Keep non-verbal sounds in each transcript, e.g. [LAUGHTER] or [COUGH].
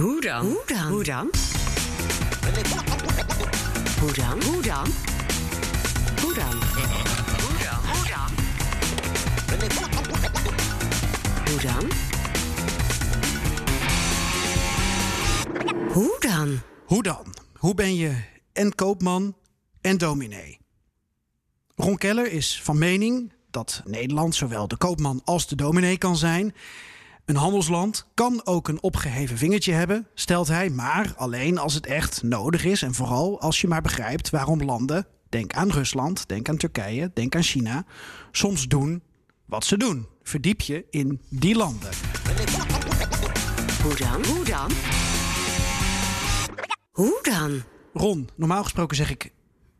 Hoe dan? Hoe dan? Hoe dan? Hoe dan? Hoe dan? Hoe dan? Hoe dan? Hoe dan? Hoe dan? Hoe dan? Hoe dan? Hoe ben je en koopman en dominee? Ron Keller is van mening dat Nederland zowel de koopman als de dominee kan zijn. Een handelsland kan ook een opgeheven vingertje hebben, stelt hij, maar alleen als het echt nodig is en vooral als je maar begrijpt waarom landen, denk aan Rusland, denk aan Turkije, denk aan China, soms doen wat ze doen. Verdiep je in die landen. Hoe dan? Hoe dan? Hoe dan? Ron, normaal gesproken zeg ik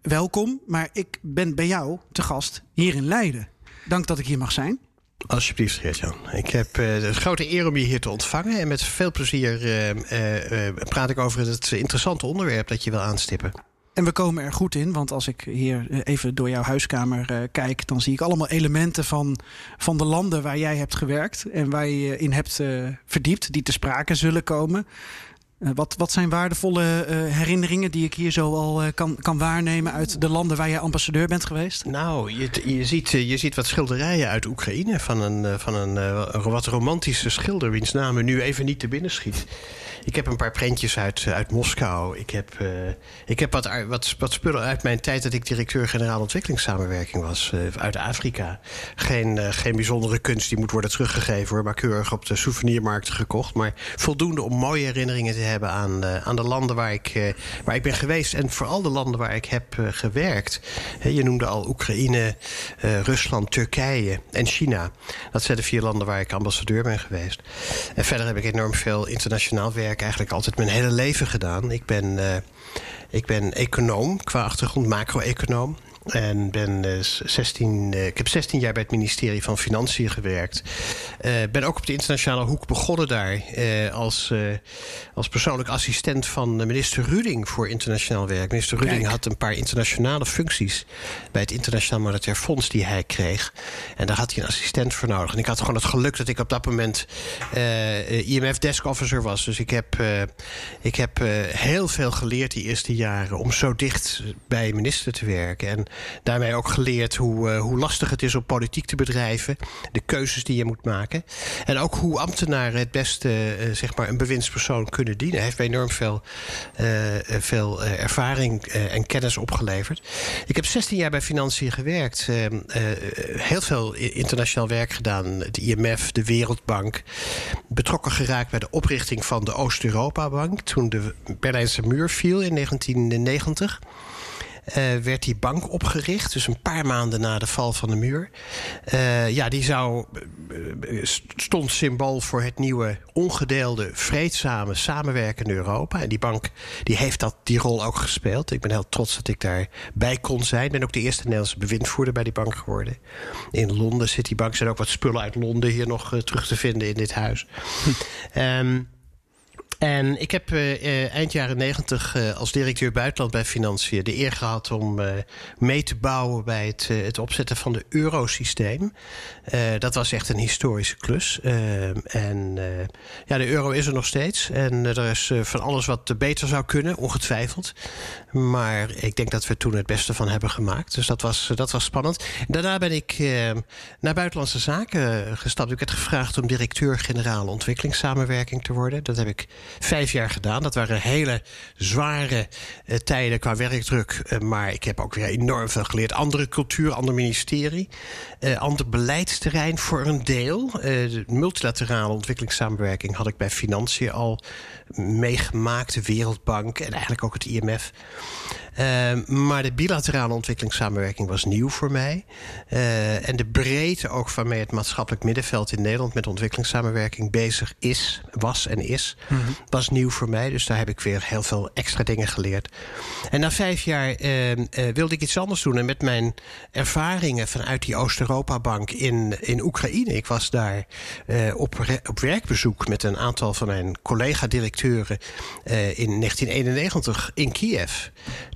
welkom, maar ik ben bij jou te gast hier in Leiden. Dank dat ik hier mag zijn. Alsjeblieft, Geert-Jan. Ik heb uh, de grote eer om je hier te ontvangen. En met veel plezier uh, uh, praat ik over het interessante onderwerp dat je wil aanstippen. En we komen er goed in, want als ik hier even door jouw huiskamer kijk, dan zie ik allemaal elementen van, van de landen waar jij hebt gewerkt en waar je in hebt verdiept, die te sprake zullen komen. Uh, wat, wat zijn waardevolle uh, herinneringen die ik hier zo al uh, kan, kan waarnemen uit de landen waar jij ambassadeur bent geweest? Nou, je, je, ziet, je ziet wat schilderijen uit Oekraïne van een, van een wat romantische schilder, wiens naam nu even niet te binnen schiet. Ik heb een paar prentjes uit, uit Moskou. Ik heb, ik heb wat, wat, wat spullen uit mijn tijd dat ik directeur-generaal ontwikkelingssamenwerking was. uit Afrika. Geen, geen bijzondere kunst die moet worden teruggegeven hoor, maar keurig op de souvenirmarkten gekocht. Maar voldoende om mooie herinneringen te hebben aan, aan de landen waar ik, waar ik ben geweest. En vooral de landen waar ik heb gewerkt. je noemde al Oekraïne, Rusland, Turkije en China. Dat zijn de vier landen waar ik ambassadeur ben geweest. En verder heb ik enorm veel internationaal werk eigenlijk altijd mijn hele leven gedaan. Ik ben, ik ben econoom qua achtergrond, macro-econoom. En ben, uh, 16, uh, ik heb 16 jaar bij het ministerie van Financiën gewerkt. Uh, ben ook op de internationale hoek begonnen daar. als, als persoonlijk assistent van minister Ruding voor internationaal werk. Minister Ruding Kijk. had een paar internationale functies bij het Internationaal Monetair Fonds die hij kreeg. En daar had hij een assistent voor nodig. En ik had gewoon het geluk dat ik op dat moment IMF desk officer was. Dus ik heb, ik heb heel veel geleerd die eerste jaren om zo dicht bij minister te werken. En daarmee ook geleerd hoe, uh, hoe lastig het is om politiek te bedrijven. De keuzes die je moet maken. En ook hoe ambtenaren het beste uh, zeg maar een bewindspersoon kunnen dienen. Hij heeft enorm veel, uh, veel ervaring en kennis opgeleverd. Ik heb 16 jaar bij Financiën gewerkt. heel veel internationaal werk gedaan. Het IMF, de Wereldbank. Betrokken geraakt bij de oprichting van de Oost-Europa-bank. Toen de Berlijnse muur viel in 1990 uh, werd die bank opgericht. Dus een paar maanden na de val van de muur. Uh, ja, die zou, uh, stond symbool voor het nieuwe ongedeelde, vreedzame, samenwerkende Europa. En die bank die heeft dat, die rol ook gespeeld. Ik ben heel trots dat ik daarbij kon zijn. Ik ben ook de eerste Nederlandse bewindvoerder bij die bank geworden. In Londen zit die bank. Er zijn ook wat spullen uit Londen hier nog terug te vinden in dit huis. Hm. Um, en ik heb uh, eind jaren negentig uh, als directeur buitenland bij Financiën de eer gehad om mee te bouwen bij het, het opzetten van de eurosysteem. dat was echt een historische klus. en ja, de euro is er nog steeds. En er is van alles wat beter zou kunnen, ongetwijfeld. Maar ik denk dat we toen het beste van hebben gemaakt. Dus dat was, dat was spannend. Daarna ben ik naar buitenlandse zaken gestapt. Ik werd gevraagd om directeur-generaal ontwikkelingssamenwerking te worden. Dat heb ik vijf jaar gedaan. Dat waren hele zware uh, tijden qua werkdruk. Uh, maar ik heb ook weer enorm veel geleerd. Andere cultuur, ander ministerie. Uh, ander beleidsterrein voor een deel. de multilaterale ontwikkelingssamenwerking had ik bij Financiën al meegemaakt. De Wereldbank en eigenlijk ook het IMF. Uh, maar de bilaterale ontwikkelingssamenwerking was nieuw voor mij. Uh, en de breedte ook waarmee het maatschappelijk middenveld in Nederland met ontwikkelingssamenwerking bezig is, was en is, mm -hmm. was nieuw voor mij. Dus daar heb ik weer heel veel extra dingen geleerd. En na vijf jaar uh, wilde ik iets anders doen. En met mijn ervaringen vanuit die Oost-Europa-bank in, in Oekraïne. Ik was daar op, op werkbezoek met een aantal van mijn collega-directeuren in 1991 in Kiev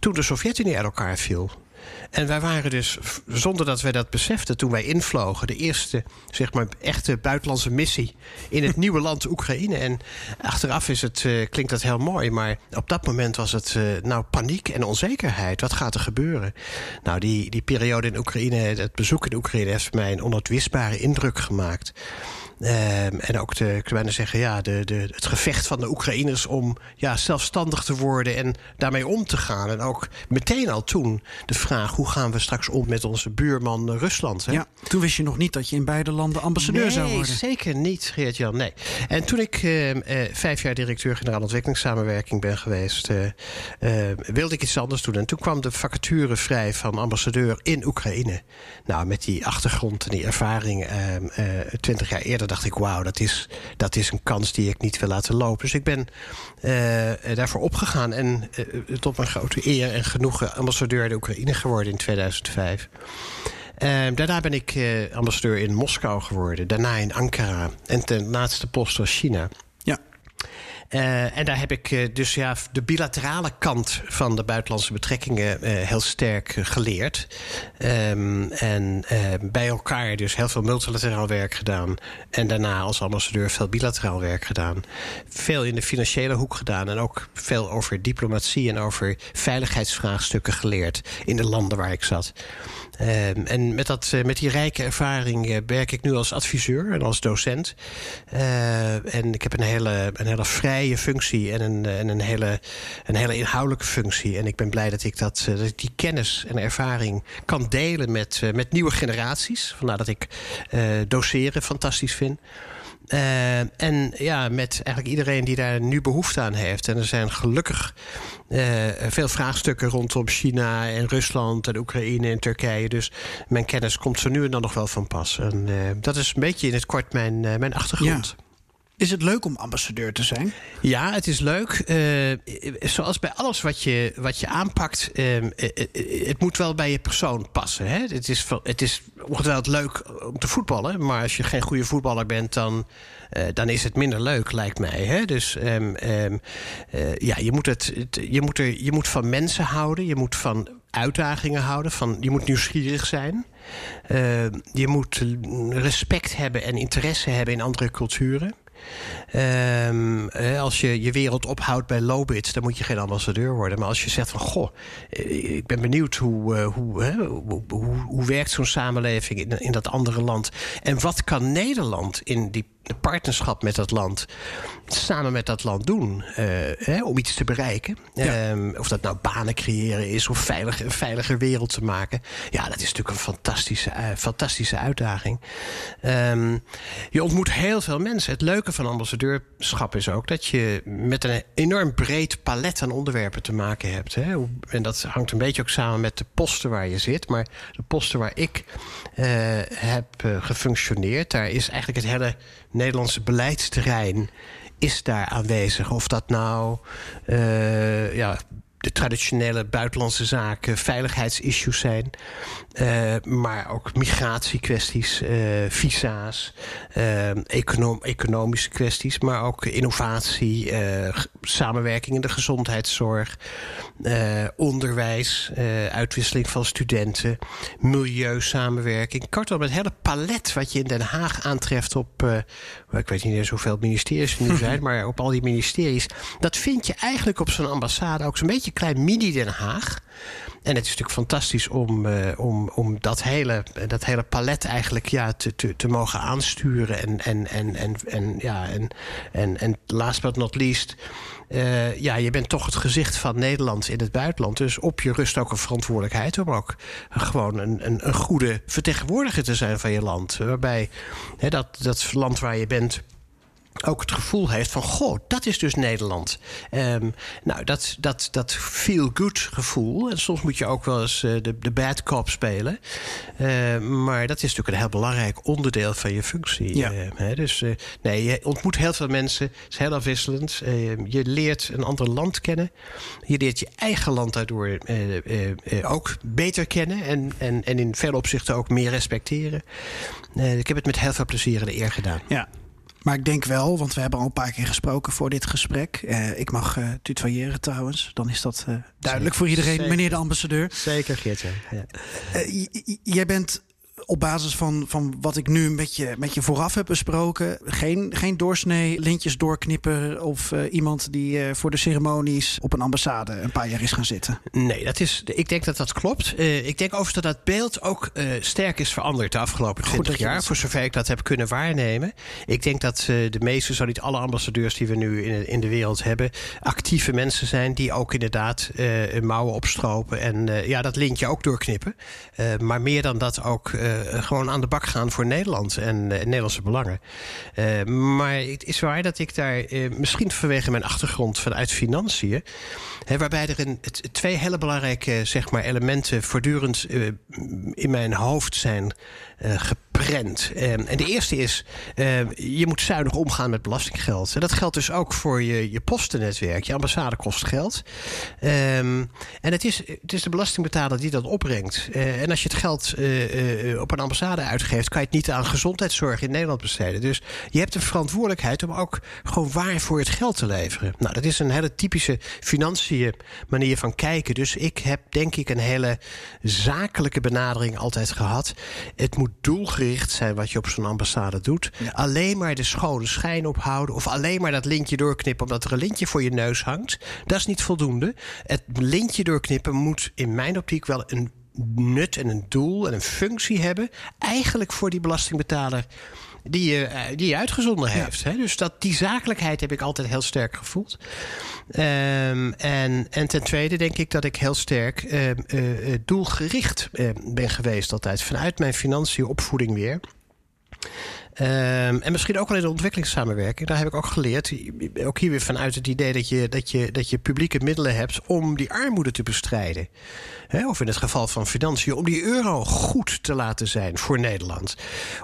toen de Sovjet-Unie uit elkaar viel. En wij waren dus, zonder dat wij dat beseften toen wij invlogen, de eerste zeg maar, echte buitenlandse missie in het [LAUGHS] nieuwe land Oekraïne. En achteraf is het, eh, klinkt dat heel mooi, maar op dat moment was het eh, nou paniek en onzekerheid. Wat gaat er gebeuren? Nou, die, die periode in Oekraïne, het bezoek in Oekraïne, heeft mij een onuitwisbare indruk gemaakt. Ehm, en ook de, ik bijna zeggen, ja, de, de, het gevecht van de Oekraïners om ja, zelfstandig te worden en daarmee om te gaan. En ook meteen al toen de vraag: hoe gaan we straks om met onze buurman eh, Rusland? Hè? Ja, toen wist je nog niet dat je in beide landen ambassadeur nee, zou worden. zeker niet, Geert-Jan. Nee. En toen ik eh, eh, vijf jaar directeur-generaal ontwikkelingssamenwerking ben geweest, eh, eh, wilde ik iets anders doen. En toen kwam de vacature vrij van ambassadeur in Oekraïne. Nou, met die achtergrond en die ervaring, twintig jaar eerder, dacht ik: wauw, dat is, dat is een kans die ik niet wil laten lopen. Dus ik ben eh, daarvoor opgegaan en eh, tot mijn grote eer en genoegen ambassadeur in Oekraïne geworden in 2005. Ehm, daarna ben ik eh, ambassadeur in Moskou geworden. Daarna in Ankara. En ten laatste post was China. Eh, en daar heb ik eh, dus ja, de bilaterale kant van de buitenlandse betrekkingen eh, heel sterk geleerd. Ehm, en bij elkaar dus heel veel multilateraal werk gedaan. En daarna als ambassadeur veel bilateraal werk gedaan. Veel in de financiële hoek gedaan. En ook veel over diplomatie en over veiligheidsvraagstukken geleerd in de landen waar ik zat. Ehm, en met, dat, eh, met die rijke ervaring eh, werk ik nu als adviseur en als docent. Eh, en ik heb een hele, een hele vrije functie en, een, en een, hele, een hele inhoudelijke functie. En ik ben blij dat ik, dat, dat ik die kennis en ervaring kan delen met, met nieuwe generaties. Vandaar dat ik doseren fantastisch vind. Eh, en ja, met eigenlijk iedereen die daar nu behoefte aan heeft. En er zijn gelukkig eh, veel vraagstukken rondom China en Rusland en Oekraïne en Turkije. Dus mijn kennis komt zo nu en dan nog wel van pas. En eh, dat is een beetje in het kort mijn, mijn achtergrond. Is het leuk om ambassadeur te zijn? Ja, het is leuk. Eh, zoals bij alles wat je, wat je aanpakt, eh, het moet wel bij je persoon passen. Hè? Het, is, het is ongetwijfeld leuk om te voetballen, maar als je geen goede voetballer bent, dan, dan is het minder leuk, lijkt mij. Hè? Dus ehm, ehm, eh, ja, je moet, het, het- je, moet er, je moet van mensen houden, je moet van uitdagingen houden, van, je moet nieuwsgierig zijn. Je moet respect hebben en interesse hebben in andere culturen. Ehm, eh, als je je wereld ophoudt bij Lobit, dan moet je geen ambassadeur worden. Maar als je zegt van, goh, eh, ik ben benieuwd hoe, eh, hoe, hoe, hoe, hoe werkt zo'n samenleving in, in dat andere land? En wat kan Nederland in die de partnerschap met dat land samen met dat land doen eh, hè, om iets te bereiken? Ja. Ehm, of dat nou banen creëren is of veilig, een veiliger wereld te maken. Ja, dat is natuurlijk een fantastische, eh, fantastische uitdaging. Ehm, je ontmoet heel veel mensen. Het leuke van ambassadeurschap is ook dat je met een enorm breed palet aan onderwerpen te maken hebt. Hè? En dat hangt een beetje ook samen met de posten waar je zit. Maar de posten waar ik eh, heb gefunctioneerd, daar is eigenlijk het hele Nederlandse beleidsterrein is daar aanwezig. Of dat nou eh, ja, de traditionele buitenlandse zaken, veiligheidsissues zijn. Eh, maar ook migratiekwesties, eh, visa's, eh, econom- economische kwesties, maar ook innovatie, samenwerking in de gezondheidszorg, onderwijs, uitwisseling van studenten, milieusamenwerking. Kortom, het hele palet wat je in Den Haag aantreft op, ik weet niet eens hoeveel ministeries er nu [LAUGHS] zijn, maar op al die ministeries, dat vind je eigenlijk op zo'n ambassade ook zo'n beetje klein mini-Den Haag. En het is natuurlijk fantastisch om, eh, om, dat, hele, dat hele palet eigenlijk ja, te, te, te mogen aansturen. En, en, en, en, en, ja, en, en, en last but not least, eh, ja, je bent toch het gezicht van Nederland in het buitenland. Dus op je rust ook een verantwoordelijkheid om ook gewoon een, een, een goede vertegenwoordiger te zijn van je land. Waarbij hè, dat, dat land waar je bent ook het gevoel heeft van... goh, dat is dus Nederland. Ehm, nou, dat, dat, dat feel-good gevoel. En soms moet je ook wel eens eh, de, de bad cop spelen. Eh, maar dat is natuurlijk een heel belangrijk onderdeel van je functie. Ja. Eh, hè, dus eh, nee, je ontmoet heel veel mensen. Het is heel afwisselend. Eh, je leert een ander land kennen. Je leert je eigen land daardoor ook beter kennen. En, en, en in veel opzichten ook meer respecteren. Ik heb het met heel veel plezier en eer gedaan. Ja. Maar ik denk wel, want we hebben al een paar keer gesproken voor dit gesprek. Uh, ik mag uh, tutoyeren trouwens. Dan is dat uh, duidelijk voor iedereen, Zeker. meneer de ambassadeur. Zeker, Geert. Ja. jij bent op basis van, van wat ik nu met je, met je vooraf heb besproken, geen, geen doorsnee, lintjes doorknippen of uh, iemand die uh, voor de ceremonies op een ambassade een paar jaar is gaan zitten. Nee, dat is, ik denk dat dat klopt. Uh, ik denk overigens dat dat beeld ook sterk is veranderd de afgelopen 20 jaar, voor zover ik dat heb kunnen waarnemen. Ik denk dat de meeste, zo niet alle ambassadeurs die we nu in, in de wereld hebben, actieve mensen zijn die ook inderdaad mouwen opstropen en ja, dat lintje ook doorknippen. maar meer dan dat ook gewoon aan de bak gaan voor Nederland en uh, Nederlandse belangen. Uh, maar het is waar dat ik daar misschien vanwege mijn achtergrond vanuit financiën, hè, waarbij er een, twee hele belangrijke zeg maar, elementen voortdurend in mijn hoofd zijn geprent. en de eerste is, je moet zuinig omgaan met belastinggeld. En dat geldt dus ook voor je, je postennetwerk. Je ambassade kost geld. Um, en het is, het is de belastingbetaler die dat opbrengt. en als je het geld op een ambassade uitgeeft, kan je het niet aan gezondheidszorg in Nederland besteden. Dus je hebt een verantwoordelijkheid om ook gewoon waar voor het geld te leveren. Nou, dat is een hele typische financiën manier van kijken. Dus ik heb denk ik een hele zakelijke benadering altijd gehad. Het moet doelgericht zijn wat je op zo'n ambassade doet. Ja. Alleen maar de schone schijn ophouden of alleen maar dat lintje doorknippen omdat er een lintje voor je neus hangt. Dat is niet voldoende. Het lintje doorknippen moet in mijn optiek wel een nut en een doel en een functie hebben. Eigenlijk voor die belastingbetaler die je, die je uitgezonden heeft. Ja. Hè? Dus dat, die zakelijkheid heb ik altijd heel sterk gevoeld. Um, en, en ten tweede denk ik dat ik heel sterk uh, uh, doelgericht uh, ben geweest altijd. Vanuit mijn financiën opvoeding weer. Um, en misschien ook wel in de ontwikkelingssamenwerking. Daar heb ik ook geleerd. Ook hier weer vanuit het idee dat je, dat je, dat je publieke middelen hebt om die armoede te bestrijden. Of in het geval van financiën, om die euro goed te laten zijn voor Nederland.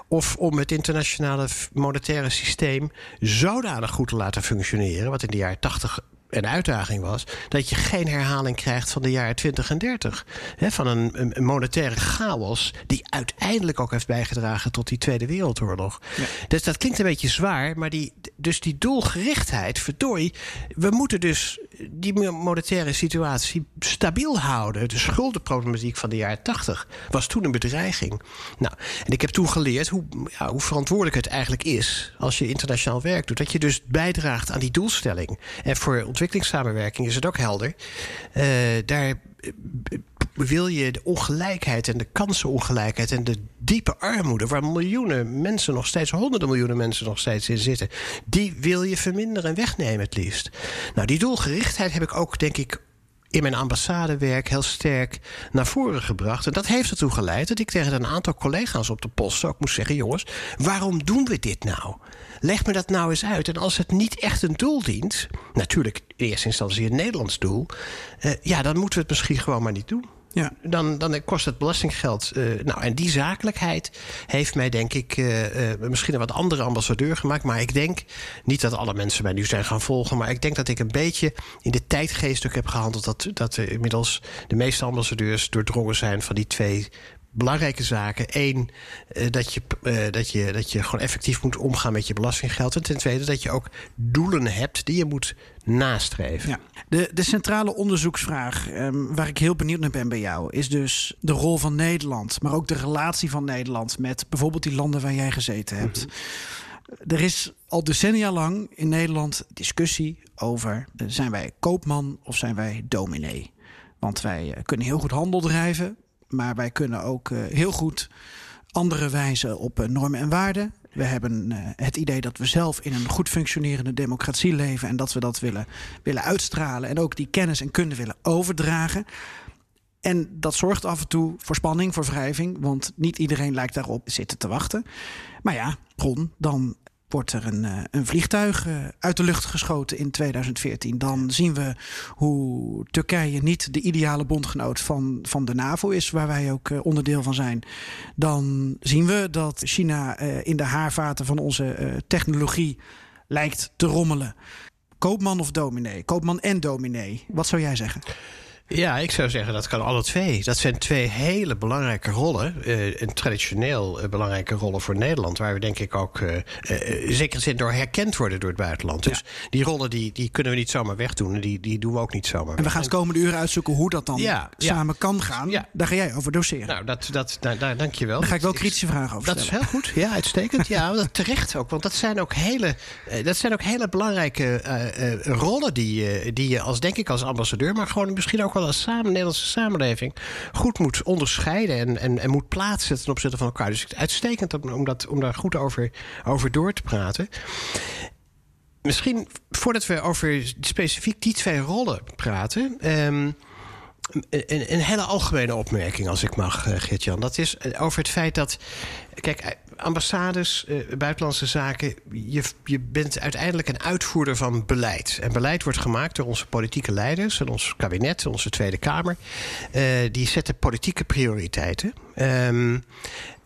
Of om het internationale monetaire systeem zodanig goed te laten functioneren. Wat in de jaren 80 een uitdaging was dat je geen herhaling krijgt van de jaren 20 en 30. He, van een, een, monetaire chaos die uiteindelijk ook heeft bijgedragen tot die Tweede Wereldoorlog. Ja. Dus dat klinkt een beetje zwaar, maar die, dus die doelgerichtheid, verdorie, we moeten dus die monetaire situatie stabiel houden. De schuldenproblematiek van de jaren 80 was toen een bedreiging. Nou, en ik heb toen geleerd hoe, ja, hoe verantwoordelijk het eigenlijk is als je internationaal werk doet. Dat je dus bijdraagt aan die doelstelling. En voor ontwikkelingssamenwerking is het ook helder. Uh, daar wil je de ongelijkheid en de kansenongelijkheid en de diepe armoede, waar miljoenen mensen nog steeds, honderden miljoenen mensen nog steeds in zitten, die wil je verminderen en wegnemen het liefst. Nou, die doelgerichtheid heb ik ook, denk ik, in mijn ambassadewerk heel sterk naar voren gebracht. En dat heeft ertoe geleid dat ik tegen een aantal collega's op de post ook moest zeggen: jongens, waarom doen we dit nou? Leg me dat nou eens uit. En als het niet echt een doel dient, natuurlijk in eerste instantie een Nederlands doel, uh, ja, dan moeten we het misschien gewoon maar niet doen. Ja. Dan, dan kost het belastinggeld. Uh, nou, en die zakelijkheid heeft mij, denk ik, uh, uh, misschien een wat andere ambassadeur gemaakt. Maar ik denk niet dat alle mensen mij nu zijn gaan volgen. Maar ik denk dat ik een beetje in de tijdgeest heb gehandeld. Dat, dat inmiddels de meeste ambassadeurs doordrongen zijn van die twee belangrijke zaken. Eén, uh, dat, je, uh, dat, je, dat je gewoon effectief moet omgaan met je belastinggeld. En ten tweede, dat je ook doelen hebt die je moet nastreven. Ja. De, de centrale onderzoeksvraag, um, waar ik heel benieuwd naar ben bij jou, is dus de rol van Nederland, maar ook de relatie van Nederland met bijvoorbeeld die landen waar jij gezeten hebt. Mm -hmm. Er is al decennia lang in Nederland discussie over: zijn wij koopman of zijn wij dominee? Want wij kunnen heel goed handel drijven, maar wij kunnen ook uh, heel goed andere wijzen op uh, normen en waarden. We hebben uh, het idee dat we zelf in een goed functionerende democratie leven en dat we dat willen, willen uitstralen en ook die kennis en kunde willen overdragen. En dat zorgt af en toe voor spanning, voor wrijving, want niet iedereen lijkt daarop zitten te wachten. Maar ja, Ron, dan wordt er een, een vliegtuig uit de lucht geschoten in 2014. Dan zien we hoe Turkije niet de ideale bondgenoot van, van de NAVO is, waar wij ook onderdeel van zijn. Dan zien we dat China in de haarvaten van onze technologie lijkt te rommelen. Koopman of dominee? Koopman en dominee. Wat zou jij zeggen? Ja, ik zou zeggen dat kan alle twee. Dat zijn twee hele belangrijke rollen. Uh, een traditioneel uh, belangrijke rollen voor Nederland. Waar we denk ik ook uh, in zekere zin door herkend worden door het buitenland. Dus die rollen die, die kunnen we niet zomaar wegdoen. Die, die doen we ook niet zomaar. En we gaan het komende uren uitzoeken hoe dat dan ja, samen kan gaan. Daar ga jij over doseren. Nou, dat, dat, daar, daar, dank je wel. Daar ga ik wel kritische vragen over Dat is heel goed. Ja, uitstekend. ja, dat terecht ook. Want dat zijn ook hele, dat zijn ook hele belangrijke rollen die, die je als, denk ik, als ambassadeur... maar gewoon misschien ook wel als samen, Nederlandse samenleving goed moet onderscheiden en, en, en moet plaatsen ten opzichte van elkaar. Dus uitstekend om, dat, om daar goed over, over door te praten. Misschien voordat we over specifiek die twee rollen praten. Um, een, een, hele algemene opmerking, als ik mag, uh, Geert-Jan. Dat is eh, over het feit dat. Kijk, ambassades, uh, buitenlandse zaken. Je, je bent uiteindelijk een uitvoerder van beleid. En beleid wordt gemaakt door onze politieke leiders en ons kabinet, onze Tweede Kamer. Uh, die zetten politieke prioriteiten. Um,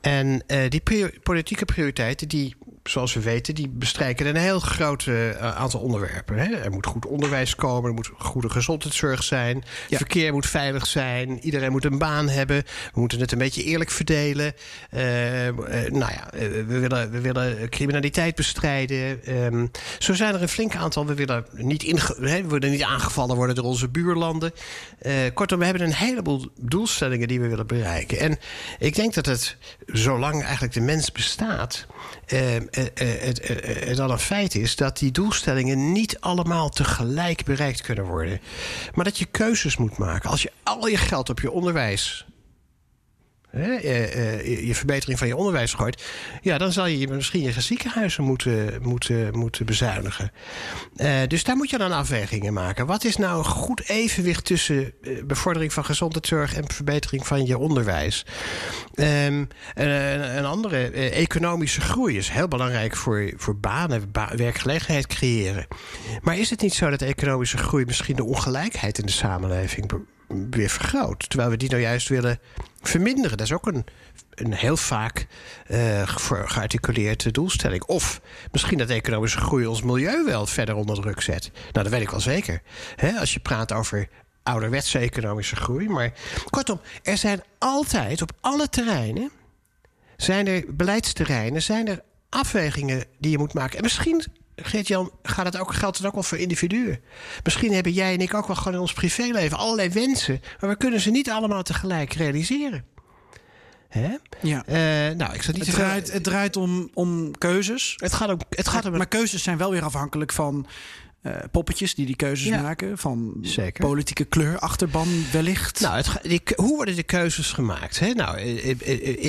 en uh, die politieke prioriteiten die zoals we weten, die bestrijken een heel groot uh, aantal onderwerpen. Hè? Er moet goed onderwijs komen, er moet goede gezondheidszorg zijn, ja. verkeer moet veilig zijn, iedereen moet een baan hebben, we moeten het een beetje eerlijk verdelen. Uh, uh, nou ja, we willen, we willen criminaliteit bestrijden. Um, zo zijn er een flink aantal. We willen niet, inge hè, we willen niet aangevallen worden door onze buurlanden. kortom, we hebben een heleboel doelstellingen die we willen bereiken. En ik denk dat het, zolang eigenlijk de mens bestaat uh, het, het al een feit is dat die doelstellingen niet allemaal tegelijk bereikt kunnen worden. Maar dat je keuzes moet maken. Als je al je geld op je onderwijs je verbetering van je onderwijs gooit, ja, dan zal je misschien je ziekenhuizen moeten, moeten, moeten bezuinigen. dus daar moet je dan afwegingen maken. Wat is nou een goed evenwicht tussen bevordering van gezondheidszorg en verbetering van je onderwijs? Um, een, een, andere, economische groei is heel belangrijk voor, voor banen, werkgelegenheid creëren. Maar is het niet zo dat economische groei misschien de ongelijkheid in de samenleving weer vergroot. Terwijl we die nou juist willen verminderen. Dat is ook een, een heel vaak uh, gearticuleerde doelstelling. Of misschien dat economische groei ons milieu wel verder onder druk zet. Nou, dat weet ik wel zeker. als je praat over ouderwetse economische groei. Maar kortom, er zijn altijd op alle terreinen. Zijn er beleidsterreinen, zijn er afwegingen die je moet maken. En misschien Geert-Jan, gaat het ook, geldt het ook wel voor individuen? Misschien hebben jij en ik ook wel gewoon in ons privéleven allerlei wensen, maar we kunnen ze niet allemaal tegelijk realiseren. Hè? Ja. Uh, nou, ik zal niet het, draait, het draait om, om keuzes. Het gaat ook, het gaat om... Maar keuzes zijn wel weer afhankelijk van uh, poppetjes die die keuzes maken. Van Zeker. politieke kleur, achterban wellicht. Nou, het, die, hoe worden de keuzes gemaakt? Hè? Nou, in,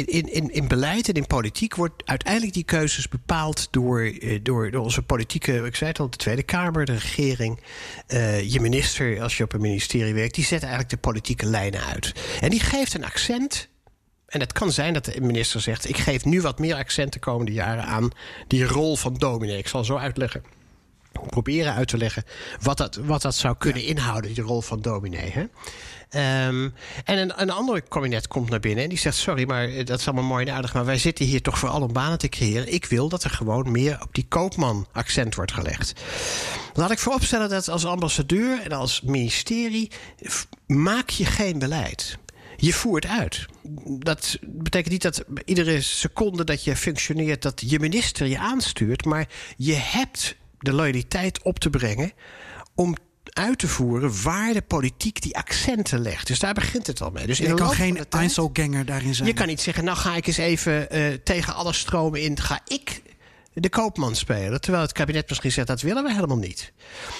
in, in, in beleid en in politiek wordt uiteindelijk die keuzes bepaald door, eh, door, door onze politieke, ik zei het al, de Tweede Kamer, de regering. Uh, je minister, als je op een ministerie werkt, die zet eigenlijk de politieke lijnen uit. En die geeft een accent en het kan zijn dat de minister zegt: Ik geef nu wat meer accent de komende jaren aan die rol van dominee. Ik zal zo uitleggen proberen uit te leggen wat dat, wat dat zou kunnen inhouden, die rol van dominee. Hè? Um, en een, een ander kabinet komt naar binnen en die zegt: Sorry, maar eh, dat is allemaal mooi en aardig, maar wij zitten hier toch vooral om banen te creëren. Ik wil dat er gewoon meer op die koopman accent wordt gelegd. Laat ik vooropstellen dat als ambassadeur en als ministerie maak je geen beleid. Je voert uit. Dat betekent niet dat iedere seconde dat je functioneert, dat je minister je aanstuurt, maar je hebt de loyaliteit op te brengen om uit te voeren waar de politiek die accenten legt. Dus daar begint het al mee. Dus je kan geen Einzelganger daarin zijn. Je kan niet zeggen, nou ga ik eens even uh, tegen alle stromen in... ga ik de koopman spelen. Terwijl het kabinet misschien zegt, dat willen we helemaal niet.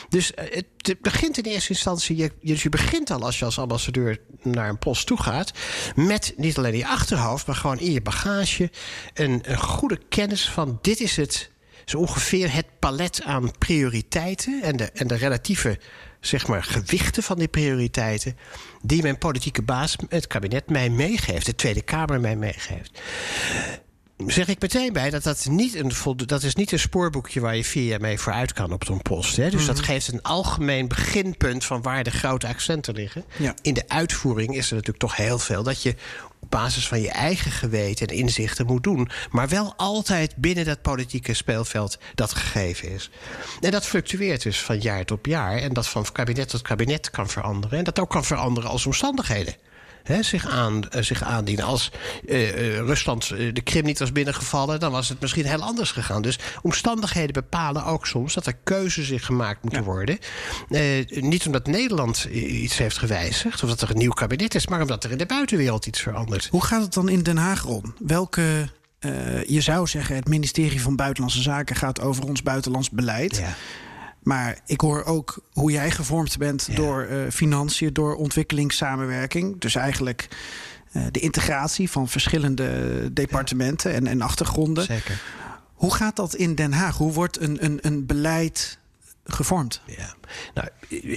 Dus uh, het begint in eerste instantie... Je, dus je begint al als je als ambassadeur naar een post toe gaat... met niet alleen je achterhoofd, maar gewoon in je bagage... een, een goede kennis van dit is het is ongeveer het palet aan prioriteiten en de, en de relatieve zeg maar, gewichten van die prioriteiten. die mijn politieke baas, het kabinet, mij meegeeft, de Tweede Kamer mij meegeeft. Zeg ik meteen bij dat dat niet een, dat is niet een spoorboekje waar je vier jaar mee vooruit kan op zo'n post. Hè? Dus dat Mhm. geeft een algemeen beginpunt van waar de grote accenten liggen. Ja. In de uitvoering is er natuurlijk toch heel veel dat je op basis van je eigen geweten en inzichten moet doen. Maar wel altijd binnen dat politieke speelveld dat gegeven is. En dat fluctueert dus van jaar tot jaar. En dat van kabinet tot kabinet kan veranderen. En dat ook kan veranderen als omstandigheden hè, zich, aan, eh, zich aandienen. Als eh, eh, Rusland de Krim niet was binnengevallen, dan was het misschien heel anders gegaan. Dus omstandigheden bepalen ook soms dat er keuzes in gemaakt moeten worden. Niet omdat Nederland iets heeft gewijzigd of dat er een nieuw kabinet is, maar omdat er in de buitenwereld iets verandert. Hoe gaat het dan in Den Haag om? Welke, je zou zeggen, het ministerie van Buitenlandse Zaken gaat over ons buitenlands beleid. Ja. Maar ik hoor ook hoe jij gevormd bent Ja. door eh, financiën, door ontwikkelingssamenwerking. Dus eigenlijk eh, de integratie van verschillende departementen en, en achtergronden. Zeker. Hoe gaat dat in Den Haag? Hoe wordt een, een, een beleid gevormd? Ja. Nou,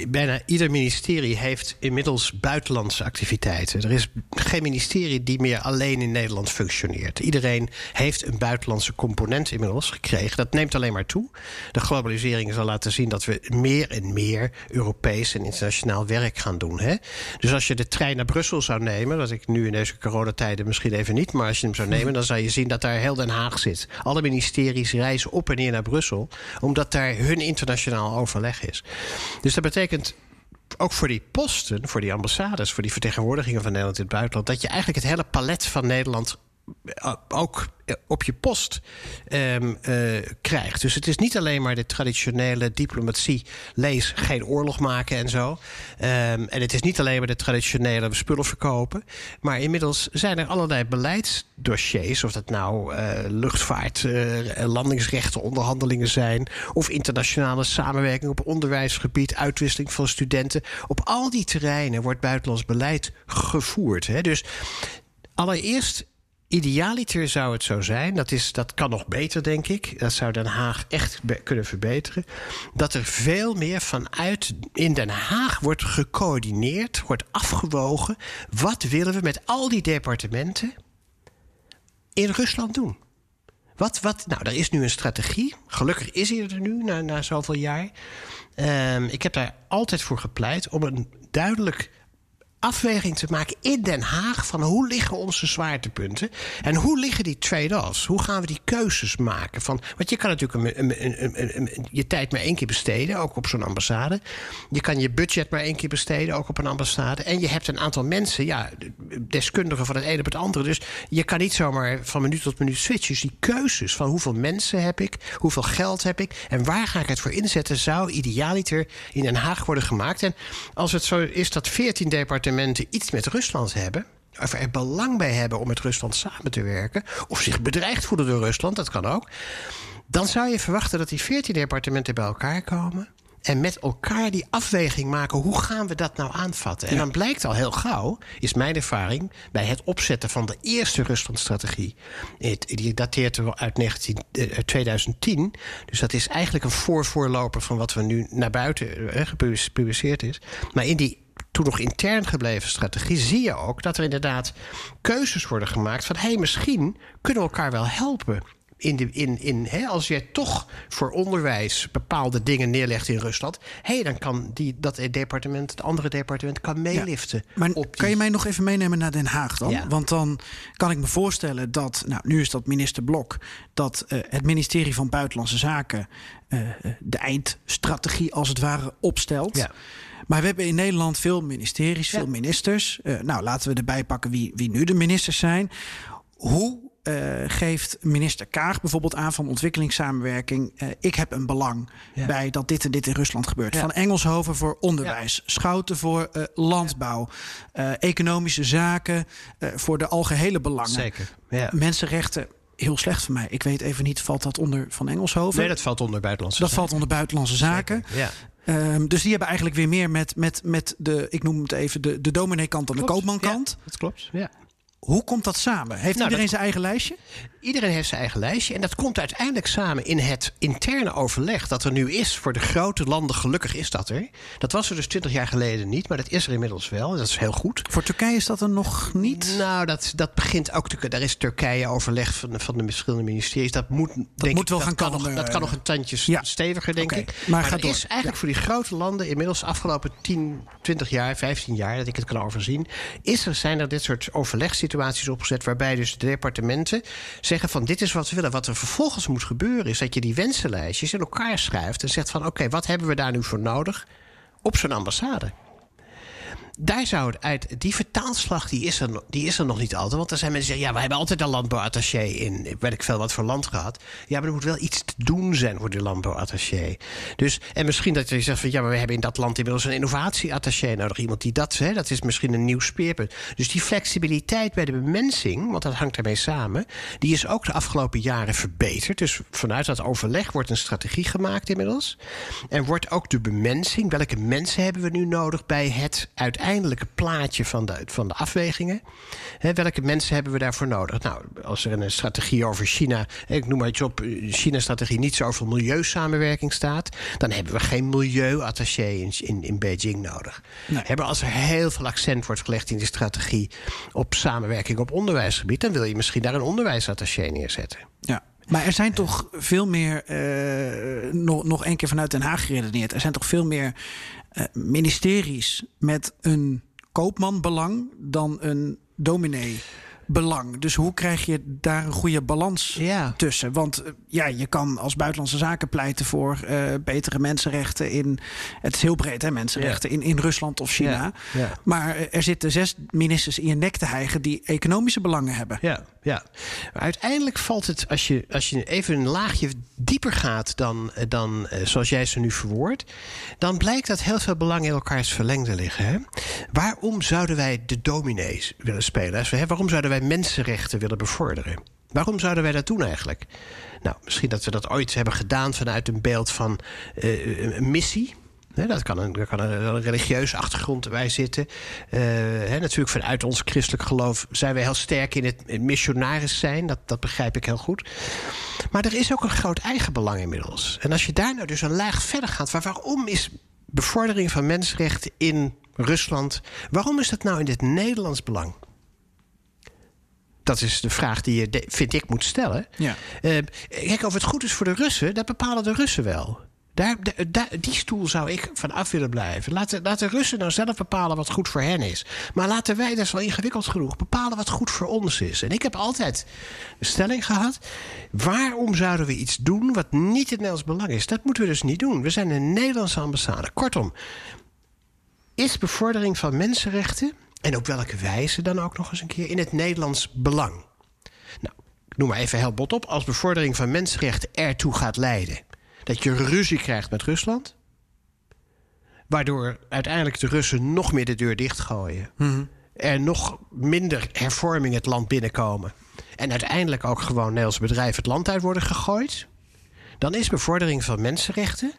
bijna ieder ministerie heeft inmiddels buitenlandse activiteiten. Er is geen ministerie die meer alleen in Nederland functioneert. Iedereen heeft een buitenlandse component inmiddels gekregen. Dat neemt alleen maar toe. De globalisering zal laten zien dat we meer en meer Europees en internationaal werk gaan doen. Hè? Dus als je de trein naar Brussel zou nemen, wat ik nu in deze coronatijden misschien even niet, maar als je hem zou nemen, dan zou je zien dat daar heel Den Haag zit. Alle ministeries reizen op en neer naar Brussel, omdat daar hun internationaal overleg is. Dus dat betekent ook voor die posten, voor die ambassades, voor die vertegenwoordigingen van Nederland in het buitenland, dat je eigenlijk het hele palet van Nederland ook op je post eh, krijgt. Dus het is niet alleen maar de traditionele diplomatie, lees geen oorlog maken en zo. Ehm, en het is niet alleen maar de traditionele spullen verkopen. Maar inmiddels zijn er allerlei beleidsdossiers, of dat nou eh, luchtvaart, eh, landingsrechten, onderhandelingen zijn, of internationale samenwerking op onderwijsgebied, uitwisseling van studenten. Op al die terreinen wordt buitenlands beleid gevoerd. Hè? Dus allereerst Idealiter zou het zo zijn, dat, is, dat kan nog beter, denk ik. Dat zou Den Haag echt kunnen verbeteren. Dat er veel meer vanuit in Den Haag wordt gecoördineerd, wordt afgewogen. Wat willen we met al die departementen in Rusland doen? Wat, wat, nou, er is nu een strategie. Gelukkig is hij er nu, na, na zoveel jaar. Ehm, ik heb daar altijd voor gepleit om een duidelijk afweging te maken in Den Haag van hoe liggen onze zwaartepunten en hoe liggen die trade-offs? Hoe gaan we die keuzes maken? Van, want je kan natuurlijk een, een, een, je tijd maar één keer besteden, ook op zo'n ambassade. Je kan je budget maar één keer besteden, ook op een ambassade. En je hebt een aantal mensen, ja, deskundigen van het ene op het andere. Dus je kan niet zomaar van minuut tot minuut switchen. Dus die keuzes van hoeveel mensen heb ik, hoeveel geld heb ik en waar ga ik het voor inzetten, zou idealiter in Den Haag worden gemaakt. En als het zo is dat 14 departementen iets met Rusland hebben. Of er belang bij hebben om met Rusland samen te werken. Of zich bedreigd voelen door Rusland, dat kan ook. Dan zou je verwachten dat die 14 departementen bij elkaar komen. En met elkaar die afweging maken. Hoe gaan we dat nou aanvatten? En dan blijkt al heel gauw, is mijn ervaring. bij het opzetten van de eerste Ruslandstrategie. Die dateert uit 19, eh, 2010. Dus dat is eigenlijk een voorvoorloper van wat we nu naar buiten eh, gepubliceerd is. Maar in die toen nog intern gebleven strategie zie je ook dat er inderdaad keuzes worden gemaakt van hé, hey, misschien kunnen we elkaar wel helpen. In de, in, in, hè, als jij toch voor onderwijs bepaalde dingen neerlegt in Rusland, hé, hey, dan kan die, dat departement, het andere departement, kan meeliften. Maar die- kan je mij nog even meenemen naar Den Haag dan? Ja. Want dan kan ik me voorstellen dat, nou, nu is dat minister Blok, dat eh, het ministerie van Buitenlandse Zaken eh, de eindstrategie als het ware opstelt. Ja. Maar we hebben in Nederland veel ministeries, veel ministers. Eh, nou, laten we erbij pakken wie, wie nu de ministers zijn. Hoe eh, geeft minister Kaag bijvoorbeeld aan van ontwikkelingssamenwerking... eh, ik heb een belang Ja. bij dat dit en dit in Rusland gebeurt. Ja. Van Engelshoven voor onderwijs, Schouten voor landbouw... economische zaken voor de algehele belangen. Zeker. Ja. Mensenrechten, heel slecht voor mij. Ik weet even niet, valt dat onder Van Engelshoven? Nee, dat valt onder buitenlandse dat zaken. valt onder buitenlandse zaken. Ehm, dus die hebben eigenlijk weer meer met, met, met de, ik noem het even, de, de dominee-kant dan de koopmankant. Ja, dat klopt. Ja. Hoe komt dat samen? Heeft Nou, iedereen dat- zijn eigen lijstje? Iedereen heeft zijn eigen lijstje. En dat komt uiteindelijk samen in het interne overleg dat er nu is voor de grote landen. Gelukkig is dat er. Dat was er dus twintig jaar geleden niet, maar dat is er inmiddels wel. Dat is heel goed. Voor Turkije is dat er nog niet. Nou, dat, dat begint ook te. Daar is Turkije overleg van de, van de verschillende ministeries. Dat moet, denk moet ik, wel gaan kan komen, Nog, dat eh, kan nog een tandje ja. steviger, denk ik. maar Maar, door. is eigenlijk voor die grote landen inmiddels de afgelopen 10, 20 jaar, 15 jaar, dat ik het kan overzien, is er, zijn er dit soort overlegssituaties opgezet. waarbij dus de departementen zeggen van dit is wat we willen. Wat er vervolgens moet gebeuren is dat je die wensenlijstjes in elkaar schrijft en zegt van oké, wat hebben we daar nu voor nodig op zo'n ambassade? Daar zou het uit. Die vertaalslag die is, er, die is er nog niet altijd. Want er zijn mensen die zeggen: ja, we hebben altijd een landbouwattaché in. Weet ik veel wat voor land gehad. Ja, maar er moet wel iets te doen zijn voor die landbouwattaché. Dus, en misschien dat je zegt: van ja, maar we hebben in dat land inmiddels een innovatieattaché nodig. Iemand die dat, hè, dat is misschien een nieuw speerpunt. Dus die flexibiliteit bij de bemensing, want dat hangt daarmee samen, die is ook de afgelopen jaren verbeterd. Dus vanuit dat overleg wordt een strategie gemaakt inmiddels. En wordt ook de bemensing, welke mensen hebben we nu nodig bij het uiteindelijke plaatje van de, van de afwegingen? Hè, welke mensen hebben we daarvoor nodig? Nou, als er een strategie over China, ik noem maar iets op, eh, China-strategie niet zo over milieusamenwerking staat, dan hebben we geen milieuattaché in, in, in Beijing nodig. Hebben als er heel veel accent wordt gelegd in die strategie op samenwerking op onderwijsgebied, dan wil je misschien daar een onderwijsattaché neerzetten. Ja. Maar er zijn toch veel meer, eh, nog, nog één keer vanuit Den Haag geredeneerd, er zijn toch veel meer ministeries met een koopmanbelang dan een dominee. Belang. Dus hoe krijg je daar een goede balans Ja. tussen? Want eh, ja, je kan als buitenlandse zaken pleiten voor eh, betere mensenrechten in. Het is heel breed, hè, mensenrechten in, in Rusland of China. Ja. Maar eh, er zitten zes ministers in je nek te hijgen die economische belangen hebben. Ja, ja. Maar uiteindelijk valt het, als je, als je even een laagje dieper gaat dan, dan zoals jij ze nu verwoordt, dan blijkt dat heel veel belangen in elkaars verlengde liggen. Hè? Waarom zouden wij de dominees willen spelen? Als we, hè, waarom zouden wij mensenrechten willen bevorderen? Waarom zouden wij dat doen eigenlijk? Nou, misschien dat we dat ooit hebben gedaan vanuit een beeld van eh, een missie. Dat kan een, kan een, religieuze achtergrond bij zitten. Eh, natuurlijk vanuit ons christelijk geloof zijn wij heel sterk in het missionaris zijn. Dat, dat begrijp ik heel goed. Maar er is ook een groot eigenbelang inmiddels. En als je daar nou dus een laag verder gaat... waar- waarom is bevordering van mensenrechten in Rusland... waarom is dat nou in het Nederlands belang? Dat is de vraag die je, vind ik, moet stellen. Ja. Eh, kijk, of het goed is voor de Russen, dat bepalen de Russen wel. Daar, da- da- die stoel zou ik van af willen blijven. Laat de, laat de Russen nou zelf bepalen wat goed voor hen is. Maar laten wij, dat is wel ingewikkeld genoeg, bepalen wat goed voor ons is. En ik heb altijd de stelling gehad: waarom zouden we iets doen wat niet in het Nederlands belang is? Dat moeten we dus niet doen. We zijn een Nederlandse ambassade. Kortom, is bevordering van mensenrechten, en op welke wijze dan ook nog eens een keer, in het Nederlands belang? Nou, ik noem maar even heel bot op. Als bevordering van mensenrechten ertoe gaat leiden dat je ruzie krijgt met Rusland, waardoor uiteindelijk de Russen nog meer de deur dichtgooien, er nog minder hervorming het land binnenkomen en uiteindelijk ook gewoon Nederlandse bedrijven het land uit worden gegooid, dan is bevordering van mensenrechten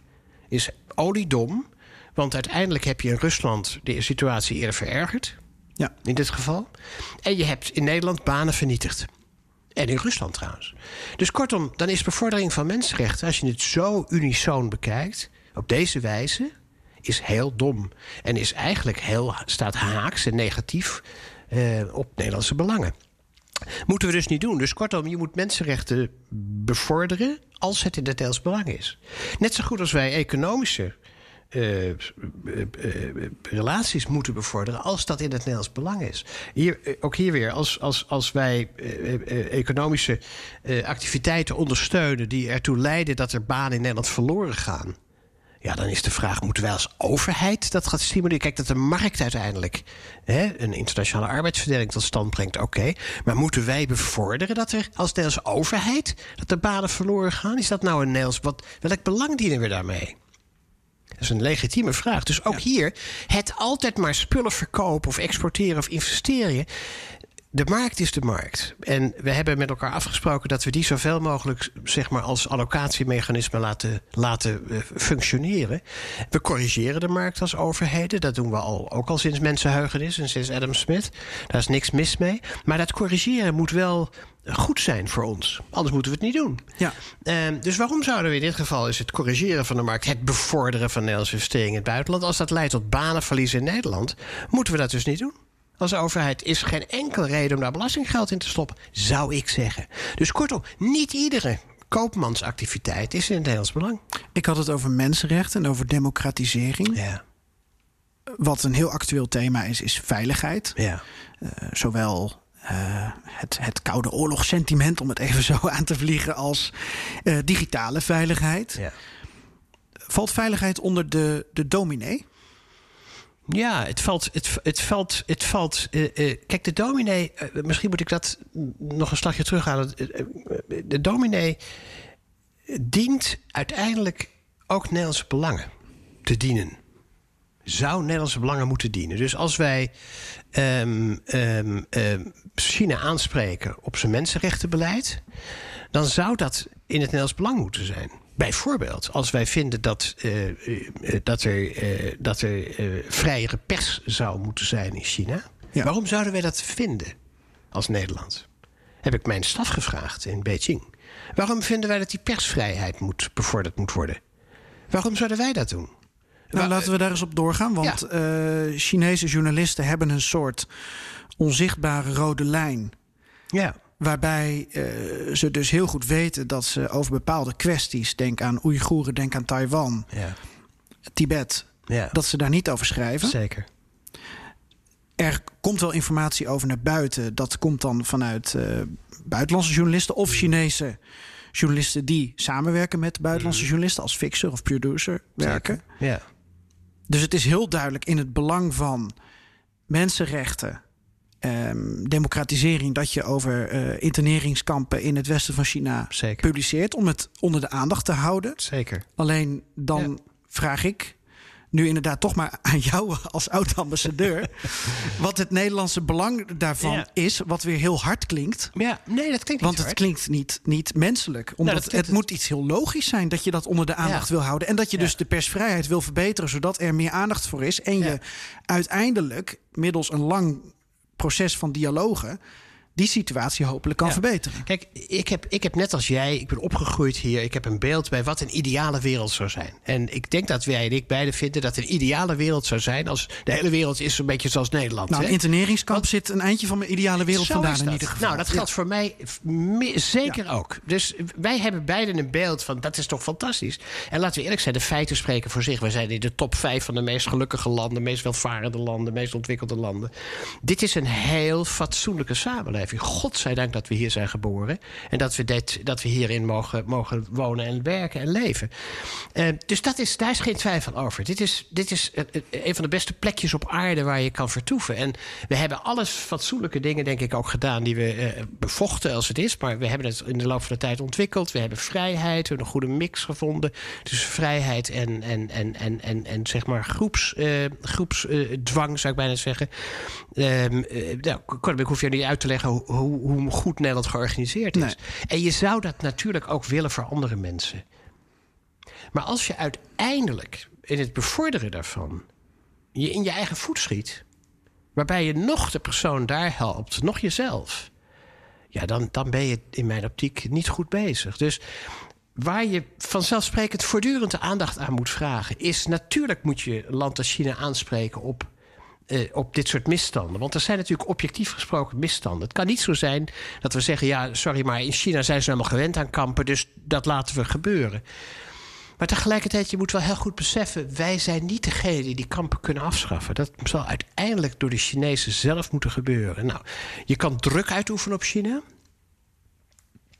is oliedom. Want uiteindelijk heb je in Rusland de situatie eerder verergerd. Ja. In dit geval. En je hebt in Nederland banen vernietigd. En in Rusland trouwens. Dus kortom, dan is bevordering van mensenrechten, als je het zo unisoon bekijkt, op deze wijze, is heel dom. En is eigenlijk heel, staat haaks en negatief eh, op Nederlandse belangen. Moeten we dus niet doen. Dus kortom, je moet mensenrechten bevorderen als het in het Nederlands belang is. Net zo goed als wij economische eh, eh, eh, relaties moeten bevorderen als dat in het Nederlands belang is. Hier, ook hier weer, als, als, als wij economische activiteiten ondersteunen die ertoe leiden dat er banen in Nederland verloren gaan. Ja, dan is de vraag: moeten wij als overheid dat gaan stimuleren? Kijk, dat de markt uiteindelijk hè, een internationale arbeidsverdeling tot stand brengt, oké. Maar moeten wij bevorderen dat er als Nederlandse overheid dat er banen verloren gaan? Is dat nou een Nederlands? Wat, welk belang dienen we daarmee? Dat is een legitieme vraag. Dus ook hier, het altijd maar spullen verkopen of exporteren of investeren. De markt is de markt. En we hebben met elkaar afgesproken dat we die zoveel mogelijk zeg maar, als allocatiemechanisme laten, laten uh, functioneren. We corrigeren de markt als overheden. Dat doen we al, ook al sinds mensenheugenis en sinds Adam Smith. Daar is niks mis mee. Maar dat corrigeren moet wel goed zijn voor ons. Anders moeten we het niet doen. Ja. Uh, dus waarom zouden we in dit geval is het corrigeren van de markt, het bevorderen van Nederlandse investeringen in het buitenland, als dat leidt tot banenverlies in Nederland, moeten we dat dus niet doen? Als overheid is geen enkel reden om daar belastinggeld in te stoppen, zou ik zeggen. Dus kortom, niet iedere koopmansactiviteit is in het Nederlands belang. Ik had het over mensenrechten en over democratisering. Ja. Wat een heel actueel thema is, is veiligheid. Ja. Uh, zowel uh, het, het koude oorlogssentiment, om het even zo [LAUGHS] aan te vliegen, als uh, digitale veiligheid. Ja. Valt veiligheid onder de, de dominee? Ja, het valt. Het, het valt. Het valt uh, uh, kijk, de dominee. Uh, misschien moet ik dat nog een slagje terughalen. de dominee dient uiteindelijk ook Nederlandse belangen te dienen. Zou Nederlandse belangen moeten dienen. Dus als wij um, um, China aanspreken op zijn mensenrechtenbeleid, dan zou dat in het Nederlands belang moeten zijn. Bijvoorbeeld, als wij vinden dat, uh, uh, dat er, uh, dat er vrijere pers zou moeten zijn in China. Ja. Waarom zouden wij dat vinden als Nederland? Heb ik mijn staf gevraagd in Beijing. Waarom vinden wij dat die persvrijheid moet, bevorderd moet worden? Waarom zouden wij dat doen? Nou, laten we daar eens op doorgaan. Want ja. Chinese journalisten hebben een soort onzichtbare rode lijn. Ja. Waarbij uh, ze dus heel goed weten dat ze over bepaalde kwesties, denk aan Oeigoeren, denk aan Taiwan, ja. Tibet, ja. dat ze daar niet over schrijven. Zeker. Er komt wel informatie over naar buiten. Dat komt dan vanuit uh, buitenlandse journalisten of Chinese journalisten die samenwerken met buitenlandse journalisten als fixer of producer werken. Zeker. Ja. Dus het is heel duidelijk in het belang van mensenrechten Um, democratisering dat je over uh, interneringskampen in het westen van China Zeker. publiceert om het onder de aandacht te houden. Zeker. Alleen dan ja. vraag ik nu inderdaad toch maar aan jou als oud-ambassadeur. [LAUGHS] wat het Nederlandse belang daarvan Ja. is, wat weer heel hard klinkt. Ja, nee, dat klinkt Want niet het klinkt niet, niet menselijk. Omdat dat klinkt het moet iets heel logisch zijn dat je dat onder de aandacht Ja. wil houden. En dat je Ja. dus de persvrijheid wil verbeteren, zodat er meer aandacht voor is. En Ja. je uiteindelijk, middels een lang proces van dialogen, die situatie hopelijk kan Ja. verbeteren. Kijk, ik heb, ik heb net als jij, ik ben opgegroeid hier. Ik heb een beeld bij wat een ideale wereld zou zijn. En ik denk dat wij en ik beide vinden dat een ideale wereld zou zijn als de hele wereld is een beetje zoals Nederland. Nou, een interneringskamp zit een eindje van mijn ideale wereld vandaan in ieder geval. Nou, dat geldt voor mij zeker ook. Dus wij hebben beiden een beeld van dat is toch fantastisch. En laten we eerlijk zijn, de feiten spreken voor zich. We zijn in de top vijf van de meest gelukkige landen, meest welvarende landen, meest ontwikkelde landen. Dit is een heel fatsoenlijke samenleving. Godzijdank dat we hier zijn geboren en dat we, dit, dat we hierin mogen, mogen wonen en werken en leven. Eh, dus dat is, daar is geen twijfel over. Dit is, dit is eh, eh, een van de beste plekjes op aarde waar je kan vertoeven. En we hebben alles fatsoenlijke dingen, denk ik, ook gedaan die we bevochten als het is. Maar we hebben het in de loop van de tijd ontwikkeld. We hebben vrijheid, we hebben een goede mix gevonden tussen vrijheid en, en, en, en, en, en zeg maar groeps, eh, groepsdwang, zou ik bijna zeggen. Eh, nou, hoef je niet uit te leggen hoe, hoe, hoe goed Nederland georganiseerd is. Nee. En je zou dat natuurlijk ook willen voor andere mensen. Maar als je uiteindelijk in het bevorderen daarvan je in je eigen voet schiet, waarbij je nog de persoon daar helpt, nog jezelf, ja, dan, dan ben je in mijn optiek niet goed bezig. Dus waar je vanzelfsprekend voortdurend de aandacht aan moet vragen, is natuurlijk moet je land als China aanspreken op. eh, op dit soort misstanden. Want er zijn natuurlijk objectief gesproken misstanden. Het kan niet zo zijn dat we zeggen: ja, sorry, maar in China zijn ze helemaal gewend aan kampen, dus dat laten we gebeuren. Maar tegelijkertijd, je moet wel heel goed beseffen... wij zijn niet degene die die kampen kunnen afschaffen. Dat zal uiteindelijk door de Chinezen zelf moeten gebeuren. Nou, je kan druk uitoefenen op China.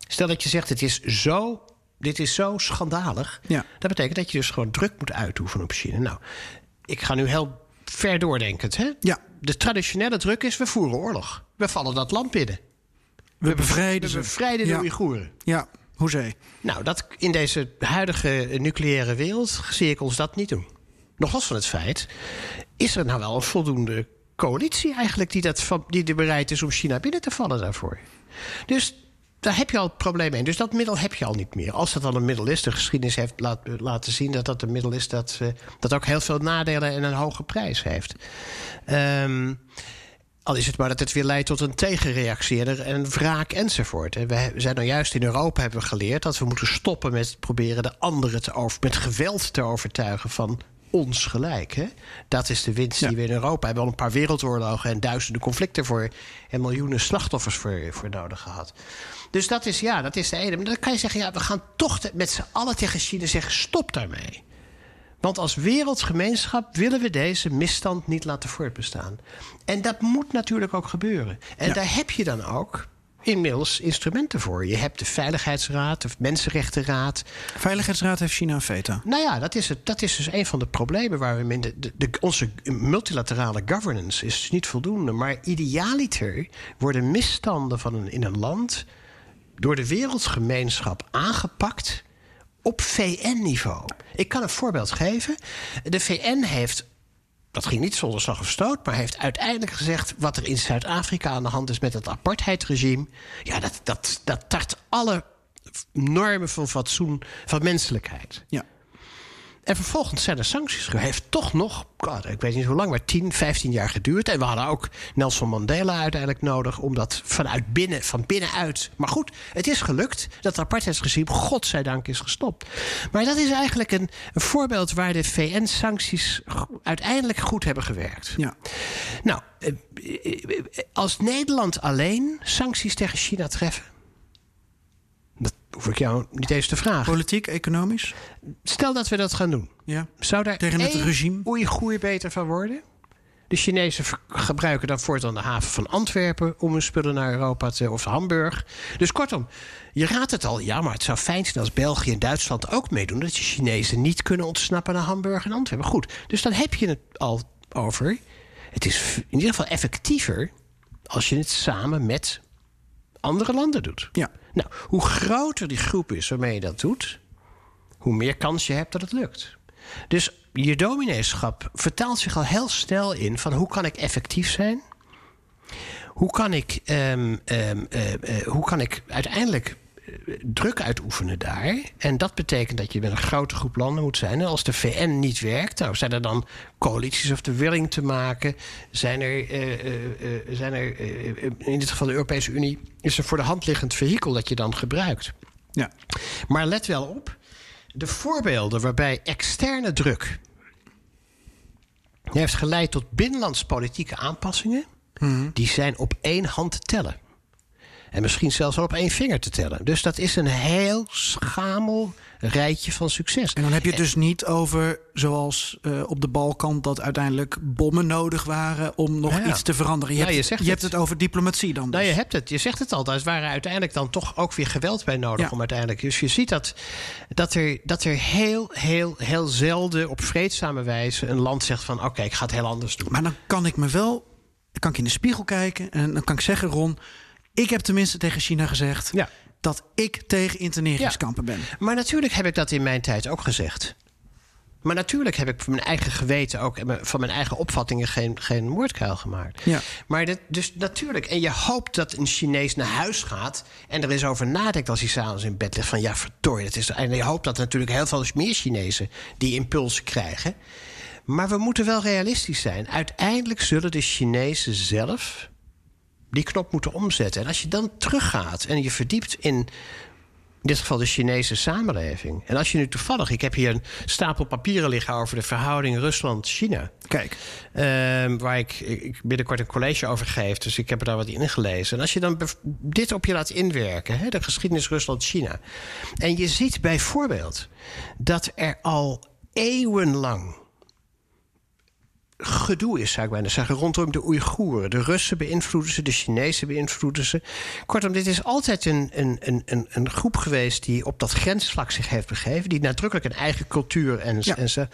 Stel dat je zegt, het is zo, dit is zo schandalig. Ja. Dat betekent dat je dus gewoon druk moet uitoefenen op China. Nou, ik ga nu heel ver doordenkend. Hè? Ja. De traditionele druk is, we voeren oorlog. We vallen dat land binnen. We bevrijden We ze. bevrijden de Ja. Oeigoeren. Ja, hoezee. Nou, dat, in deze huidige nucleaire wereld zie ik ons dat niet doen. Nog los van het feit, is er nou wel een voldoende coalitie eigenlijk die, dat, die er bereid is om China binnen te vallen daarvoor. Dus daar heb je al het probleem in. Dus dat middel heb je al niet meer. Als dat al een middel is, de geschiedenis heeft laat, laten zien dat dat een middel is dat, eh, dat ook heel veel nadelen en een hoge prijs heeft. Ehm, al is het maar dat het weer leidt tot een tegenreactie en er- en wraak enzovoort. En we zijn nou juist in Europa hebben we geleerd dat we moeten stoppen met proberen de anderen te over, met geweld te overtuigen van ons gelijk. Hè? Dat is de winst die we in Europa hebben. Al een paar wereldoorlogen en duizenden conflicten voor en miljoenen slachtoffers voor, voor nodig gehad. Dus dat is ja, dat is de ene. Maar dan kan je zeggen, ja, we gaan toch met z'n allen tegen China zeggen: stop daarmee. Want als wereldgemeenschap willen we deze misstand niet laten voortbestaan. En dat moet natuurlijk ook gebeuren. En daar heb je dan ook inmiddels instrumenten voor. Je hebt de Veiligheidsraad, de Mensenrechtenraad. Veiligheidsraad heeft China een veto. Nou ja, dat is, het, dat is dus een van de problemen waar we in de, de, de- onze multilaterale governance is dus niet voldoende. Maar idealiter worden misstanden van een, in een land door de wereldgemeenschap aangepakt op VN-niveau. Ik kan een voorbeeld geven. De VN heeft. Dat ging niet zonder slag of stoot, maar heeft uiteindelijk gezegd... wat er in Zuid-Afrika aan de hand is met het apartheidsregime... ja, dat, dat, dat tart alle normen van fatsoen, van menselijkheid. Ja. En vervolgens zijn er sancties geweest. Heeft toch nog, God, ik weet niet hoe lang, maar 10, 15 jaar geduurd. En we hadden ook Nelson Mandela uiteindelijk nodig om dat vanuit binnen, van binnenuit. Maar goed, het is gelukt dat het apartheidsregime, godzijdank, is gestopt. Maar dat is eigenlijk een, een voorbeeld waar de VN-sancties uiteindelijk goed hebben gewerkt. Ja. Nou, eh, eh, eh, als Nederland alleen sancties tegen China treffen. Hoef ik jou niet eens te vragen. Politiek, economisch? Stel dat we dat gaan doen. Ja. Zou daar Tegen het regime? Oeigoer beter van worden? De Chinezen gebruiken dan voortaan de haven van Antwerpen om hun spullen naar Europa te of Hamburg. Dus kortom, je raadt het al. Ja, maar het zou fijn zijn als België en Duitsland ook meedoen. Dat je Chinezen niet kunnen ontsnappen naar Hamburg en Antwerpen. Goed, dus dan heb je het al over. Het is in ieder geval effectiever als je het samen met andere landen doet. Ja. Nou, hoe groter die groep is waarmee je dat doet, hoe meer kans je hebt dat het lukt. Dus je domineeschap vertaalt zich al heel snel in van hoe kan ik effectief zijn? Hoe kan ik, ehm, ehm, eh, eh, hoe kan ik uiteindelijk druk uitoefenen daar? En dat betekent dat je met een grote groep landen moet zijn. En als de VN niet werkt, nou, zijn er dan coalities of de willing te maken? Zijn er, eh, eh, eh, zijn er in dit geval de Europese Unie, is er voor de hand liggend vehikel dat je dan gebruikt? Ja. Maar let wel op, de voorbeelden waarbij externe druk heeft geleid tot binnenlands politieke aanpassingen, die zijn op één hand te tellen. En misschien zelfs wel op één vinger te tellen. Dus dat is een heel schamel rijtje van succes. En dan heb je het dus niet over, zoals eh, op de Balkan, dat uiteindelijk bommen nodig waren om nog Ja, ja. iets te veranderen. Je, Ja, hebt, je zegt je hebt het. over diplomatie dan. Nou, dus. je hebt het. Je zegt het al. Daar waren uiteindelijk dan toch ook weer geweld bij nodig Ja. om uiteindelijk. Dus je ziet dat, dat, er, dat er heel, heel, heel zelden op vreedzame wijze een land zegt van oké, ik ga het heel anders doen. Maar dan kan ik me wel, dan kan ik in de spiegel kijken en dan kan ik zeggen, Ron, ik heb tenminste tegen China gezegd Ja. dat ik tegen interneringskampen ben. Maar natuurlijk heb ik dat in mijn tijd ook gezegd. Maar natuurlijk heb ik van mijn eigen geweten ook en van mijn eigen opvattingen geen, geen moordkuil gemaakt. Ja. Maar dat, dus natuurlijk, en je hoopt dat een Chinees naar huis gaat en er eens over nadenkt als hij s'avonds in bed ligt van ja, verdorie, dat is. En je hoopt dat natuurlijk heel veel meer Chinezen die impulsen krijgen. Maar we moeten wel realistisch zijn. Uiteindelijk zullen de Chinezen zelf die knop moeten omzetten. En als je dan teruggaat en je verdiept in in dit geval de Chinese samenleving. En als je nu toevallig, ik heb hier een stapel papieren liggen over de verhouding Rusland-China. Kijk, Ehm, waar ik, ik binnenkort een college over geef. Dus ik heb er daar wat in gelezen. En als je dan dit op je laat inwerken, hè, de geschiedenis Rusland-China. En je ziet bijvoorbeeld dat er al eeuwenlang gedoe is, zou ik bijna zeggen, rondom de Oeigoeren. De Russen beïnvloeden ze, de Chinezen beïnvloeden ze. Kortom, dit is altijd een, een, een, een, een groep geweest die op dat grensvlak zich heeft begeven. Die nadrukkelijk een eigen cultuur en, Ja. en ze.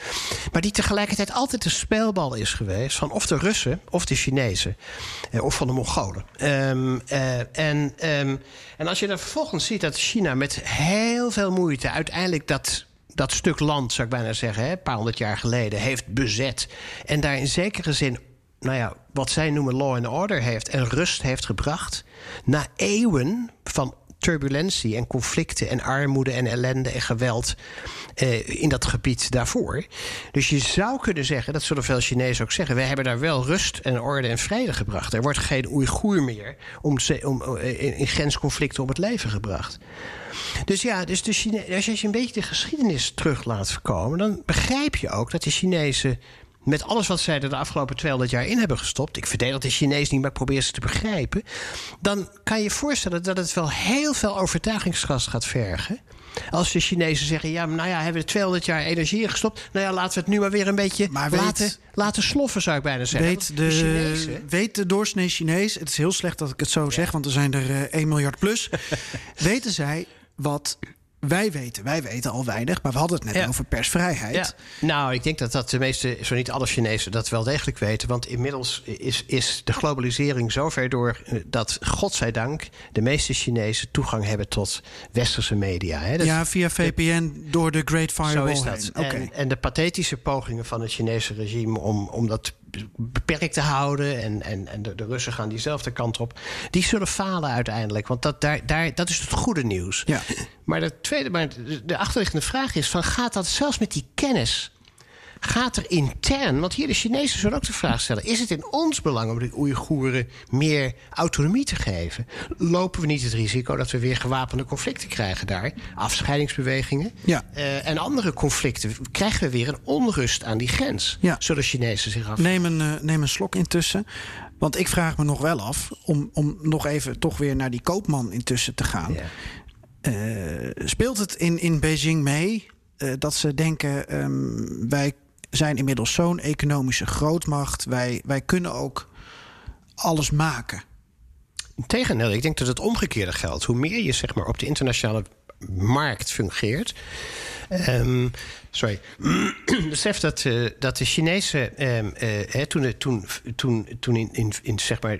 Maar die tegelijkertijd altijd een speelbal is geweest van of de Russen of de Chinezen. Eh, of van de Mongolen. Ehm, eh, en, ehm, en als je dan vervolgens ziet dat China met heel veel moeite uiteindelijk dat dat stuk land, zou ik bijna zeggen, een paar honderd jaar geleden, heeft bezet. En daar in zekere zin nou ja, wat zij noemen law and order heeft en rust heeft gebracht. Na eeuwen van turbulentie en conflicten en armoede en ellende en geweld eh, in dat gebied daarvoor. Dus je zou kunnen zeggen, dat zullen veel Chinezen ook zeggen, wij hebben daar wel rust en orde en vrede gebracht. Er wordt geen Oeigoer meer om, om, eh, in, grensconflicten om het leven gebracht. Dus ja, dus de Chine als je een beetje de geschiedenis terug laat komen, dan begrijp je ook dat de Chinezen met alles wat zij er de afgelopen 200 jaar in hebben gestopt. Ik verdedig de Chinees niet, maar ik probeer ze te begrijpen. Dan kan je je voorstellen dat het wel heel veel overtuigingskracht gaat vergen. Als de Chinezen zeggen, ja, nou ja, hebben we er 200 jaar energie in gestopt. Nou ja, laten we het nu maar weer een beetje maar laten, laten sloffen, zou ik bijna zeggen. Weet de, de weet de doorsnee Chinees, het is heel slecht dat ik het zo zeg, want er zijn er uh, eh, 1 miljard plus. [LAUGHS] weten zij wat wij weten, wij weten al weinig, maar we hadden het net over persvrijheid. Ja. Nou, ik denk dat, dat de meeste, zo niet alle Chinezen, dat wel degelijk weten. Want inmiddels is, is de globalisering zover door eh, dat, godzijdank, de meeste Chinezen toegang hebben tot westerse media. Hè. ja, via VPN door de Great Firewall. Zo is dat. En, en, de pathetische pogingen van het Chinese regime om, om dat beperkt te houden. En, en, en de, de, Russen gaan diezelfde kant op. Die zullen falen uiteindelijk. Want dat, daar, daar, dat is het goede nieuws. Ja. Maar, de tweede, maar de achterliggende vraag is: van, gaat dat zelfs met die kennis gaat er intern, want hier de Chinezen zullen ook de vraag stellen: is het in ons belang om de Oeigoeren meer autonomie te geven? Lopen we niet het risico dat we weer gewapende conflicten krijgen daar? Afscheidingsbewegingen ja. Uh, en andere conflicten. Krijgen we weer een onrust aan die grens? Ja. Zullen Chinezen zich af. Neem een, uh, neem een slok intussen. Want ik vraag me nog wel af, om, om nog even toch weer naar die koopman intussen te gaan. Ja. Uh, speelt het in, in Beijing mee dat ze denken: um, wij zijn inmiddels zo'n economische grootmacht. Wij, wij kunnen ook alles maken. Tegendeel, ik denk dat het omgekeerde geldt. Hoe meer je zeg maar, op de internationale markt fungeert. Um, sorry. [CLEARS THROAT] Besef dat, uh, dat de Chinezen um, uh, toen, toen, toen, toen in, in, in zeg maar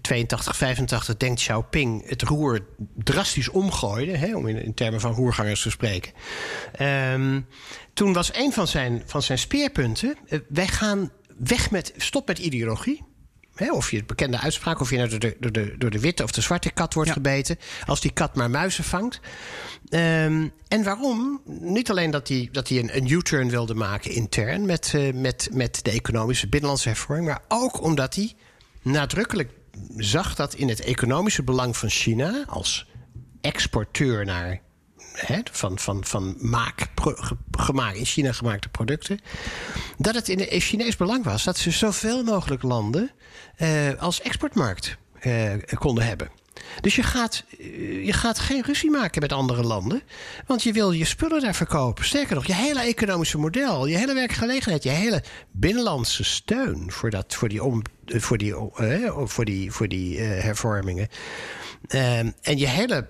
82, 85 Deng Xiaoping het roer drastisch omgooide, hè, om in, termen van roergangers te spreken. Um, toen was een van zijn, van zijn speerpunten: uh, wij gaan weg met, stop met ideologie of je het bekende uitspraak, of je nou door de, door de, door de witte of de zwarte kat wordt gebeten. Als die kat maar muizen vangt. Um, en waarom? Niet alleen dat hij, dat hij een, een U-turn wilde maken intern met, uh, met, met de economische binnenlandse hervorming. Maar ook omdat hij nadrukkelijk zag dat in het economische belang van China als exporteur naar van, van, van maak, gemaakt, in China gemaakte producten. Dat het in het Chinees belang was dat ze zoveel mogelijk landen uh, als exportmarkt uh, konden hebben. Dus je gaat, eh, je gaat geen ruzie maken met andere landen. Want je wil je spullen daar verkopen. Sterker nog, je hele economische model, je hele werkgelegenheid, je hele binnenlandse steun voor, dat, voor die, om, voor die, voor die, voor die hervormingen. en je hele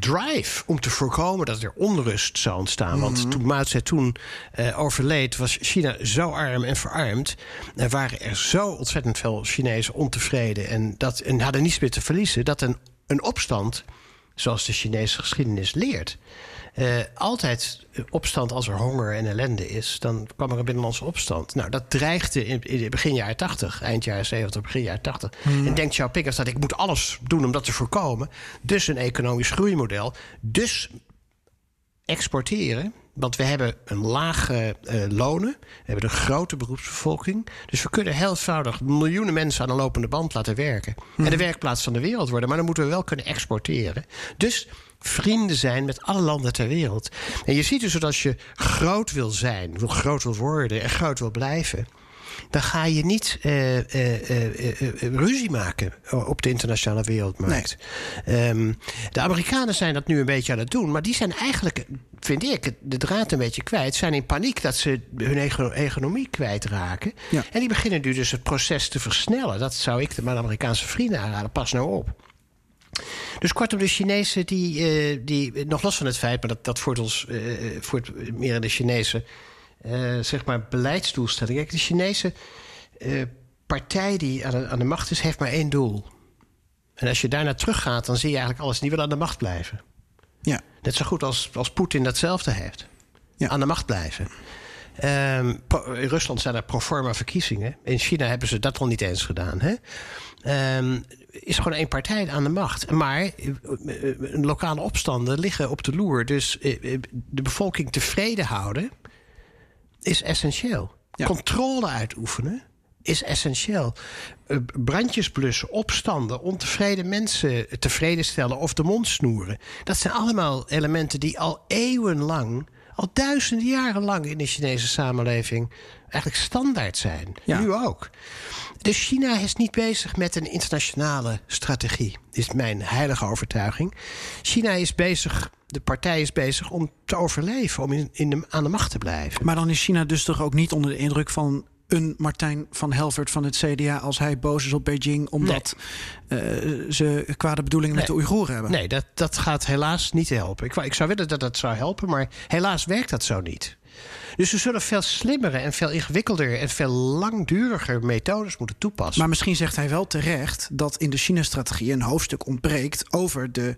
drive om te voorkomen dat er onrust zou ontstaan. Want mhm. toen Mao Zedong uh, overleed, was China zo arm en verarmd. Er waren er zo ontzettend veel Chinezen ontevreden en, dat, en hadden niets meer te verliezen. Dat een, een opstand, zoals de Chinese geschiedenis leert, uh, altijd opstand als er honger en ellende is, dan kwam er een binnenlandse opstand. Nou, dat dreigde in, in begin jaren 80, eind jaren 70, begin jaren 80. Hmm. En denkt Xiaoping dat ik moet alles doen om dat te voorkomen. Dus een economisch groeimodel. Dus exporteren. Want we hebben een lage uh, lonen. We hebben een grote beroepsbevolking. Dus we kunnen heel eenvoudig miljoenen mensen aan een lopende band laten werken. En de hmm. werkplaats van de wereld worden. Maar dan moeten we wel kunnen exporteren. Dus vrienden zijn met alle landen ter wereld. En je ziet dus dat als je groot wil zijn, wil groot wil worden en groot wil blijven dan ga je niet uh, uh, ruzie maken op de internationale wereldmarkt. Nee. Um, de Amerikanen zijn dat nu een beetje aan het doen, maar die zijn eigenlijk, vind ik, de draad een beetje kwijt. Zijn in paniek dat ze hun economie kwijtraken. Ja. En die beginnen nu dus het proces te versnellen. Dat zou ik de mijn Amerikaanse vrienden aanraden. Pas nou op. Dus kortom, de Chinezen die, uh, die nog los van het feit, maar dat, dat voert ons uh, voert meer in de Chinese uh, zeg maar beleidsdoelstelling. Kijk, de Chinese partij die aan de, aan de, macht is, heeft maar één doel. En als je daarna teruggaat, dan zie je eigenlijk alles. Die wil aan de macht blijven. Ja. Net zo goed als, als Poetin datzelfde heeft. Ja. Aan de macht blijven. Ehm, in Rusland zijn er pro forma verkiezingen. In China hebben ze dat al niet eens gedaan. Hè? Ehm, is gewoon één partij aan de macht. Maar eh, eh, lokale opstanden liggen op de loer. Dus eh, de bevolking tevreden houden is essentieel. Ja. Controle uitoefenen is essentieel. Brandjes blussen, opstanden, ontevreden mensen tevreden stellen of de mond snoeren. Dat zijn allemaal elementen die al eeuwenlang, al duizenden jaren lang in de Chinese samenleving eigenlijk standaard zijn. Ja. Nu ook. Dus China is niet bezig met een internationale strategie, is mijn heilige overtuiging. China is bezig, de partij is bezig om te overleven, om in, in de, aan de macht te blijven. Maar dan is China dus toch ook niet onder de indruk van een Martijn van Helvert van het CDA als hij boos is op Beijing omdat eh, ze kwade bedoelingen met de. Oeigoeren hebben. Nee, dat, dat gaat helaas niet helpen. Ik, ik zou willen dat dat zou helpen, maar helaas werkt dat zo niet. Dus we zullen veel slimmere en veel ingewikkelder en veel langduriger methodes moeten toepassen. Maar misschien zegt hij wel terecht dat in de China-strategie een hoofdstuk ontbreekt over de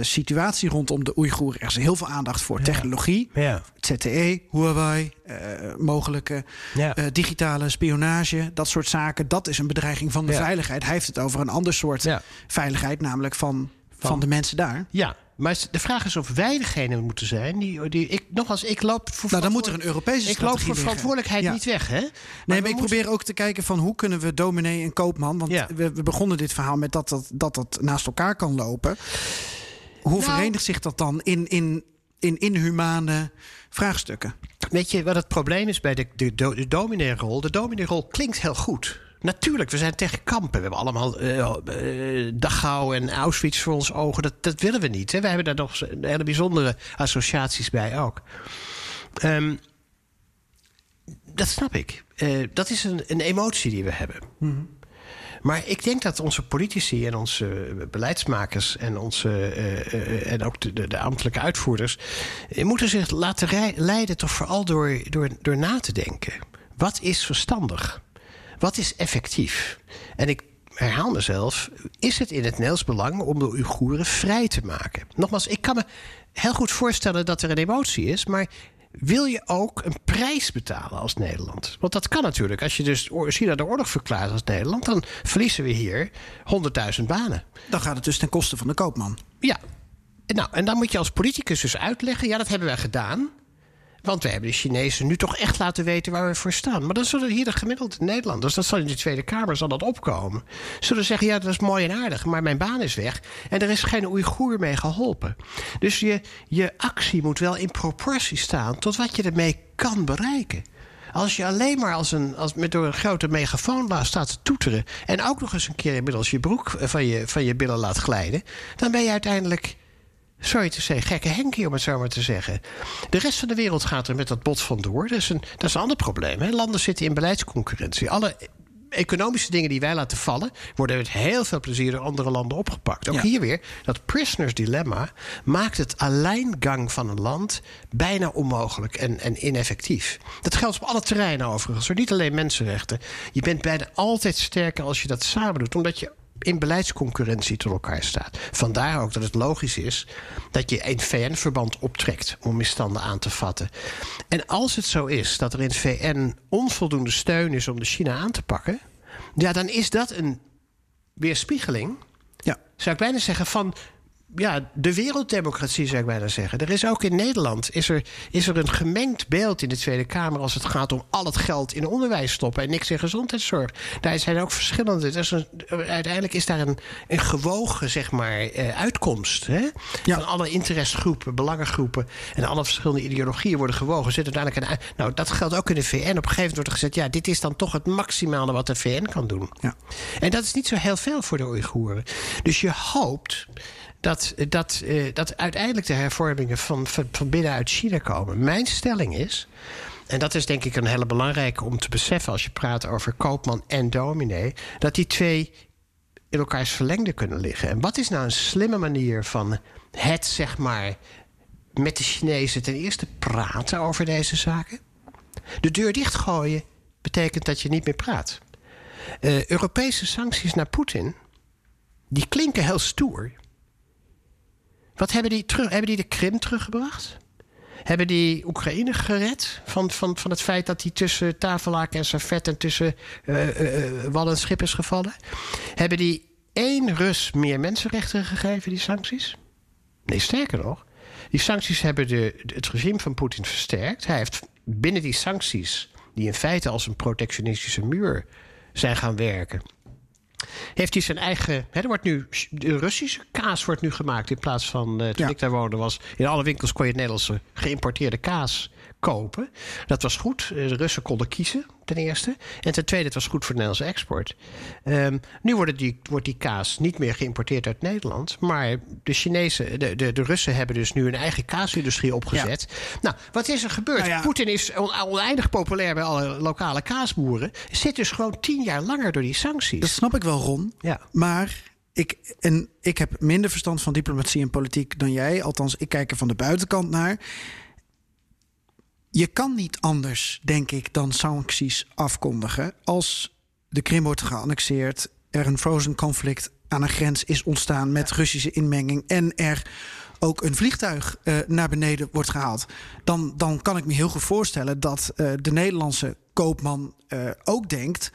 situatie rondom de Oeigoeren. Er is heel veel aandacht voor technologie, ja. ZTE, Huawei, eh, mogelijke Ja. eh, digitale spionage, dat soort zaken. Dat is een bedreiging van de Ja. veiligheid. Hij heeft het over een ander soort Ja. veiligheid, namelijk van, van, de mensen daar. ja, maar de vraag is of wij degene moeten zijn die, die ik nogmaals, ik loop voor Nou, dan moet er een Europese Ik loop voor verantwoordelijkheid Ja. niet weg, hè? Nee, maar, ik moeten- probeer ook te kijken van hoe kunnen we dominee en koopman... want Ja. we, we begonnen dit verhaal met dat dat, dat dat naast elkaar kan lopen. Hoe Nou- verenigt zich dat dan in, in, in inhumane vraagstukken? Weet je wat het probleem is bij de, de, de, de domineerrol? De domineerrol klinkt heel goed. Natuurlijk, we zijn tegen kampen. We hebben allemaal eh eh, Dachau en Auschwitz voor ons ogen. Dat, dat willen we niet. Hè? We hebben daar nog hele bijzondere associaties bij ook. Ehm, dat snap ik. Eh, dat is een, een emotie die we hebben. Maar ik denk dat onze politici en onze beleidsmakers en, onze, eh, eh, en ook de, de, ambtelijke uitvoerders eh, moeten zich laten leiden toch vooral door, door, door na te denken. Wat is verstandig? Wat is effectief? En ik herhaal mezelf, is het in het Nederlands belang om de Oeigoeren vrij te maken? Nogmaals, ik kan me heel goed voorstellen dat er een emotie is, maar wil je ook een prijs betalen als Nederland? Want dat kan natuurlijk. Als je dus China de oorlog verklaart als Nederland, dan verliezen we hier 100.000 banen. Dan gaat het dus ten koste van de koopman. Ja. En Nou, en dan moet je als politicus dus uitleggen: ja, dat hebben wij gedaan. Want we hebben de Chinezen nu toch echt laten weten waar we voor staan. Maar dan zullen hier de gemiddelde Nederlanders, dat zal in de Tweede Kamer zal dat opkomen, zullen zeggen: ja, dat is mooi en aardig, maar mijn baan is weg en er is geen Oeigoer mee geholpen. Dus je, je actie moet wel in proportie staan tot wat je ermee kan bereiken. Als je alleen maar als een, als met door een grote megafoon staat te toeteren. en ook nog eens een keer inmiddels je broek eh, van je, van je billen laat glijden. dan ben je uiteindelijk sorry te zeggen, gekke Henkie, om het zo maar te zeggen. De rest van de wereld gaat er met dat bot vandoor. Dat is een, dat is een ander probleem. Hè? Landen zitten in beleidsconcurrentie. Alle economische dingen die wij laten vallen... worden met heel veel plezier door andere landen opgepakt. Ook Ja. hier weer, dat prisoners dilemma... maakt het alleingang van een land bijna onmogelijk en, en ineffectief. Dat geldt op alle terreinen overigens. Niet alleen mensenrechten. Je bent bijna altijd sterker als je dat samen doet. Omdat je in beleidsconcurrentie tot elkaar staat. Vandaar ook dat het logisch is dat je een VN-verband optrekt om misstanden aan te vatten. En als het zo is dat er in het VN onvoldoende steun is om de China aan te pakken, ja, dan is dat een weerspiegeling, Ja. zou ik bijna zeggen, van ja, de werelddemocratie, zou ik bijna zeggen. Er is ook in Nederland is er, is er een gemengd beeld in de Tweede Kamer als het gaat om al het geld in onderwijs stoppen en niks in gezondheidszorg. Daar zijn ook verschillende. Er een, uiteindelijk is daar een, een gewogen zeg maar, eh, uitkomst. Hè? Ja. Van alle interessegroepen, belangengroepen en alle verschillende ideologieën worden gewogen. Zit uiteindelijk een, nou, dat geldt ook in de VN. Op een gegeven moment wordt er gezegd: ja, dit is dan toch het maximale wat de VN kan doen. Ja. En dat is niet zo heel veel voor de Oeigoeren. Dus je hoopt dat, dat, eh, dat uiteindelijk de hervormingen van, van, van binnenuit China komen. Mijn stelling is, en dat is denk ik een hele belangrijke om te beseffen als je praat over koopman en dominee, dat die twee in elkaars verlengde kunnen liggen. En wat is nou een slimme manier van het, zeg maar, met de Chinezen ten eerste praten over deze zaken? De deur dichtgooien betekent dat je niet meer praat. Eh, Europese sancties naar Poetin, die klinken heel stoer. Wat hebben die, terug, hebben die de Krim teruggebracht? Hebben die Oekraïne gered van, van, van het feit dat hij tussen tafellaken en servet en tussen uh, wal en schip is gevallen? Hebben die één Rus meer mensenrechten gegeven, die sancties? Nee, sterker nog. Die sancties hebben de, het regime van Poetin versterkt. Hij heeft binnen die sancties, die in feite als een protectionistische muur zijn gaan werken, heeft hij zijn eigen. Hè, er wordt nu, de Russische kaas wordt nu gemaakt in plaats van. Uh, toen ik daar woonde, was. In alle winkels kon je Nederlandse geïmporteerde kaas kopen. Dat was goed. De Russen konden kiezen, ten eerste. En ten tweede, het was goed voor de Nederlandse export. Um, nu wordt die, wordt die kaas niet meer geïmporteerd uit Nederland. Maar de Chinezen, de, de, de Russen hebben dus nu een eigen kaasindustrie opgezet. Nou, wat is er gebeurd? Nou Poetin is oneindig populair bij alle lokale kaasboeren. Zit dus gewoon tien jaar langer door die sancties. Dat snap ik wel, Ron. Ja. Maar ik, en ik heb minder verstand van diplomatie en politiek dan jij. Althans, ik kijk er van de buitenkant naar je kan niet anders, denk ik, dan sancties afkondigen. Als de Krim wordt geannexeerd, er een frozen conflict aan een grens is ontstaan met Russische inmenging en er ook een vliegtuig uh, naar beneden wordt gehaald, dan, dan kan ik me heel goed voorstellen dat uh, de Nederlandse koopman uh, ook denkt: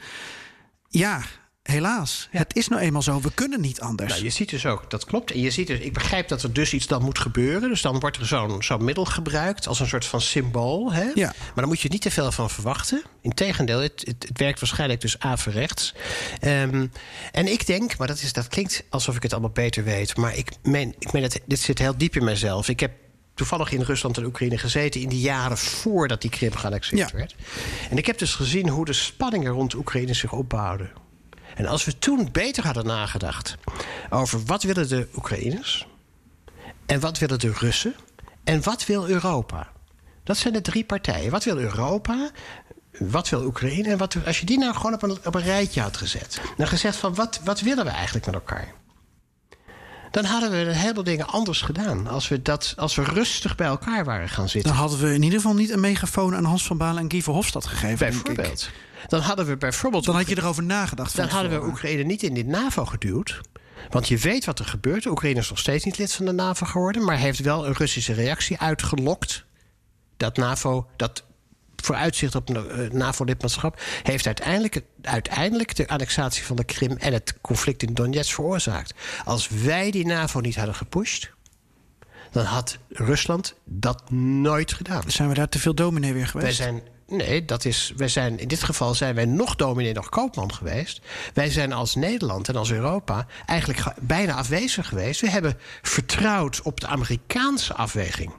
ja, helaas. Het is nou eenmaal zo. We kunnen niet anders. Nou, je ziet dus ook, dat klopt. En je ziet dus, ik begrijp dat er dus iets dan moet gebeuren. Dus dan wordt er zo'n zo'n middel gebruikt als een soort van symbool. Hè? Ja. Maar dan moet je niet te veel van verwachten. Integendeel, het, het, het werkt waarschijnlijk dus averechts. Um, en ik denk, maar dat, is, dat klinkt alsof ik het allemaal beter weet. Maar ik meen, ik meen dat dit zit heel diep in mijzelf. Ik heb toevallig in Rusland en Oekraïne gezeten in de jaren voordat die Krim geannexeerd ja. werd. En ik heb dus gezien hoe de spanningen rond Oekraïne zich opbouwden. En als we toen beter hadden nagedacht over wat willen de Oekraïners en wat willen de Russen en wat wil Europa. Dat zijn de drie partijen. Wat wil Europa? Wat wil Oekraïne? En wat, als je die nou gewoon op een, op een rijtje had gezet. Dan gezegd van wat, wat willen we eigenlijk met elkaar? Dan hadden we een heleboel dingen anders gedaan. Als we, dat, als we rustig bij elkaar waren gaan zitten. Dan hadden we in ieder geval niet een megafoon aan Hans van Balen en Guy Verhofstadt gegeven. Bijvoorbeeld. Dan hadden we bijvoorbeeld. Dan had je erover nagedacht. Dan hadden we Oekraïne niet in de NAVO geduwd. Want je weet wat er gebeurt. Oekraïne is nog steeds niet lid van de NAVO geworden. Maar heeft wel een Russische reactie uitgelokt. Dat NAVO, dat vooruitzicht op een NAVO-lidmaatschap, heeft uiteindelijk, uiteindelijk de annexatie van de Krim en het conflict in Donetsk veroorzaakt. Als wij die NAVO niet hadden gepusht, dan had Rusland dat nooit gedaan. Zijn we daar te veel dominee weer geweest? Wij zijn Nee, dat is, wij zijn, in dit geval zijn wij nog dominee, nog koopman geweest. Wij zijn als Nederland en als Europa eigenlijk bijna afwezig geweest. We hebben vertrouwd op de Amerikaanse afweging.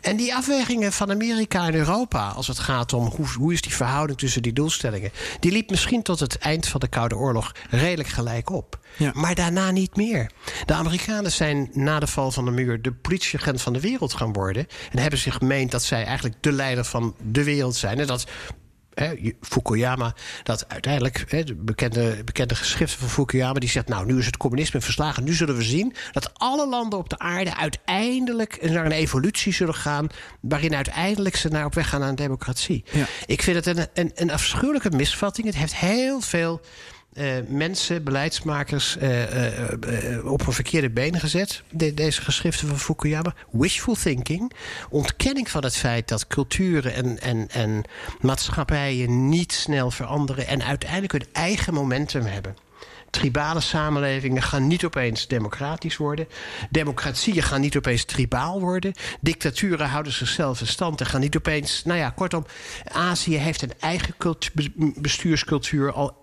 En die afwegingen van Amerika en Europa, als het gaat om hoe, hoe is die verhouding tussen die doelstellingen, die liep misschien tot het eind van de Koude Oorlog redelijk gelijk op. Ja. Maar daarna niet meer. De Amerikanen zijn na de val van de muur de politieagent van de wereld gaan worden. En hebben zich gemeend dat zij eigenlijk de leider van de wereld zijn. En dat Fukuyama, dat uiteindelijk, de bekende, bekende geschriften van Fukuyama, die zegt: Nou, nu is het communisme verslagen. Nu zullen we zien dat alle landen op de aarde uiteindelijk naar een evolutie zullen gaan. waarin uiteindelijk ze naar op weg gaan naar een democratie. Ja. Ik vind het een, een, een afschuwelijke misvatting. Het heeft heel veel uh, mensen, beleidsmakers, uh, uh, op een verkeerde been gezet. De, deze geschriften van Fukuyama. Wishful thinking. Ontkenning van het feit dat culturen en, en, en maatschappijen niet snel veranderen. En uiteindelijk hun eigen momentum hebben. Tribale samenlevingen gaan niet opeens democratisch worden. Democratieën gaan niet opeens tribaal worden. Dictaturen houden zichzelf in stand en gaan niet opeens. Nou ja, kortom, Azië heeft een eigen bestuurscultuur al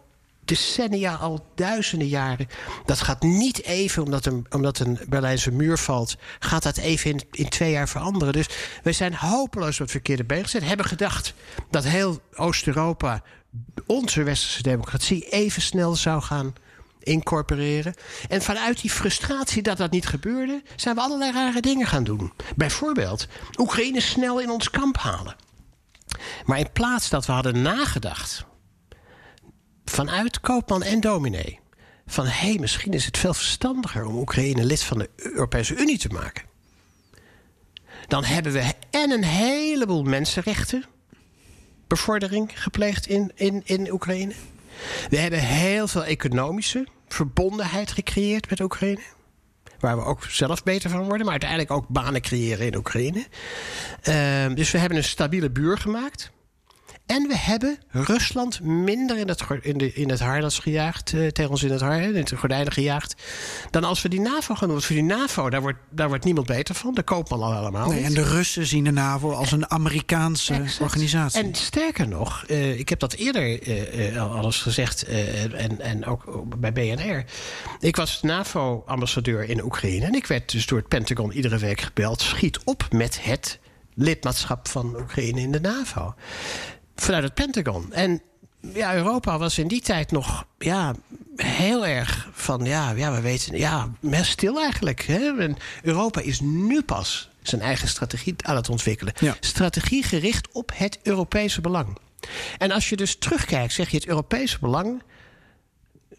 decennia, al duizenden jaren. Dat gaat niet even, omdat een, omdat een Berlijnse muur valt, gaat dat even in, in twee jaar veranderen. Dus we zijn hopeloos op het verkeerde been gezet. Hebben gedacht dat heel Oost-Europa, onze westerse democratie, even snel zou gaan incorporeren. En vanuit die frustratie dat dat niet gebeurde, zijn we allerlei rare dingen gaan doen. Bijvoorbeeld Oekraïne snel in ons kamp halen. Maar in plaats dat we hadden nagedacht vanuit koopman en dominee. Van hé, misschien is het veel verstandiger om Oekraïne lid van de Europese Unie te maken. Dan hebben we en een heleboel mensenrechten bevordering gepleegd in, in, in Oekraïne. We hebben heel veel economische verbondenheid gecreëerd met Oekraïne. Waar we ook zelf beter van worden. Maar uiteindelijk ook banen creëren in Oekraïne. Ehm, dus we hebben een stabiele buur gemaakt. En we hebben Rusland minder in het, in de, in het harnas gejaagd. Uh, tegen ons in het, in het gordijnen gejaagd. Dan als we die NAVO gaan doen. Want voor die NAVO, daar wordt, daar wordt niemand beter van. Daar koopt man al allemaal. Nee, en de Russen zien de NAVO als een Amerikaanse exact. organisatie. En sterker nog, uh, ik heb dat eerder uh, al eens gezegd. en, en ook bij BNR. Ik was NAVO-ambassadeur in Oekraïne. En ik werd dus door het Pentagon iedere week gebeld. Schiet op met het lidmaatschap van Oekraïne in de NAVO vanuit het Pentagon. En ja, Europa was in die tijd nog ja, heel erg van ja, ja, we weten, ja, stil eigenlijk. Hè? En Europa is nu pas zijn eigen strategie aan het ontwikkelen. Ja. Strategie gericht op het Europese belang. En als je dus terugkijkt, zeg je het Europese belang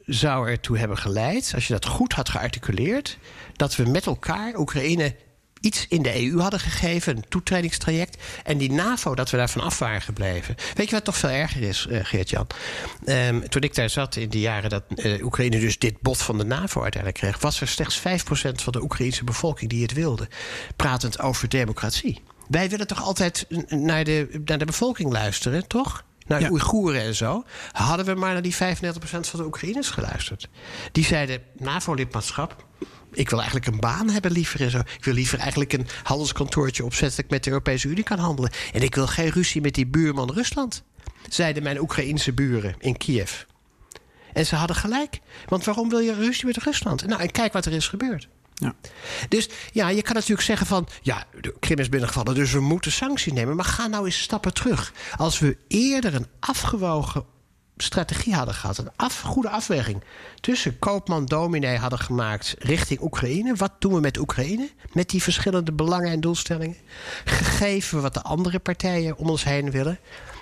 zou ertoe hebben geleid, als je dat goed had gearticuleerd, dat we met elkaar Oekraïne iets in de EU hadden gegeven, een toetredingstraject. En die NAVO, dat we daarvan af waren gebleven. Weet je wat toch veel erger is, uh, Geert-Jan? Um, toen ik daar zat in de jaren dat uh, Oekraïne dus dit bod van de NAVO uiteindelijk kreeg, was er slechts 5% van de Oekraïnse bevolking die het wilde. Pratend over democratie. Wij willen toch altijd naar de, naar de bevolking luisteren, toch? Naar de Oeigoeren en zo, hadden we maar naar die 35% van de Oekraïners geluisterd. Die zeiden: NAVO-lidmaatschap, ik wil eigenlijk een baan hebben liever en zo. Ik wil liever eigenlijk een handelskantoortje opzetten... dat ik met de Europese Unie kan handelen. En ik wil geen ruzie met die buurman Rusland. Zeiden mijn Oekraïense buren in Kiev. En ze hadden gelijk. Want waarom wil je ruzie met Rusland? Nou, en kijk wat er is gebeurd. Ja. Dus ja, je kan natuurlijk zeggen van... ja, de Krim is binnengevallen, dus we moeten sanctie nemen. Maar ga nou eens stappen terug. Als we eerder een afgewogen strategie hadden gehad. Een goede afweging tussen koopman dominee hadden gemaakt richting Oekraïne. Wat doen we met Oekraïne? Met die verschillende belangen en doelstellingen. Gegeven wat de andere partijen om ons heen willen.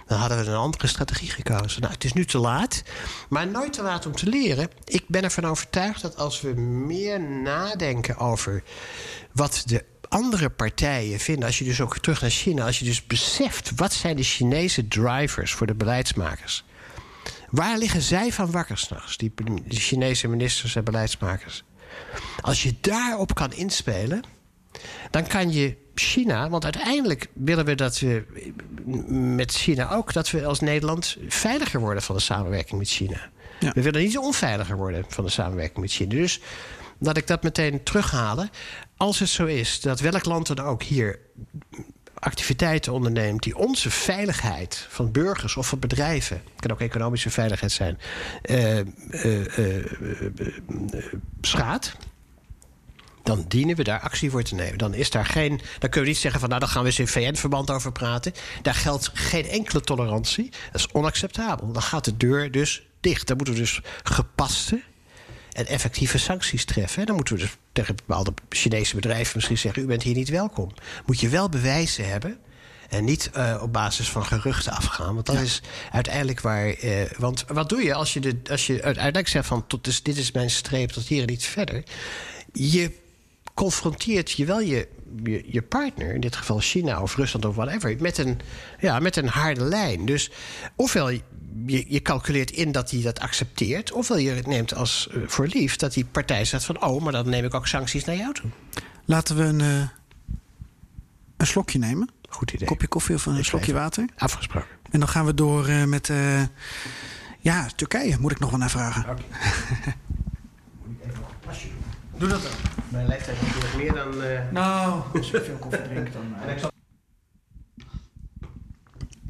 Dan hadden we een andere strategie gekozen. Nou, het is nu te laat. Maar nooit te laat om te leren. Ik ben ervan overtuigd dat als we meer nadenken over wat de andere partijen vinden, als je dus ook terug naar China, als je dus beseft wat zijn de Chinese drivers voor de beleidsmakers. Waar liggen zij van wakker s'nachts, die, die Chinese ministers en beleidsmakers? Als je daarop kan inspelen, dan kan je China, want uiteindelijk willen we dat we met China ook, dat we als Nederland veiliger worden van de samenwerking met China. We willen niet onveiliger worden van de samenwerking met China. Dus laat ik dat meteen terughalen. Als het zo is dat welk land dan ook hier activiteiten onderneemt die onze veiligheid van burgers of van bedrijven, het kan ook economische veiligheid zijn, uh, uh, schaadt. Dan dienen we daar actie voor te nemen. Dan is daar geen. Dan kunnen we niet zeggen van nou, dan gaan we eens in VN-verband over praten. Daar geldt geen enkele tolerantie. Dat is onacceptabel. Dan gaat de deur dus dicht. Dan moeten we dus gepaste en effectieve sancties treffen. Dan moeten we dus tegen bepaalde Chinese bedrijven misschien zeggen: U bent hier niet welkom. Moet je wel bewijzen hebben. En niet uh, op basis van geruchten afgaan. Want dat ja. is uiteindelijk waar. Uh, want wat doe je als je, de, als je uiteindelijk zegt van tot dus, dit is mijn streep tot hier en niet verder. Je confronteert je wel je, je, je, partner, in dit geval China of Rusland of whatever, met een, ja, met een harde lijn. Dus ofwel je, je calculeert in dat hij dat accepteert, ofwel je neemt als uh, voor lief dat die partij zegt van oh, maar dan neem ik ook sancties naar jou toe. Laten we een, uh, een slokje nemen. Goed idee. Een kopje koffie of een ik slokje water. Afgesproken. En dan gaan we door uh, met ja, Turkije, moet ik nog wel naar vragen. Okay. [LAUGHS] Doe dat dan. Mijn leeftijd is natuurlijk meer dan. Uh... Nou, als je veel koffie drinkt dan. Uh...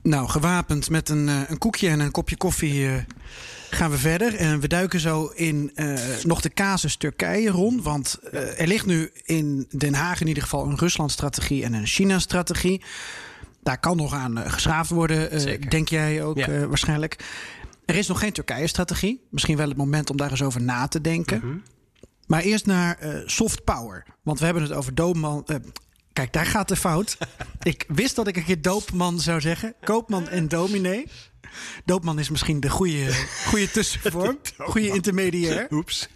Nou, gewapend met een, uh, een koekje en een kopje koffie gaan we verder. En we duiken zo in nog de casus Turkije rond. Want er ligt nu in Den Haag in ieder geval een Rusland-strategie en een China-strategie. Daar kan nog aan geschraafd worden, denk jij ook ja. waarschijnlijk. Er is nog geen Turkije-strategie. Misschien wel het moment om daar eens over na te denken. Maar eerst naar uh, soft power. Want we hebben het over doopman. Uh, kijk, daar gaat de fout. [LAUGHS] ik wist dat ik een keer doopman zou zeggen. Koopman en dominee. Doopman is misschien de goede, goede [LAUGHS] tussenvorm. goede intermediair. Oeps.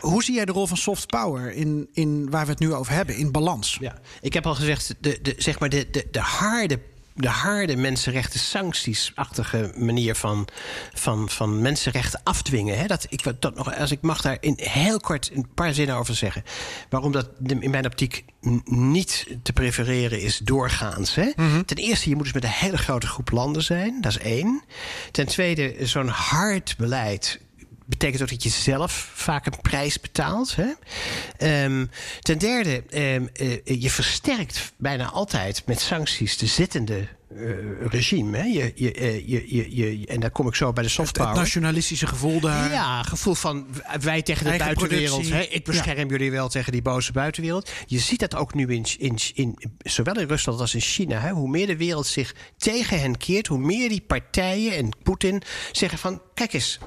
Hoe zie jij de rol van soft power in, in waar we het nu over hebben, in balans? Ja, ik heb al gezegd, de, de, zeg maar de, de, de harde de harde mensenrechten sanctiesachtige manier van, van, van mensenrechten afdwingen. Hè? Dat, ik, dat nog, als ik mag daar in heel kort een paar zinnen over zeggen. Waarom dat in mijn optiek niet te prefereren is doorgaans. Hè? Ten eerste, je moet dus met een hele grote groep landen zijn. Dat is één. Ten tweede, zo'n hard beleid betekent ook dat je zelf vaak een prijs betaalt. Hè? Ehm, ten derde, um, uh, je versterkt bijna altijd met sancties de zittende uh, regime. Hè? Je, je, je, je, je, en daar kom ik zo bij de soft power. Het, nationalistische gevoel daar. Ja, gevoel van wij tegen de Eigen buitenwereld. Hè? Ik bescherm jullie wel tegen die boze buitenwereld. Je ziet dat ook nu in, in, in, zowel in Rusland als in China. Hè? Hoe meer de wereld zich tegen hen keert, hoe meer die partijen en Poetin zeggen van kijk eens.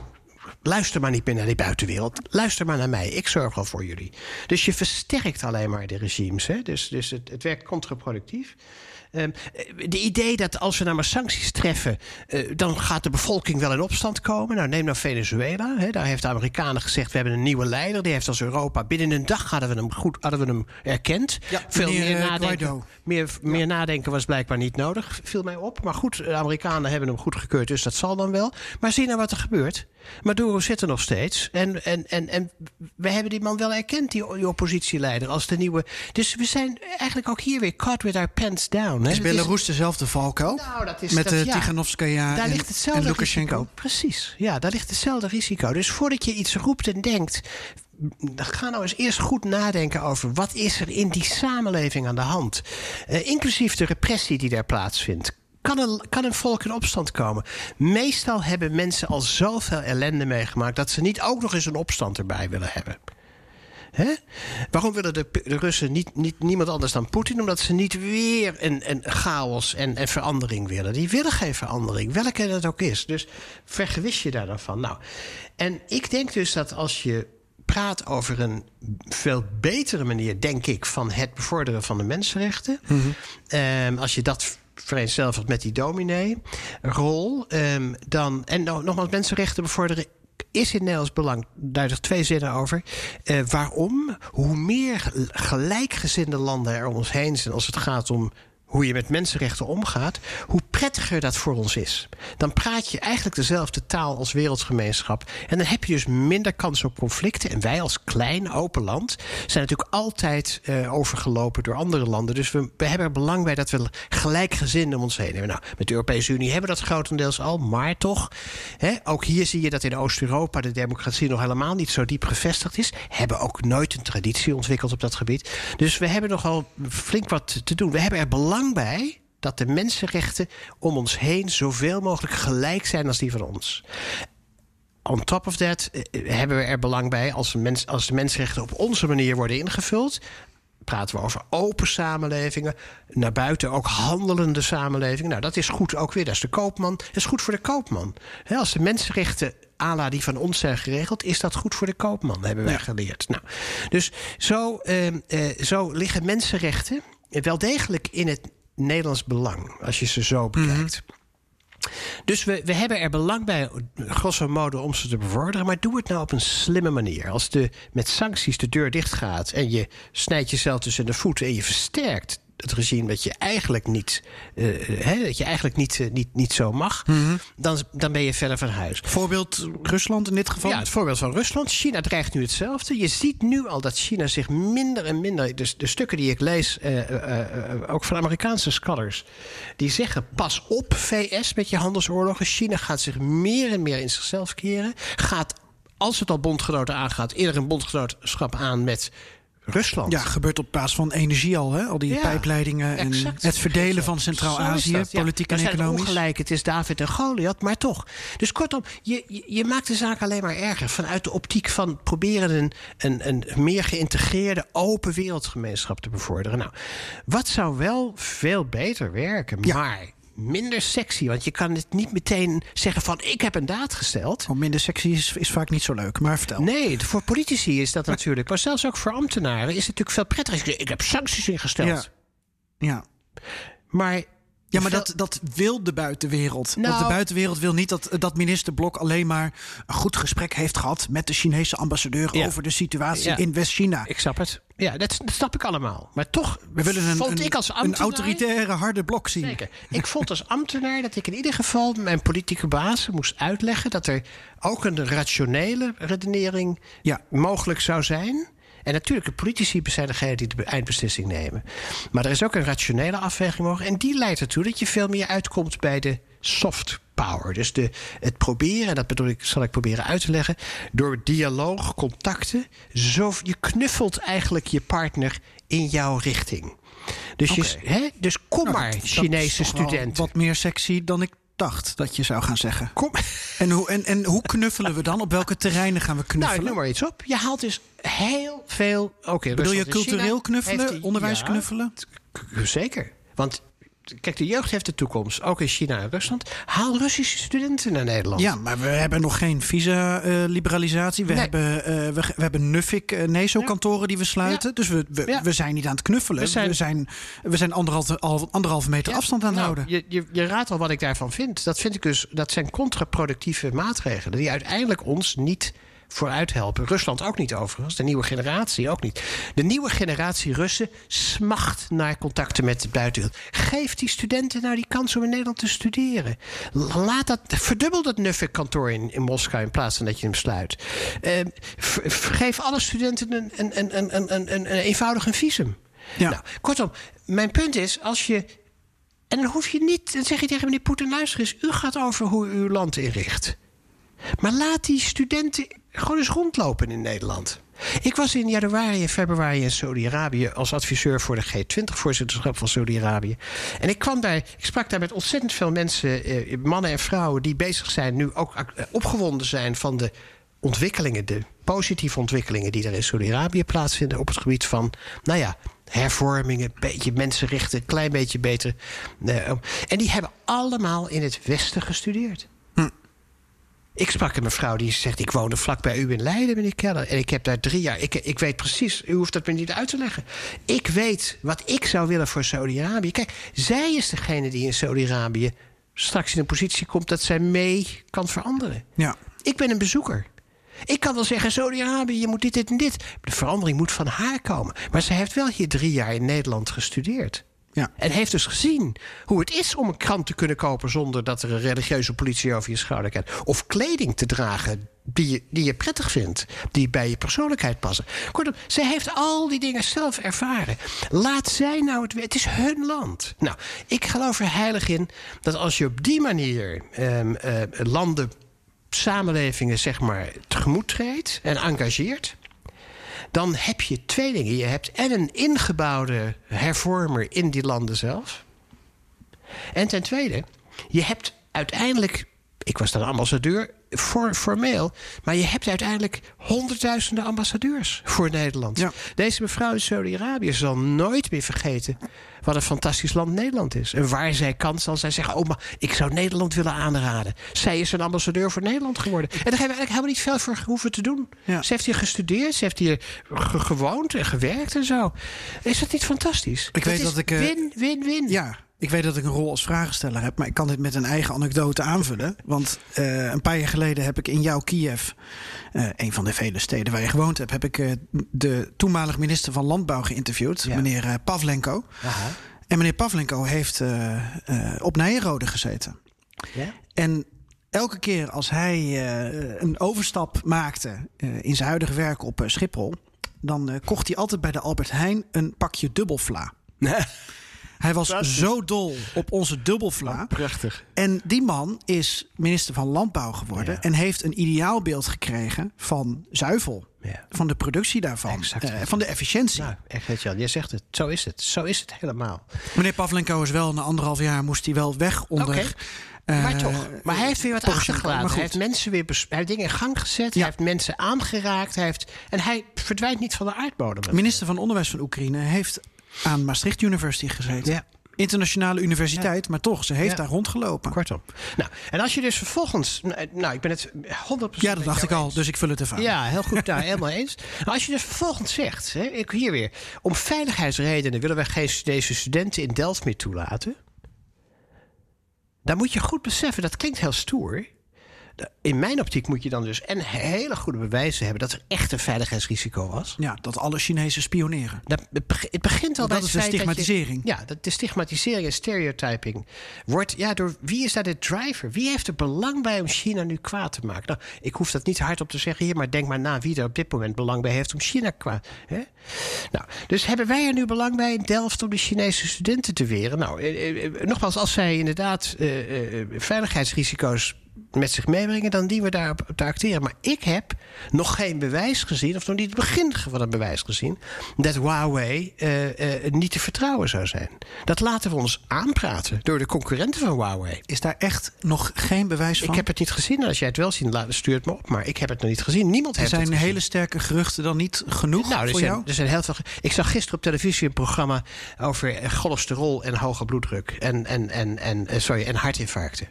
Luister maar niet meer naar die buitenwereld. Luister maar naar mij. Ik zorg al voor jullie. Dus je versterkt alleen maar de regimes. Hè? Dus, dus het, het werkt contraproductief. Um, de idee dat als we nou maar sancties treffen, uh, dan gaat de bevolking wel in opstand komen. Nou, neem nou Venezuela. Hè, daar heeft de Amerikanen gezegd: we hebben een nieuwe leider. Die heeft als Europa binnen een dag hadden we hem goed hadden we hem erkend. Ja, Veel meneer, meer eh, nadenken, Guaido. meer, meer nadenken was blijkbaar niet nodig, viel mij op. Maar goed, de Amerikanen hebben hem goedgekeurd, dus dat zal dan wel. Maar zie nou wat er gebeurt. Maduro zit er nog steeds. En, en, en, en we hebben die man wel erkend, die, die oppositieleider, als de nieuwe. Dus we zijn eigenlijk ook hier weer caught with our pants down. Hè? Is Belarus dezelfde valkuil? nou, dat is Met dat, de ja. Tiganovskaya Daar en, ligt hetzelfde en Lukashenko. risico. Precies, ja, daar ligt hetzelfde risico. Dus voordat je iets roept en denkt, ga nou eens eerst goed nadenken over wat is er in die samenleving aan de hand. Eh, inclusief de repressie die daar plaatsvindt. Kan een, kan een volk in opstand komen? Meestal hebben mensen al zoveel ellende meegemaakt dat ze niet ook nog eens een opstand erbij willen hebben. Hè? Waarom willen de, de Russen niet, niet, niemand anders dan Poetin? Omdat ze niet weer een, een chaos en, en verandering willen. Die willen geen verandering, welke het ook is. Dus vergewis je daar dan van. Nou, en ik denk dus dat als je praat over een veel betere manier, denk ik, van het bevorderen van de mensenrechten. Ehm, als je dat vereenzelvigt met die dominee-rol, ehm, dan. En no- nogmaals, mensenrechten bevorderen is in Nederlands belang. Daar twee zinnen over. Eh, waarom? Hoe meer gelijkgezinde landen er om ons heen zijn als het gaat om hoe je met mensenrechten omgaat, hoe prettiger dat voor ons is. Dan praat je eigenlijk dezelfde taal als wereldgemeenschap. En dan heb je dus minder kans op conflicten. En wij als klein, open land zijn natuurlijk altijd eh, overgelopen door andere landen. Dus we, we hebben er belang bij dat we gelijkgezinden om ons heen hebben. Nou, met de Europese Unie hebben we dat grotendeels al. Maar toch, hè, ook hier zie je dat in Oost-Europa de democratie nog helemaal niet zo diep gevestigd is. Hebben ook nooit een traditie ontwikkeld op dat gebied. Dus we hebben nogal flink wat te doen. We hebben er belang bij dat de mensenrechten om ons heen zoveel mogelijk gelijk zijn als die van ons. On top of that eh, hebben we er belang bij als, mens, als de mensenrechten op onze manier worden ingevuld. Praten we over open samenlevingen, naar buiten ook handelende samenlevingen. Nou, dat is goed ook weer. Dat is de koopman. Dat is goed voor de koopman. Als de mensenrechten à la die van ons zijn geregeld, is dat goed voor de koopman, hebben wij geleerd. Nou, dus zo, eh, eh, zo liggen mensenrechten wel degelijk in het Nederlands belang, als je ze zo bekijkt. Dus we, we hebben er belang bij, grosso modo, om ze te bevorderen. Maar doe het nou op een slimme manier. Als de, met sancties de deur dicht gaat en je snijdt jezelf tussen de voeten en je versterkt het regime dat je eigenlijk niet, eh, hè, dat je eigenlijk niet, eh, niet, niet zo mag, dan, dan ben je verder van huis. Voorbeeld Rusland in dit geval? Ja, het voorbeeld van Rusland. China dreigt nu hetzelfde. Je ziet nu al dat China zich minder en minder. Dus de stukken die ik lees, eh, eh, eh, ook van Amerikaanse scholars, die zeggen: pas op, VS, met je handelsoorlogen. China gaat zich meer en meer in zichzelf keren. Gaat, als het al bondgenoten aangaat, eerder een bondgenootschap aan met Rusland. Ja, gebeurt op basis van energie al, hè? Al die Ja, pijpleidingen en exact. het verdelen van Centraal-Azië, ja. politiek en zijn het economisch. ongelijk, het is David en Goliath, maar toch. Dus kortom, je, je, je maakt de zaak alleen maar erger. Vanuit de optiek van proberen een, een, een meer geïntegreerde, open wereldgemeenschap te bevorderen. Nou, wat zou wel veel beter werken, Ja. maar minder sexy. Want je kan het niet meteen zeggen van ik heb een daad gesteld. Want minder sexy is, is vaak niet zo leuk, maar vertel. Nee, voor politici is dat natuurlijk. Maar zelfs ook voor ambtenaren is het natuurlijk veel prettiger. Ik heb sancties ingesteld. Ja. Ja. Maar Ja, maar dat, dat wil de buitenwereld. Nou- Want de buitenwereld wil niet dat, dat minister Blok alleen maar een goed gesprek heeft gehad met de Chinese ambassadeur Ja. over de situatie Ja. in West-China. Ik snap het. Ja, dat, dat snap ik allemaal. Maar toch We willen een, vond een, ik als een autoritaire, harde blok zien. Zeker. Ik vond als ambtenaar dat ik in ieder geval mijn politieke baas moest uitleggen dat er ook een rationele redenering Ja. mogelijk zou zijn. En natuurlijk, de politici zijn degene die de be- eindbeslissing nemen. Maar er is ook een rationele afweging mogelijk. En die leidt ertoe dat je veel meer uitkomt bij de soft power. Dus de, het proberen, en dat bedoel ik, zal ik proberen uit te leggen. Door dialoog, contacten. Zo, je knuffelt eigenlijk je partner in jouw richting. Dus, je, hè, dus kom Nou, maar, dat- Chinese studenten. Wat meer sexy dan ik dat je zou gaan zeggen. Kom. En hoe, en, en hoe knuffelen we dan? Op welke terreinen gaan we Nou, ik knuffelen? noem maar iets op. Je haalt dus heel veel. Oké, Bedoel je China cultureel knuffelen? onderwijs ja, knuffelen? Zeker. Want kijk, de jeugd heeft de toekomst. Ook in China en Rusland. Haal Russische studenten naar Nederland. Ja, maar we hebben nog geen visa-liberalisatie. we, Nee. hebben, eh, we, we hebben Nuffic uh, NESO-kantoren die we sluiten. Ja. Dus we, we, Ja. we zijn niet aan het knuffelen. We We zijn- we zijn, anderhalve, al- anderhalve meter Ja, afstand aan het nou, houden. Je, je, je raadt al wat ik daarvan vind. Dat vind ik dus. Dat zijn contraproductieve maatregelen. Die uiteindelijk ons niet vooruit helpen. Rusland ook niet overigens. De nieuwe generatie ook niet. De nieuwe generatie Russen smacht naar contacten met de buitenwereld. Geef die studenten nou die kans om in Nederland te studeren. Laat dat, verdubbel dat Nuffic-kantoor in, in Moskou in plaats van dat je hem sluit. Eh, v- geef alle studenten een, een, een, een, een, een, een eenvoudig een visum. Ja. Nou, kortom, mijn punt is, als je en dan hoef je niet, dan zeg je tegen meneer Poetin: luister eens, u gaat over hoe u uw land inricht. Maar laat die studenten gewoon eens rondlopen in Nederland. Ik was in januari en februari in Saudi-Arabië als adviseur voor de G20-voorzitterschap van Saudi-Arabië. En ik kwam daar, ik sprak daar met ontzettend veel mensen, eh, mannen en vrouwen, die bezig zijn, nu ook eh, opgewonden zijn van de ontwikkelingen, de positieve ontwikkelingen die er in Saudi-Arabië plaatsvinden op het gebied van, nou ja, hervormingen, beetje mensenrichten, een klein beetje beter. eh, en die hebben allemaal in het Westen gestudeerd. Ik sprak een mevrouw die zegt: Ik woonde vlak bij u in Leiden, meneer Keller. En ik heb daar drie jaar. Ik, ik weet precies, u hoeft dat me niet uit te leggen. Ik weet wat ik zou willen voor Saudi-Arabië. Kijk, zij is degene die in Saudi-Arabië straks in een positie komt dat zij mee kan veranderen. Ja. Ik ben een bezoeker. Ik kan wel zeggen, Saudi-Arabië, je moet dit, dit en dit. De verandering moet van haar komen. Maar ze heeft wel hier drie jaar in Nederland gestudeerd. Ja. En heeft dus gezien hoe het is om een krant te kunnen kopen zonder dat er een religieuze politie over je schouder kijkt. Of kleding te dragen die je, die je prettig vindt, die bij je persoonlijkheid passen. Kortom, zij heeft al die dingen zelf ervaren. Laat zij nou het. Het is hun land. Nou, ik geloof er heilig in dat als je op die manier ehm, eh, landen, samenlevingen, zeg maar, tegemoet treedt en engageert dan heb je twee dingen. Je hebt en een ingebouwde hervormer in die landen zelf. En ten tweede, je hebt uiteindelijk. Ik was dan ambassadeur, voor, formeel. Maar je hebt uiteindelijk honderdduizenden ambassadeurs voor Nederland. Ja. Deze mevrouw in Saudi-Arabië zal nooit meer vergeten. wat een fantastisch land Nederland is. En waar zij kan, zal zij zeggen: Oh, maar ik zou Nederland willen aanraden. Zij is een ambassadeur voor Nederland geworden. En daar hebben we eigenlijk helemaal niet veel voor hoeven te doen. Ja. Ze heeft hier gestudeerd, ze heeft hier ge- gewoond en gewerkt en zo. Is dat niet fantastisch? Ik weet dat ik, eh, Win, win, win. Ja, ik weet dat ik een rol als vragensteller heb, maar ik kan dit met een eigen anekdote aanvullen. Want eh, een paar jaar geleden heb ik in jouw Kiev, eh, een van de vele steden waar je gewoond hebt, heb ik eh, de toenmalig minister van Landbouw geïnterviewd, Ja. meneer Pavlenko. Aha. En meneer Pavlenko heeft op Nijenrode gezeten. Ja? En elke keer als hij een overstap maakte in zijn huidige werk op Schiphol, dan kocht hij altijd bij de Albert Heijn een pakje dubbelvla. [LAUGHS] Hij was zo dol op onze dubbelvla. Prachtig. En die man is minister van Landbouw geworden. Ja. En heeft een ideaalbeeld gekregen van zuivel. Ja. Van de productie daarvan. Exact. eh, van de efficiëntie. Nou, echt, Jan, jij zegt het. Zo is het. Zo is het helemaal. Meneer Pavlenko is wel na anderhalf jaar moest hij wel weg onder. Oké. eh, maar toch, maar hij heeft weer wat achtergelaten. Hij heeft mensen weer bes- hij heeft dingen in gang gezet. Hij heeft mensen aangeraakt. Hij heeft, en hij verdwijnt niet van de aardbodem. Minister van Onderwijs van Oekraïne heeft aan Maastricht University gezeten. Ja. Internationale universiteit, maar toch, ze heeft Ja. daar rondgelopen. Kortom. Nou, en als je dus vervolgens... Nou, ik ben het 100% Ja, dat dacht ik al, eens. dus ik vul het aan. Ja, heel goed. Daar helemaal eens. Maar als je dus vervolgens zegt, hè, ik hier weer, om veiligheidsredenen willen wij geen deze studenten in Delft meer toelaten. dan moet je goed beseffen, dat klinkt heel stoer. In mijn optiek moet je dan dus en hele goede bewijzen hebben dat er echt een veiligheidsrisico was. Ja, dat alle Chinezen spioneren. Dat, het begint al dat bij is de stigmatisering. ja, dat de stigmatisering en stereotyping wordt. Ja, door wie is daar de driver? Wie heeft er belang bij om China nu kwaad te maken? Nou, ik hoef dat niet hardop te zeggen hier, maar denk maar na wie er op dit moment belang bij heeft om China kwaad. Hè? Nou, dus hebben wij er nu belang bij in Delft om de Chinese studenten te weren? Nou, eh, eh, eh nogmaals, als zij inderdaad eh, eh, veiligheidsrisico's met zich meebrengen, dan dienen we daarop te acteren. Maar ik heb nog geen bewijs gezien, of nog niet het begin van een bewijs gezien, dat Huawei uh, uh, niet te vertrouwen zou zijn. Dat laten we ons aanpraten door de concurrenten van Huawei. Is daar echt nog geen bewijs van? Ik heb het niet gezien. Als jij het wel ziet, stuur het me op. Maar ik heb het nog niet gezien. Niemand heeft het gezien. Zijn hele sterke geruchten dan niet genoeg nou, er voor zijn, jou? Er zijn heel veel. Ik zag gisteren op televisie een programma over cholesterol en hoge bloeddruk en, en, en, en, sorry, en hartinfarcten.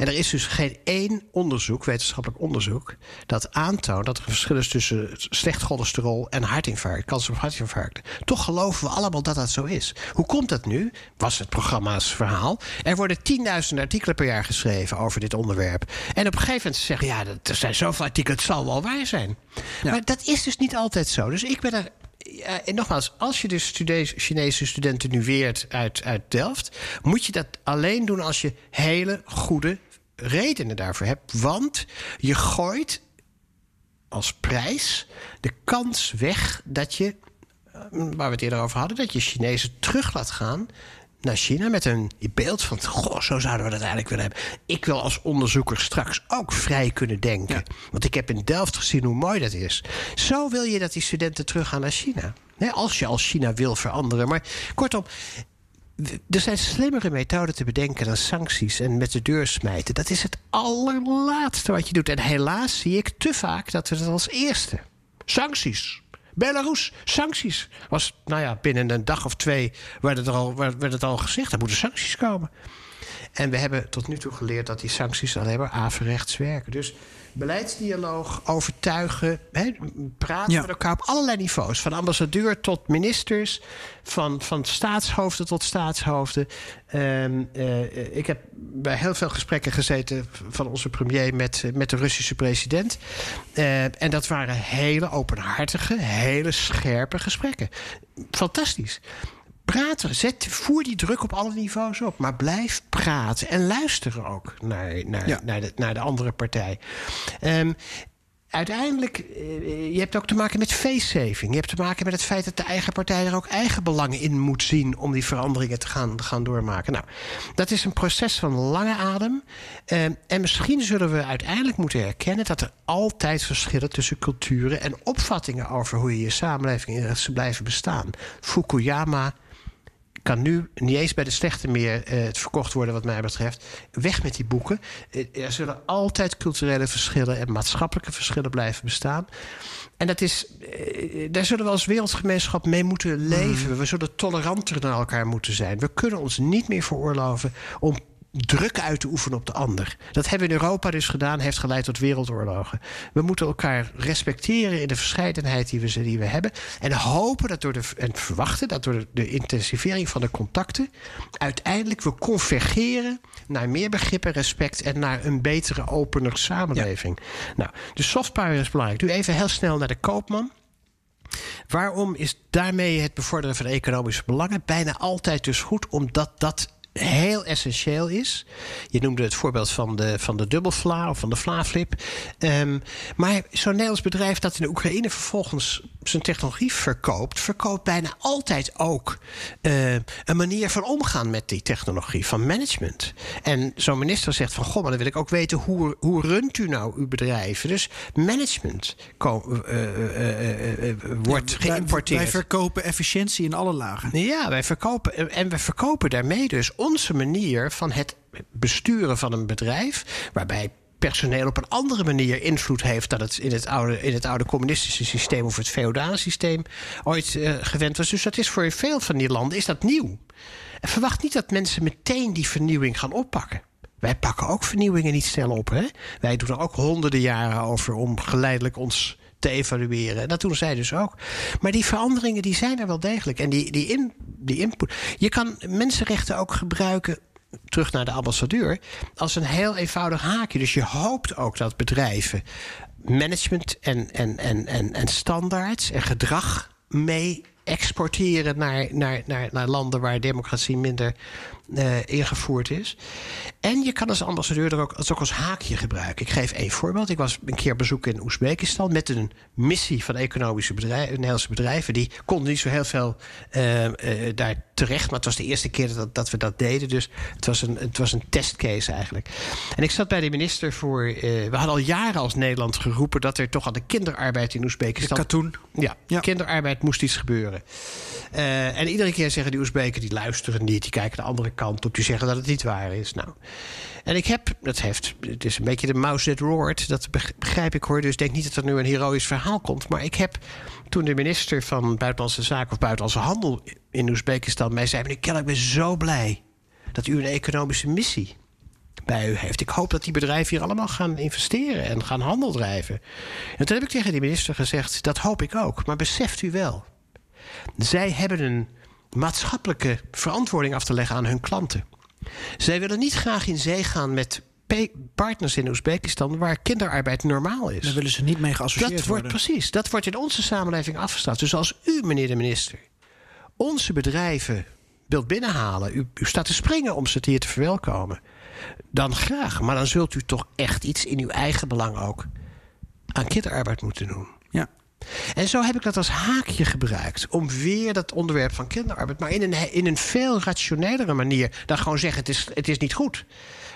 En er is dus geen één onderzoek, wetenschappelijk onderzoek, dat aantoont dat er een verschil is tussen slecht cholesterol en hartinfarct, kans op hartinfarct. Toch geloven we allemaal dat dat zo is. Hoe komt dat nu? Was het programma's verhaal. Er worden 10.000 artikelen per jaar geschreven over dit onderwerp. En op een gegeven moment zeggen ja, er zijn zoveel artikelen, het zal wel waar zijn. Maar dat is dus niet altijd zo. Dus ik ben er ja, en nogmaals, als je dus Chinese studenten nu weert uit, uit Delft, moet je dat alleen doen als je hele goede redenen daarvoor hebt. Want je gooit als prijs de kans weg dat je, eh, waar we het eerder over hadden, dat je Chinezen terug laat gaan naar China met een beeld van: goh, zo zouden we dat eigenlijk willen hebben. Ik wil als onderzoeker straks ook vrij kunnen denken. Want ik heb in Delft gezien hoe mooi dat is. Zo wil je dat die studenten teruggaan naar China. als je als China wil veranderen. Maar kortom, er zijn slimmere methoden te bedenken dan sancties en met de deur smijten. Dat is het allerlaatste wat je doet. En helaas zie ik te vaak dat we dat als eerste. Sancties. Belarus, sancties. Was, nou ja, binnen een dag of twee werd het al, werd het al gezegd. Er moeten sancties komen. En we hebben tot nu toe geleerd dat die sancties alleen maar averechts werken. Dus beleidsdialoog, overtuigen, hè, praten met elkaar op allerlei niveaus. Van ambassadeur tot ministers, van, van staatshoofden tot staatshoofden. Um, uh, ik heb bij heel veel gesprekken gezeten van onze premier met, met de Russische president. Uh, en dat waren hele openhartige, hele scherpe gesprekken. Fantastisch praten. Zet, voer die druk op alle niveaus op. Maar blijf praten. En luisteren ook naar, naar, naar, de, naar de andere partij. Um, uiteindelijk, uh, je hebt ook te maken met face-saving. Je hebt te maken met het feit dat de eigen partij er ook eigen belangen in moet zien om die veranderingen te gaan, gaan doormaken. Nou, dat is een proces van lange adem. Uh, en misschien zullen we uiteindelijk moeten erkennen dat er altijd verschillen tussen culturen en opvattingen over hoe je je samenleving in blijven bestaan. Fukuyama kan nu niet eens bij de slechte meer uh, verkocht worden, wat mij betreft. Weg met die boeken. Uh, er zullen altijd culturele verschillen en maatschappelijke verschillen blijven bestaan. En dat is, uh, daar zullen we als wereldgemeenschap mee moeten leven. Mm. We zullen toleranter naar elkaar moeten zijn. We kunnen ons niet meer veroorloven om druk uit te oefenen op de ander. Dat hebben we in Europa dus gedaan, heeft geleid tot wereldoorlogen. We moeten elkaar respecteren in de verscheidenheid die we, die we hebben. En hopen dat door de, en verwachten dat door de, de intensivering van de contacten. uiteindelijk we convergeren naar meer begrip en respect. en naar een betere, opener samenleving. Nou, de soft power is belangrijk. Nu even heel snel naar de koopman. Waarom is daarmee het bevorderen van economische belangen bijna altijd dus goed? Omdat dat heel essentieel is. Je noemde het voorbeeld van de, van de dubbelvla of van de vlaaflip. Um, maar zo'n Nederlands bedrijf dat in de Oekraïne vervolgens zijn technologie verkoopt, verkoopt bijna altijd ook uh, een manier van omgaan met die technologie, van management. En zo'n minister zegt van goh, maar dan wil ik ook weten hoe, hoe runt u nou uw bedrijven. Dus management uh, uh, wordt ja, geïmporteerd. Wij verkopen efficiëntie in alle lagen. Ja, wij verkopen en we verkopen daarmee dus onze manier van het besturen van een bedrijf, waarbij personeel op een andere manier invloed heeft dan het in het oude, in het oude communistische systeem of het feodale systeem ooit uh, gewend was. Dus dat is voor veel van die landen is dat nieuw. En verwacht niet dat mensen meteen die vernieuwing gaan oppakken. Wij pakken ook vernieuwingen niet snel op. Hè? Wij doen er ook honderden jaren over om geleidelijk ons te evalueren. En dat doen zij dus ook. Maar die veranderingen die zijn er wel degelijk. En die, die, in, die input. Je kan mensenrechten ook gebruiken terug naar de ambassadeur, als een heel eenvoudig haakje. Dus je hoopt ook dat bedrijven management en, en, en, en, en standaards en gedrag mee exporteren naar, naar, naar landen waar democratie minder uh, ingevoerd is. En je kan als ambassadeur er ook, als, ook als haakje gebruiken. Ik geef één voorbeeld. Ik was een keer bezoek in Oezbekistan met een missie van economische bedrijven, Nederlandse bedrijven. Die konden niet zo heel veel uh, uh, daar terecht. Maar het was de eerste keer dat, dat we dat deden. Dus het was, een, het was een testcase eigenlijk. En ik zat bij de minister voor. we hadden al jaren als Nederland geroepen dat er toch aan de kinderarbeid in Oezbekistan. De katoen. Ja, ja, kinderarbeid moest iets gebeuren. en iedere keer zeggen die Oezbeken die luisteren niet, die kijken de andere kant op, die zeggen dat het niet waar is. Nou. En ik heb, dat heeft, het is een beetje de mouse that roared, dat begrijp ik hoor. Dus denk niet dat er nu een heroïsch verhaal komt. Maar ik heb toen de minister van Buitenlandse Zaken of Buitenlandse Handel in Oezbekistan mij zei: Meneer Keller, ik ben zo blij dat u een economische missie bij u heeft. Ik hoop dat die bedrijven hier allemaal gaan investeren en gaan handel drijven. En toen heb ik tegen die minister gezegd: Dat hoop ik ook. Maar beseft u wel, zij hebben een maatschappelijke verantwoording af te leggen aan hun klanten. Zij willen niet graag in zee gaan met partners in Oezbekistan waar kinderarbeid normaal is. Daar willen ze niet mee geassocieerd dat worden. Wordt, precies, dat wordt in onze samenleving afgestraft. Dus als u, meneer de minister, onze bedrijven wilt binnenhalen, u, u staat te springen om ze hier te verwelkomen, dan graag. Maar dan zult u toch echt iets in uw eigen belang ook aan kinderarbeid moeten doen. Ja. En zo heb ik dat als haakje gebruikt. Om weer dat onderwerp van kinderarbeid. Maar in een, in een veel rationelere manier. Dan gewoon zeggen: het is, het is niet goed.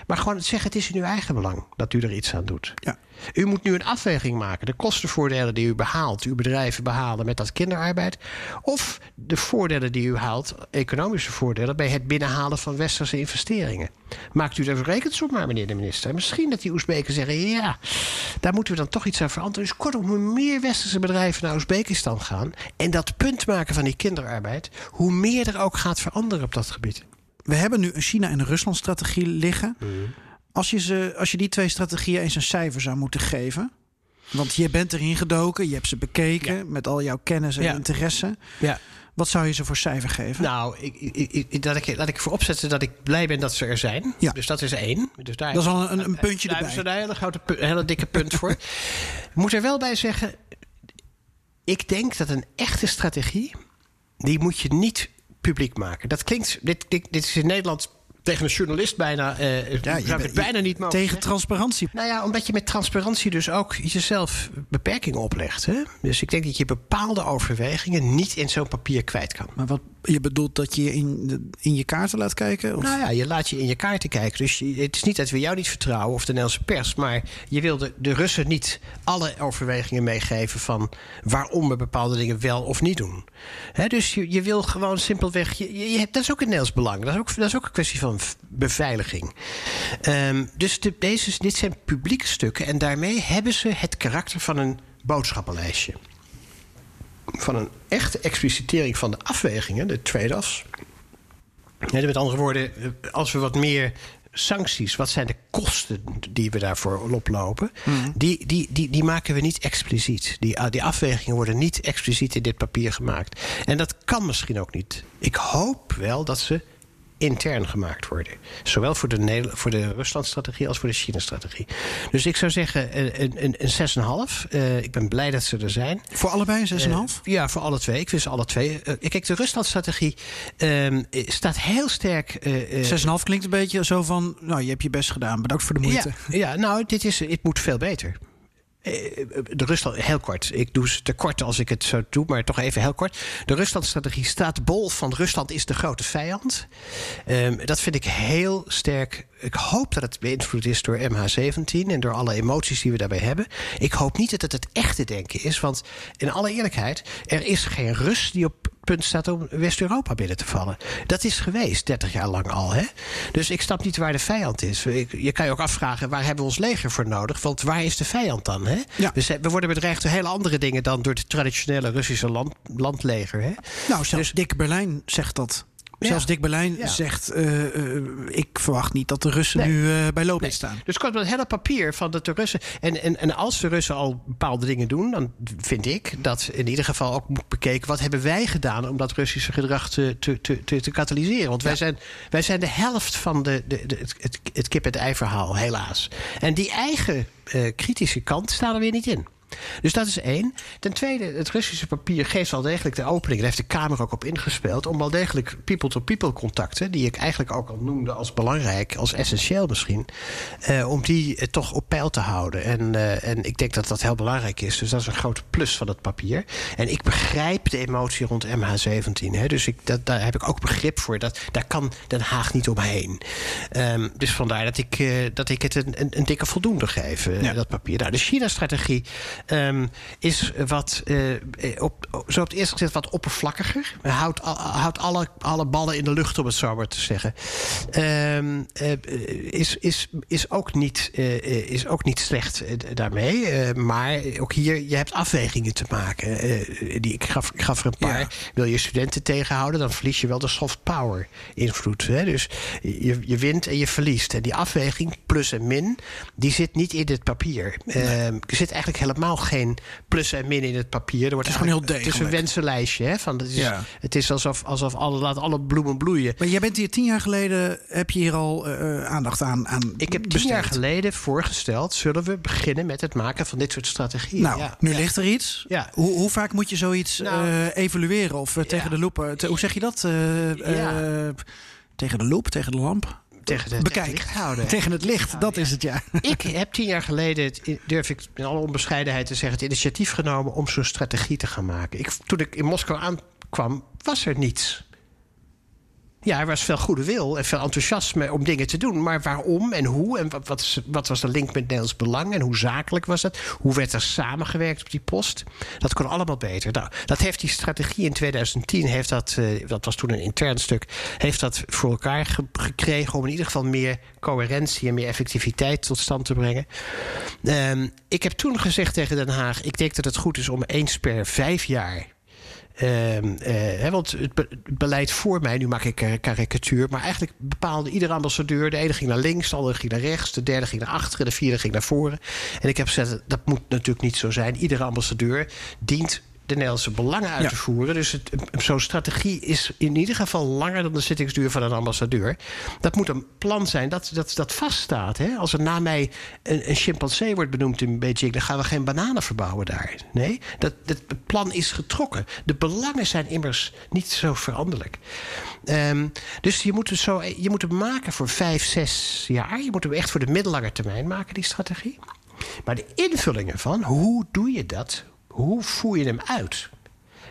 Maar gewoon zeggen: het is in uw eigen belang dat u er iets aan doet. Ja. U moet nu een afweging maken. De kostenvoordelen die u behaalt, uw bedrijven behalen met dat kinderarbeid. Of de voordelen die u haalt, economische voordelen, bij het binnenhalen van westerse investeringen. Maakt u daar rekensom maar, meneer de minister. Misschien dat die Oezbeken zeggen: ja, daar moeten we dan toch iets aan veranderen. Dus kortom, hoe meer westerse bedrijven naar Oezbekistan gaan. en dat punt maken van die kinderarbeid. hoe meer er ook gaat veranderen op dat gebied. We hebben nu een China- en een Rusland-strategie liggen. Als je, ze, als je die twee strategieën eens een cijfer zou moeten geven. Want je bent erin gedoken, je hebt ze bekeken met al jouw kennis en Ja. interesse. Ja. Wat zou je ze voor cijfer geven? Nou, ik, ik, ik, dat ik, laat ik voorop zetten dat ik blij ben dat ze er zijn. Ja. Dus dat is één. Dus daar Dat is al een, een puntje Daar erbij. hebben ze een hele, grote, hele dikke punt voor. Ik [LAUGHS] moet er wel bij zeggen... ik denk dat een echte strategie... die moet je niet publiek maken. Dat klinkt... Dit, dit, dit is in Nederland tegen een journalist bijna... eh Ja, het bijna niet mogen Tegen transparantie. Nou ja, omdat je met transparantie dus ook jezelf beperkingen oplegt. Hè? Dus ik denk dat je bepaalde overwegingen niet in zo'n papier kwijt kan. Maar wat je bedoelt dat je in, in je kaarten laat kijken? Nou ja, je laat je in je kaarten kijken. Dus het is niet dat we jou niet vertrouwen of de Nederlandse pers. Maar je wil de, Russen niet alle overwegingen meegeven van waarom we bepaalde dingen wel of niet doen. Dus je, je wil gewoon simpelweg. Je, dat is ook een Nederlands belang. Dat is ook, dat is ook een kwestie van beveiliging. Ehm, dus de, deze, dit zijn publieke stukken. En daarmee hebben ze het karakter van een boodschappenlijstje. Van een echte explicitering van de afwegingen, de trade-offs. Met andere woorden, als we wat meer sancties, wat zijn de kosten die we daarvoor oplopen, die, die, die, die maken we niet expliciet. Die, ah, die afwegingen worden niet expliciet in dit papier gemaakt. En dat kan misschien ook niet. Ik hoop wel dat ze intern gemaakt worden. Zowel voor de, voor de Rusland-strategie als voor de China-strategie. Dus ik zou zeggen een, een, een, een 6,5. Eh, ik ben blij dat ze er zijn. Voor allebei een 6,5? Eh, ja, voor alle twee. Ik ze alle twee. Eh, kijk, de Rusland-strategie ehm, eh, staat heel sterk. eh, eh, 6,5 klinkt een beetje zo van, nou, je hebt je best gedaan. Bedankt voor de moeite. ja, ja, nou, dit is, het moet veel beter. Eh, De Rusland, heel kort. Ik doe ze te kort als ik het zo doe, maar toch even heel kort. De Rusland-strategie staat bol van Rusland is de grote vijand. Ehm, dat vind ik heel sterk. Ik hoop dat het beïnvloed is door MH17 en door alle emoties die we daarbij hebben. Ik hoop niet dat het het echte denken is, want in alle eerlijkheid, er is geen Rus die op punt staat om West-Europa binnen te vallen. Dat is geweest, 30 jaar lang al. Hè? Dus ik snap niet waar de vijand is. Je kan je ook afvragen, waar hebben we ons leger voor nodig? Want waar is de vijand dan? Hè? Ja. Dus we worden bedreigd door hele andere dingen dan door het traditionele Russische land, landleger. Hè? Nou, zelfs Dick Berlijn zegt dat. Zelfs Dick Berlijn zegt: eh, eh, Ik verwacht niet dat de Russen Nee. nu eh, bij loopnet staan. Dus kort het hele papier van dat de Russen. En, en, en als de Russen al bepaalde dingen doen, dan vind ik dat in ieder geval ook moet bekeken. wat hebben wij gedaan om dat Russische gedrag te, te, te, te, te katalyseren? Want wij, zijn, wij zijn de helft van de, de, de- het, het, het kip-en-ei-verhaal, helaas. En die eigen kritische kant staat er weer niet in. Dus dat is één. Ten tweede, het Russische papier geeft wel degelijk de opening. Daar heeft de Kamer ook op ingespeeld. Om wel degelijk people-to-people contacten. die ik eigenlijk ook al noemde als belangrijk, als essentieel misschien. eh, om die eh, toch op peil te houden. En, eh, en ik denk dat dat heel belangrijk is. Dus dat is een grote plus van het papier. En ik begrijp de emotie rond MH17. Hè. Dus ik, dat, daar heb ik ook begrip voor. Dat, daar kan Den Haag niet omheen. Ehm, dus vandaar dat ik, eh, dat ik het een, een, een dikke voldoende geef, eh, Ja. dat papier. Nou, de China-strategie ehm, is wat, eh, op, zo op het eerste gezicht wat oppervlakkiger. Houdt, al- houdt alle, alle ballen in de lucht, om het zo maar te zeggen. Ehm, eh, is, is, is, ook niet, eh, is ook niet slecht daarmee. Maar ook hier, je hebt afwegingen te maken. Die, ik, gaf, ik gaf er een paar. Ja. Wil je studenten tegenhouden, dan verlies je wel de soft power invloed. Hè? Dus je, je wint en je verliest. En die afweging, plus en min, die zit niet in het papier. Ehm, er zit eigenlijk helemaal geen plus en min in het papier. Er wordt Het is gewoon heel eigenlijk- Het is een degelijk. wensenlijstje. Hè? Van, het is, Ja. het is alsof, alsof alle, laat alle bloemen bloeien. Maar jij bent hier tien jaar geleden, heb je hier al eh, eh, aandacht aan, aan Ik heb tien besteed. jaar geleden voorgesteld... zullen we beginnen met het maken van dit soort strategieën. Nou, Ja. nu Ja. ligt er iets. Ja. Hoe, hoe vaak moet je zoiets Nou, eh, evalueren of tegen de loep? te- hoe zeg je dat? Tegen de loep, tegen de lamp? Tegen de- tegen Bekijk. het licht houden. Tegen het licht, dat is het ja. [LAUGHS] Ik heb tien jaar geleden, het- durf ik in alle onbescheidenheid te zeggen, het initiatief genomen om zo'n strategie te gaan maken. Ik, toen ik in Moskou aankwam, was er niets. Ja, er was veel goede wil en veel enthousiasme om dingen te doen. Maar waarom en hoe? En wat, wat, wat was de link met Nederlands Belang? En hoe zakelijk was dat? Hoe werd er samengewerkt op die post? Dat kon allemaal beter. Nou, dat heeft die strategie in 2010, heeft dat, eh, dat was toen een intern stuk, heeft dat voor elkaar ge- gekregen om in ieder geval meer coherentie en meer effectiviteit tot stand te brengen. Ehm, ik heb toen gezegd tegen Den Haag: ik denk dat het goed is om eens per vijf jaar. Ehm, eh, want het, be- het beleid voor mij, nu maak ik een karikatuur, maar eigenlijk bepaalde iedere ambassadeur. De ene ging naar links, de andere ging naar rechts, de derde ging naar achteren, de vierde ging naar voren. En ik heb gezegd: dat moet natuurlijk niet zo zijn. Iedere ambassadeur dient de Nederlandse belangen uit Ja. te voeren. Dus zo'n strategie is in ieder geval langer dan de zittingsduur van een ambassadeur. Dat moet een plan zijn dat, dat, dat vaststaat. Hè? Als er na mij een, een chimpansee wordt benoemd in Beijing, dan gaan we geen bananen verbouwen daar. Nee, dat, dat het plan is getrokken. De belangen zijn immers niet zo veranderlijk. Ehm, dus je moet, het zo, je moet hem maken voor vijf, zes jaar. Je moet hem echt voor de middellange termijn maken, die strategie. Maar de invulling ervan, hoe doe je dat? Hoe voer je hem uit?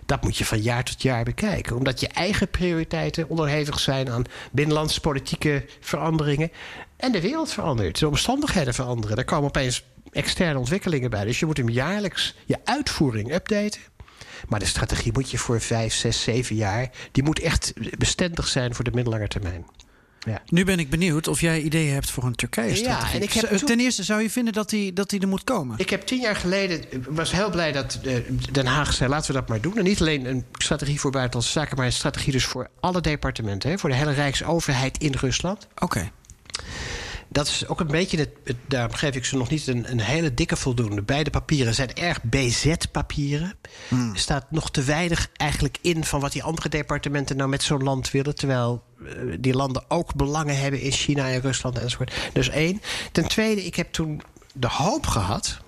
Dat moet je van jaar tot jaar bekijken. Omdat je eigen prioriteiten onderhevig zijn aan binnenlandse politieke veranderingen. En de wereld verandert. De omstandigheden veranderen. Er komen opeens externe ontwikkelingen bij. Dus je moet hem jaarlijks je uitvoering updaten. Maar de strategie moet je voor vijf, zes, zeven jaar. Die moet echt bestendig zijn voor de middellange termijn. Ja. Nu ben ik benieuwd of jij ideeën hebt voor een Turkije-strategie. Ja, en ik heb Z- toen- Ten eerste zou je vinden dat die, dat die er moet komen. Ik heb tien jaar geleden was heel blij dat eh, Den Haag zei: laten we dat maar doen. En niet alleen een strategie voor buitenlandse zaken, maar een strategie dus voor alle departementen, hè, voor de hele Rijksoverheid in Rusland. Oké. Dat is ook een beetje het. het- daarom geef ik ze nog niet een, een hele dikke voldoende. Beide papieren zijn erg BZ-papieren. Er staat nog te weinig eigenlijk in van wat die andere departementen nou met zo'n land willen. Terwijl eh, die landen ook belangen hebben in China en Rusland enzovoort. Dus één. Ten tweede, ik heb toen de hoop gehad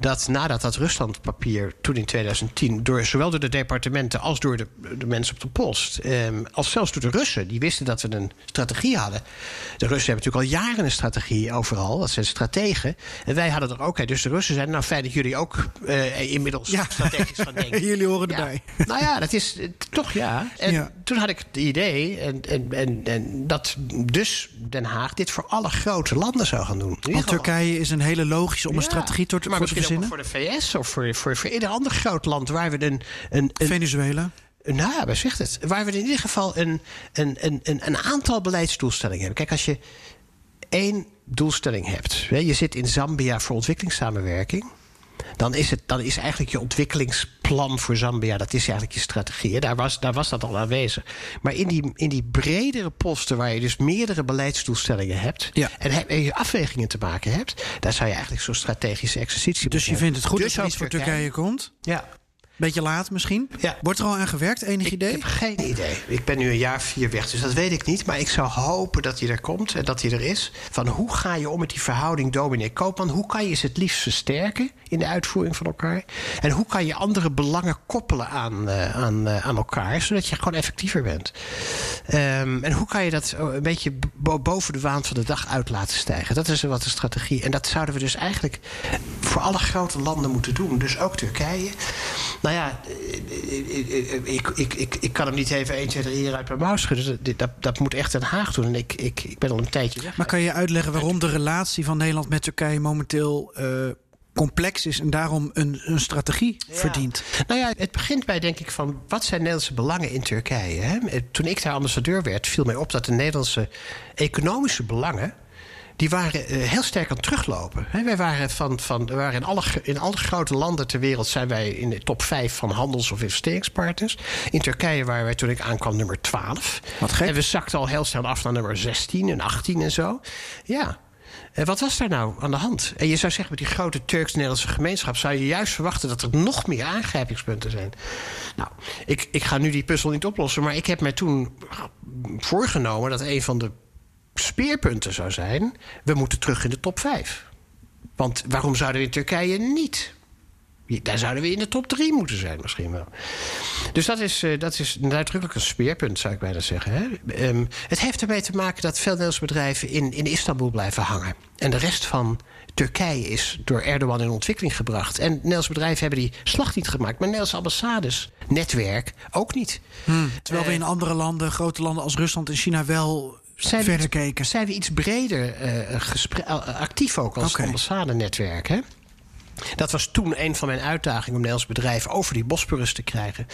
dat nadat dat Ruslandpapier toen in 2010... Door, zowel door de departementen als door de, de mensen op de post... ehm, als zelfs door de Russen, die wisten dat we een strategie hadden. De Russen hebben natuurlijk al jaren een strategie overal. Dat zijn strategen. En wij hadden er ook. Dus de Russen zeiden, nou fijn dat jullie ook eh, inmiddels Ja. strategisch gaan [LAUGHS] denken. Jullie horen Ja. erbij. [LAUGHS] Nou ja, dat is eh, toch ja. En Ja. toen had ik het idee en, en, en, en dat dus Den Haag dit voor alle grote landen zou gaan doen. Want Turkije is een hele logische om een strategie te, maar misschien verzinnen. voor de VS of voor, voor, voor ieder ander groot land waar we een. een, een Venezuela. nou, ja, waar zegt het? Waar we in ieder geval een, een, een, een, een aantal beleidsdoelstellingen hebben. Kijk, als je één doelstelling hebt. hè, Je zit in Zambia voor ontwikkelingssamenwerking. Dan is, het, dan is eigenlijk je ontwikkelingsplan voor Zambia, dat is eigenlijk je strategie. Daar was, daar was dat al aanwezig. Maar in die, in die bredere posten, waar je dus meerdere beleidsdoelstellingen hebt Ja. en, je afwegingen te maken hebt, daar zou je eigenlijk zo'n strategische exercitie Dus je vindt het goed Dus dat er ook iets voor Turkije komt? Ja. Beetje laat misschien? Ja. Wordt er al aan gewerkt, enig Ik idee? heb geen idee. Ik ben nu een jaar vier weg, dus dat weet ik niet. Maar ik zou hopen dat hij er komt en dat hij er is. Van hoe ga je om met die verhouding dominee-koopman? Hoe kan je ze het liefst versterken in de uitvoering van elkaar? En hoe kan je andere belangen koppelen aan, eh, aan, eh, aan elkaar, zodat je gewoon effectiever bent? Ehm, en hoe kan je dat een beetje bo- boven de waan van de dag uit laten stijgen? Dat is wat de strategie. En dat zouden we dus eigenlijk voor alle grote landen moeten doen. Dus ook Turkije. Nou ja, eh, eh, ik, ik, ik, ik kan hem niet even 1, 2, 3 hier uit mijn mouw schudden. Dat- Dat, dat moet echt Den Haag doen. En ik, ik, ik ben al een tijdje weg. Maar kan je uitleggen waarom de relatie van Nederland met Turkije momenteel eh, complex is en daarom een, een strategie verdient? Nou ja, het begint bij denk ik van wat zijn Nederlandse belangen in Turkije. Hè? Eh, Toen ik daar ambassadeur werd, viel mij op dat de Nederlandse economische belangen. Die waren eh, heel sterk aan het teruglopen. Wij waren, van, van, we waren in, alle, in alle grote landen ter wereld zijn wij in de top 5 van handels- of investeringspartners. In Turkije waren wij toen ik aankwam nummer 12. Wat gek. En we zakten al heel snel af naar nummer 16 en 18 en zo. Ja. En wat was daar nou aan de hand? En je zou zeggen, met die grote Turks-Nederlandse gemeenschap... zou je juist verwachten dat er nog meer aangrijpingspunten zijn. Nou, ik, ik ga nu die puzzel niet oplossen... maar ik heb mij toen voorgenomen dat een van de speerpunten zou zijn... we moeten terug in de top 5. Want waarom zouden we in Turkije niet? Daar zouden we in de top 3 moeten zijn, misschien wel. Dus dat is, eh, dat is nadrukkelijk een speerpunt, zou ik bijna zeggen. Hè? Ehm, het heeft ermee te maken dat veel Nederlandse bedrijven in, in Istanbul blijven hangen. En de rest van Turkije is door Erdogan in ontwikkeling gebracht. En Nederlandse bedrijven hebben die slag niet gemaakt. Maar Nederlandse ambassades, netwerk, ook niet. Terwijl we in andere landen, grote landen als Rusland en China wel Zijn we verder iets- keken. Zijn we iets breder eh, actief ook als Oké. ambassadenetwerk, hè? Dat was toen een van mijn uitdagingen om Nederlands bedrijven over die Bosporus te krijgen.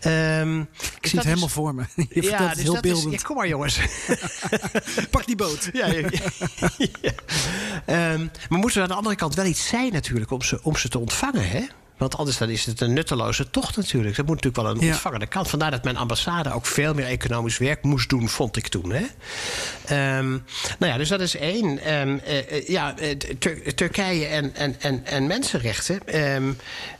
Ehm, Ik zie het helemaal voor me. [LAUGHS] Je vertelt het dus heel dat is- beeldend. ja, kom maar, jongens. [LAUGHS] Pak die boot. ja, ja, ja. [LAUGHS] Ja. Ehm, maar moeten we aan de andere kant wel iets zijn natuurlijk om ze, om ze te ontvangen, hè? Want anders dan is het een nutteloze tocht natuurlijk. Dat moet natuurlijk wel een Ja. ontvangende kant. Vandaar dat mijn ambassade ook veel meer economisch werk moest doen, vond ik toen. Hè? Ehm, nou ja, dus dat is één. Ehm, eh, ja, eh, Tur- Turkije en, en, en, en mensenrechten. Ehm,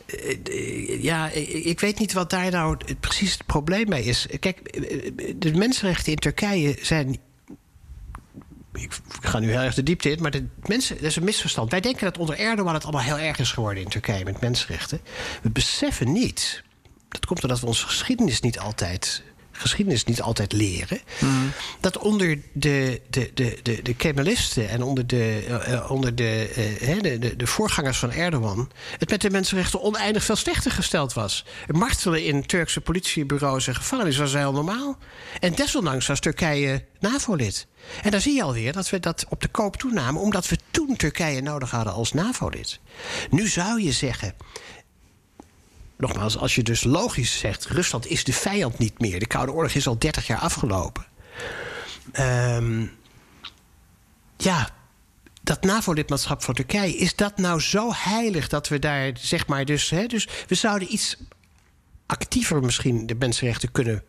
eh, ja, ik, weet niet wat daar nou precies het probleem mee is. Kijk, de mensenrechten in Turkije zijn ik ga nu heel erg de diepte in, maar de mensen, dat is een misverstand. Wij denken dat onder Erdogan het allemaal heel erg is geworden in Turkije met mensenrechten. We beseffen niet, dat komt doordat we onze geschiedenis niet altijd, geschiedenis niet altijd leren, dat onder de, de, de, de, de Kemalisten en onder, de, eh, eh, onder de, eh, de, de, de voorgangers van Erdogan het met de mensenrechten oneindig veel slechter gesteld was. Het martelen in Turkse politiebureaus en gevangenissen was heel normaal. En desondanks was Turkije NAVO-lid. En dan zie je alweer dat we dat op de koop toenamen, omdat we toen Turkije nodig hadden als NAVO-lid. Nu zou je zeggen. Nogmaals, als je dus logisch zegt: Rusland is de vijand niet meer. De Koude Oorlog is al 30 jaar afgelopen. Ehm, ja, dat NAVO-lidmaatschap van Turkije, is dat nou zo heilig dat we daar, zeg maar, dus. Hè, dus we zouden iets actiever misschien de mensenrechten kunnen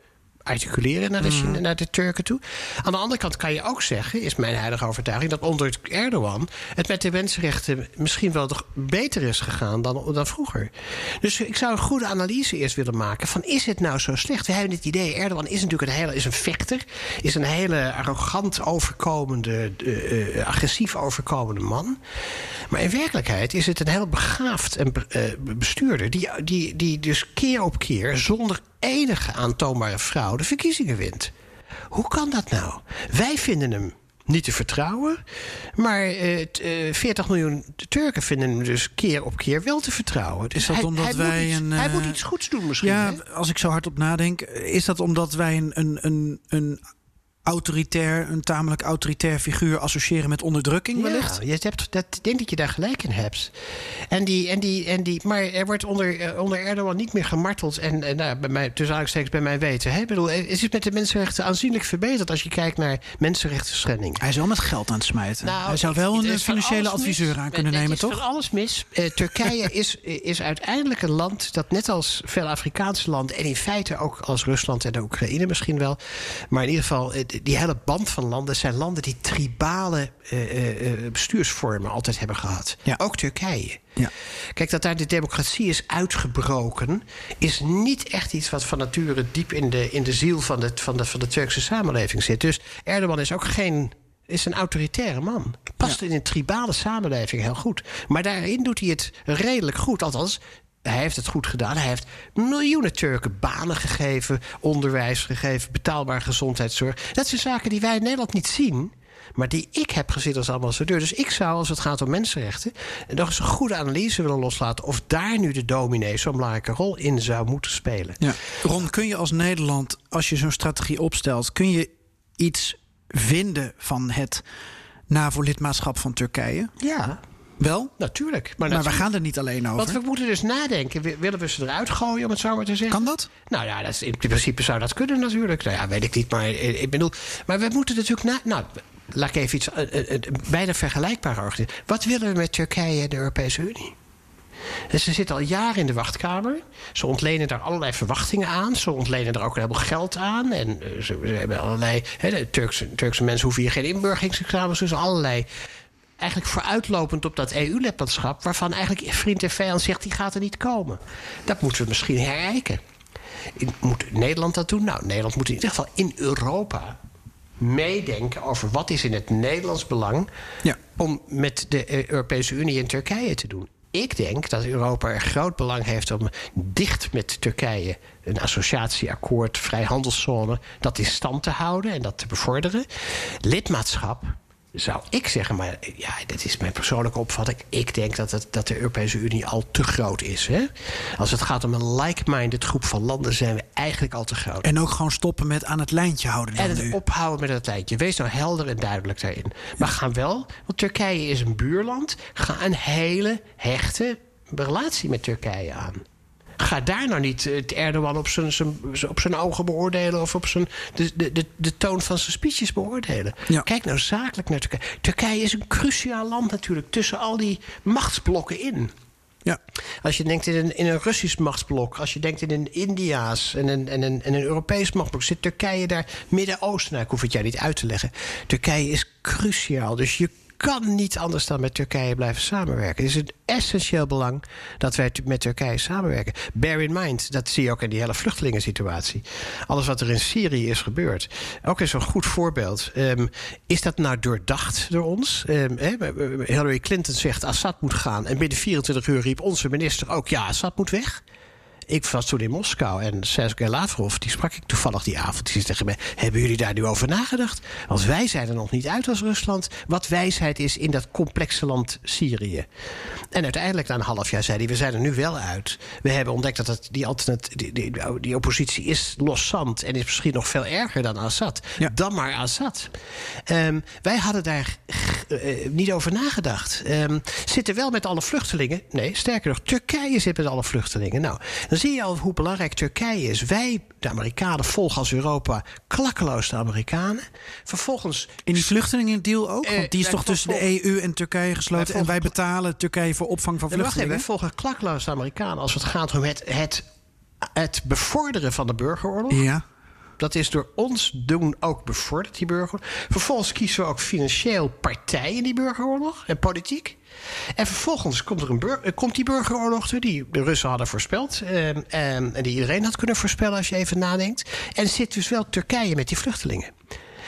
articuleren naar de, Chine- naar de Turken toe. Aan de andere kant kan je ook zeggen, is mijn heilige overtuiging, dat onder Erdogan het met de mensenrechten misschien wel toch beter is gegaan dan, dan vroeger. Dus ik zou een goede analyse eerst willen maken van is het nou zo slecht? We hebben het idee, Erdogan is natuurlijk een hele is een vechter, is een hele arrogant overkomende, eh, eh, agressief overkomende man. Maar in werkelijkheid is het een heel begaafd en, eh, bestuurder die, die, die dus keer op keer zonder enige aantoonbare fraude verkiezingen wint. Hoe kan dat nou? Wij vinden hem niet te vertrouwen, maar eh, t- eh, 40 miljoen Turken vinden hem dus keer op keer wel te vertrouwen. Dus Is dat hij, omdat hij wij moet iets, een, hij eh, moet iets goeds doen misschien. Ja, hè? als ik zo hardop nadenk, is dat omdat wij een, een, een, een autoritair, een tamelijk autoritair figuur associëren met onderdrukking wellicht. Ja, je hebt, dat, ik denk dat je daar gelijk in hebt. En die, en die, en die, maar er wordt onder, eh, onder Erdogan niet meer gemarteld. En, en nou, bij mij, tussen aanstekens bij mij weten. Hè? Ik bedoel, is het met de mensenrechten aanzienlijk verbeterd als je kijkt naar mensenrechten schending? Hij is wel met geld aan het smijten. Nou, Hij zou wel het een is financiële adviseur mis. aan Het- kunnen het nemen, is van toch? alles mis. Eh, Turkije [LAUGHS] is, is uiteindelijk een land dat net als veel Afrikaanse landen... en in feite ook als Rusland en de Oekraïne misschien wel... maar in ieder geval, eh, die hele band van landen... zijn landen die tribale eh, eh, eh, bestuursvormen altijd hebben gehad. Ja. Ook Turkije. Ja. Kijk, dat daar de democratie is uitgebroken... is niet echt iets wat van nature diep in de, in de ziel van de, van, de, van de Turkse samenleving zit. Dus Erdogan is ook geen... is een autoritaire man. Past in een tribale samenleving heel goed. Maar daarin doet hij het redelijk goed. Althans, hij heeft het goed gedaan. Hij heeft miljoenen Turken banen gegeven... onderwijs gegeven, betaalbare gezondheidszorg. Dat zijn zaken die wij in Nederland niet zien... Maar die ik heb gezien als ambassadeur. Dus ik zou, als het gaat om mensenrechten. nog eens een goede analyse willen loslaten. of daar nu de dominee zo'n belangrijke rol in zou moeten spelen. Ja. Ron, kun je als Nederland, als je zo'n strategie opstelt, kun je iets vinden van het NAVO-lidmaatschap van Turkije? Ja, Wel? natuurlijk. Maar, Maar we gaan er niet alleen over. Want we moeten dus nadenken. Wi- Willen we ze eruit gooien, om het zo maar te zeggen? Kan dat? Nou ja, dat is, in principe zou dat kunnen natuurlijk. Nou ja, weet ik niet, maar eh, ik bedoel... Maar we moeten natuurlijk... Na, nou, laat ik even iets... eh, eh, bijna vergelijkbaar organiseren. Wat willen we met Turkije en de Europese Unie? En ze zitten al jaren in de wachtkamer. Ze ontlenen daar allerlei verwachtingen aan. Ze ontlenen daar ook een heleboel geld aan. En ze, ze hebben allerlei... Hè, de Turkse, Turkse mensen hoeven hier geen inburgeringsexamens. Dus allerlei... Eigenlijk vooruitlopend op dat EU-lidmaatschap... waarvan eigenlijk vriend en vijand zegt... die gaat er niet komen. Dat moeten we misschien herijken. Moet Nederland dat doen? Nou, Nederland moet in ieder geval in Europa meedenken over wat is in het Nederlands belang Ja. om met de eh, Europese Unie en Turkije te doen. Ik denk dat Europa er groot belang heeft om dicht met Turkije een associatieakkoord, vrijhandelszone, dat in stand te houden en dat te bevorderen. Lidmaatschap zou ik zeggen, maar ja, dit is mijn persoonlijke opvatting. Ik denk dat, het, dat de Europese Unie al te groot is. Hè? Als het gaat om een like-minded groep van landen, zijn we eigenlijk al te groot. En ook gewoon stoppen met aan het lijntje houden En het nu. ophouden met het lijntje. Wees nou helder en duidelijk daarin. Maar ga wel, want Turkije is een buurland. Ga een hele hechte relatie met Turkije aan. Ga daar nou niet eh, het Erdogan op zijn, zijn, op zijn ogen beoordelen... of op zijn, de, de, de, de toon van zijn speeches beoordelen. Ja. Kijk nou zakelijk naar Turkije. Turkije is een cruciaal land natuurlijk... tussen al die machtsblokken in. Ja. Als je denkt in een, in een Russisch machtsblok, als je denkt in een Indiaas en een, en een, en een Europees machtsblok, zit Turkije daar Midden-Oosten. Nou, ik hoef het jij niet uit te leggen. Turkije is cruciaal. Dus je kan niet anders dan met Turkije blijven samenwerken. Het is een essentieel belang dat wij met Turkije samenwerken. Bear in mind, dat zie je ook in die hele vluchtelingensituatie. Alles wat er in Syrië is gebeurd. Ook is een goed voorbeeld. Ehm, is dat nou doordacht door ons? Ehm, Hillary Clinton zegt Assad moet gaan. En binnen 24 uur riep onze minister ook... ja, Assad moet weg. Ik was toen in Moskou en Sergej Lavrov, die sprak ik toevallig die avond. Die zei tegen mij: Hebben jullie daar nu over nagedacht? Want wij zijn er nog niet uit als Rusland. Wat wijsheid is in dat complexe land Syrië. En uiteindelijk, na een half jaar, zei hij: We zijn er nu wel uit. We hebben ontdekt dat het, die, alternat, die, die, die oppositie is loszand en is misschien nog veel erger dan Assad. Ja. Dan maar Assad. Ehm, wij hadden daar eh, niet over nagedacht. Ehm, zitten wel met alle vluchtelingen. Nee, sterker nog, Turkije zit met alle vluchtelingen. Nou, dan zie je al hoe belangrijk Turkije is. Wij, de Amerikanen, volgen als Europa klakkeloos de Amerikanen. Vervolgens. In die vluchtelingendeal ook? Eh, Want die is toch tussen de EU en Turkije gesloten. Wij En wij betalen Turkije voor opvang van Nee, wacht even, vluchtelingen. wij volgen klakkeloos de Amerikanen als het gaat om het, het, het bevorderen van de burgeroorlog. Ja. Dat is door ons doen ook bevorderd, die burgeroorlog. Vervolgens kiezen we ook financieel partij in die burgeroorlog en politiek. En vervolgens komt, er een eh, komt die burgeroorlog er, die de Russen hadden voorspeld. ehm, ehm, en die iedereen had kunnen voorspellen als je even nadenkt. En zit dus wel Turkije met die vluchtelingen.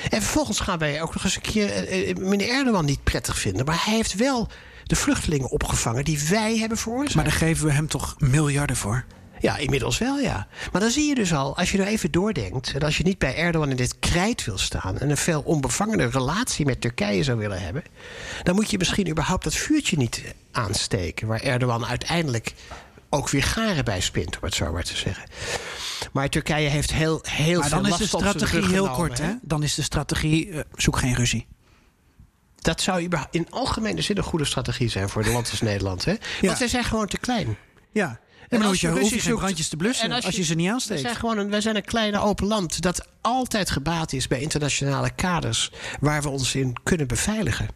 En vervolgens gaan wij ook nog eens een keer eh, eh, meneer Erdogan niet prettig vinden. Maar hij heeft wel de vluchtelingen opgevangen die wij hebben veroorzaakt. Maar daar geven we hem toch miljarden voor? Ja, inmiddels wel, ja. Maar dan zie je dus al, als je er even doordenkt... en als je niet bij Erdogan in dit krijt wil staan... en een veel onbevangener relatie met Turkije zou willen hebben... dan moet je misschien überhaupt dat vuurtje niet aansteken... waar Erdogan uiteindelijk ook weer garen bij spint, om het zo maar te zeggen. Maar Turkije heeft heel, heel Maar veel dan is de strategie heel kort, hè? Dan is de strategie, eh, zoek geen ruzie. Dat zou in algemene zin een goede strategie zijn voor een land als Nederland. Hè? Ja. Want wij zijn gewoon te klein. Ja. En dan als hoef je, je hoef je geen brandjes te blussen en als, als je, je- ze niet We aansteekt. zijn, gewoon een, wij zijn een klein open land dat altijd gebaat is bij internationale kaders waar we ons in kunnen beveiligen.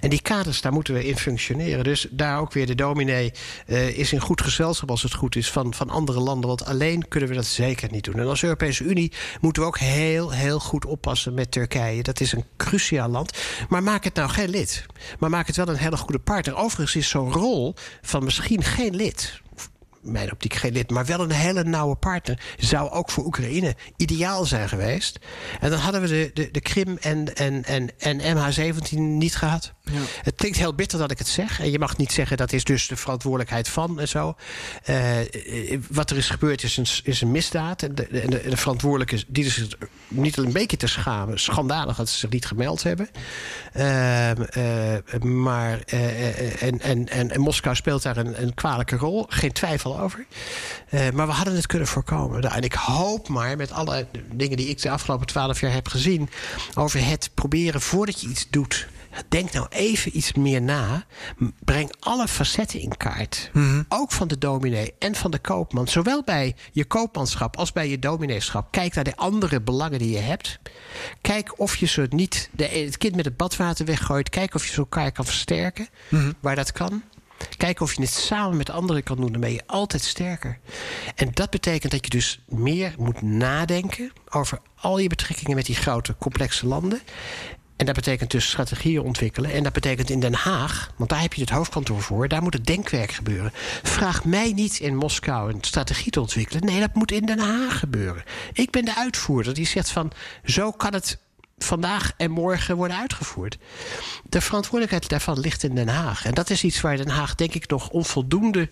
En die kaders, daar moeten we in functioneren. Dus daar ook weer de dominee eh, is in goed gezelschap als het goed is van, van andere landen. Want alleen kunnen we dat zeker niet doen. En als Europese Unie moeten we ook heel, heel goed oppassen met Turkije. Dat is een cruciaal land. Maar maak het nou geen lid. Maar maak het wel een hele goede partner. Overigens is zo'n rol van misschien geen lid mijn optiek geen lid, maar wel een hele nauwe partner, zou ook voor Oekraïne ideaal zijn geweest. En dan hadden we de, de, de Krim en, en, en, en MH17 niet gehad. Het klinkt heel bitter dat ik het zeg. En je mag niet zeggen dat is dus de verantwoordelijkheid van en zo. Eh, eh, wat er is gebeurd is een, is een misdaad. En de, de, de, de verantwoordelijke die is niet een beetje te schamen. Schandalig dat ze zich niet gemeld hebben. Ehm, eh, maar eh, eh, en, en, en, en Moskou speelt daar een, een kwalijke rol. Geen twijfel over. Eh, maar we hadden het kunnen voorkomen. Nou, en ik hoop maar met alle dingen die ik de afgelopen twaalf jaar heb gezien. over het proberen voordat je iets doet. Denk nou even iets meer na. Breng alle facetten in kaart. Ook van de dominee en van de koopman. Zowel bij je koopmanschap als bij je domineeschap. Kijk naar de andere belangen die je hebt. Kijk of je ze niet de, het kind met het badwater weggooit. Kijk of je ze elkaar kan versterken. Waar dat kan. Kijk of je het samen met anderen kan doen. Dan ben je altijd sterker. En dat betekent dat je dus meer moet nadenken over al je betrekkingen met die grote, complexe landen. En dat betekent dus strategieën ontwikkelen. En dat betekent in Den Haag, want daar heb je het hoofdkantoor voor, daar moet het denkwerk gebeuren. Vraag mij niet in Moskou een strategie te ontwikkelen. Nee, dat moet in Den Haag gebeuren. Ik ben de uitvoerder die zegt van zo kan het vandaag en morgen worden uitgevoerd. De verantwoordelijkheid daarvan ligt in Den Haag. En dat is iets waar Den Haag, denk ik, nog onvoldoende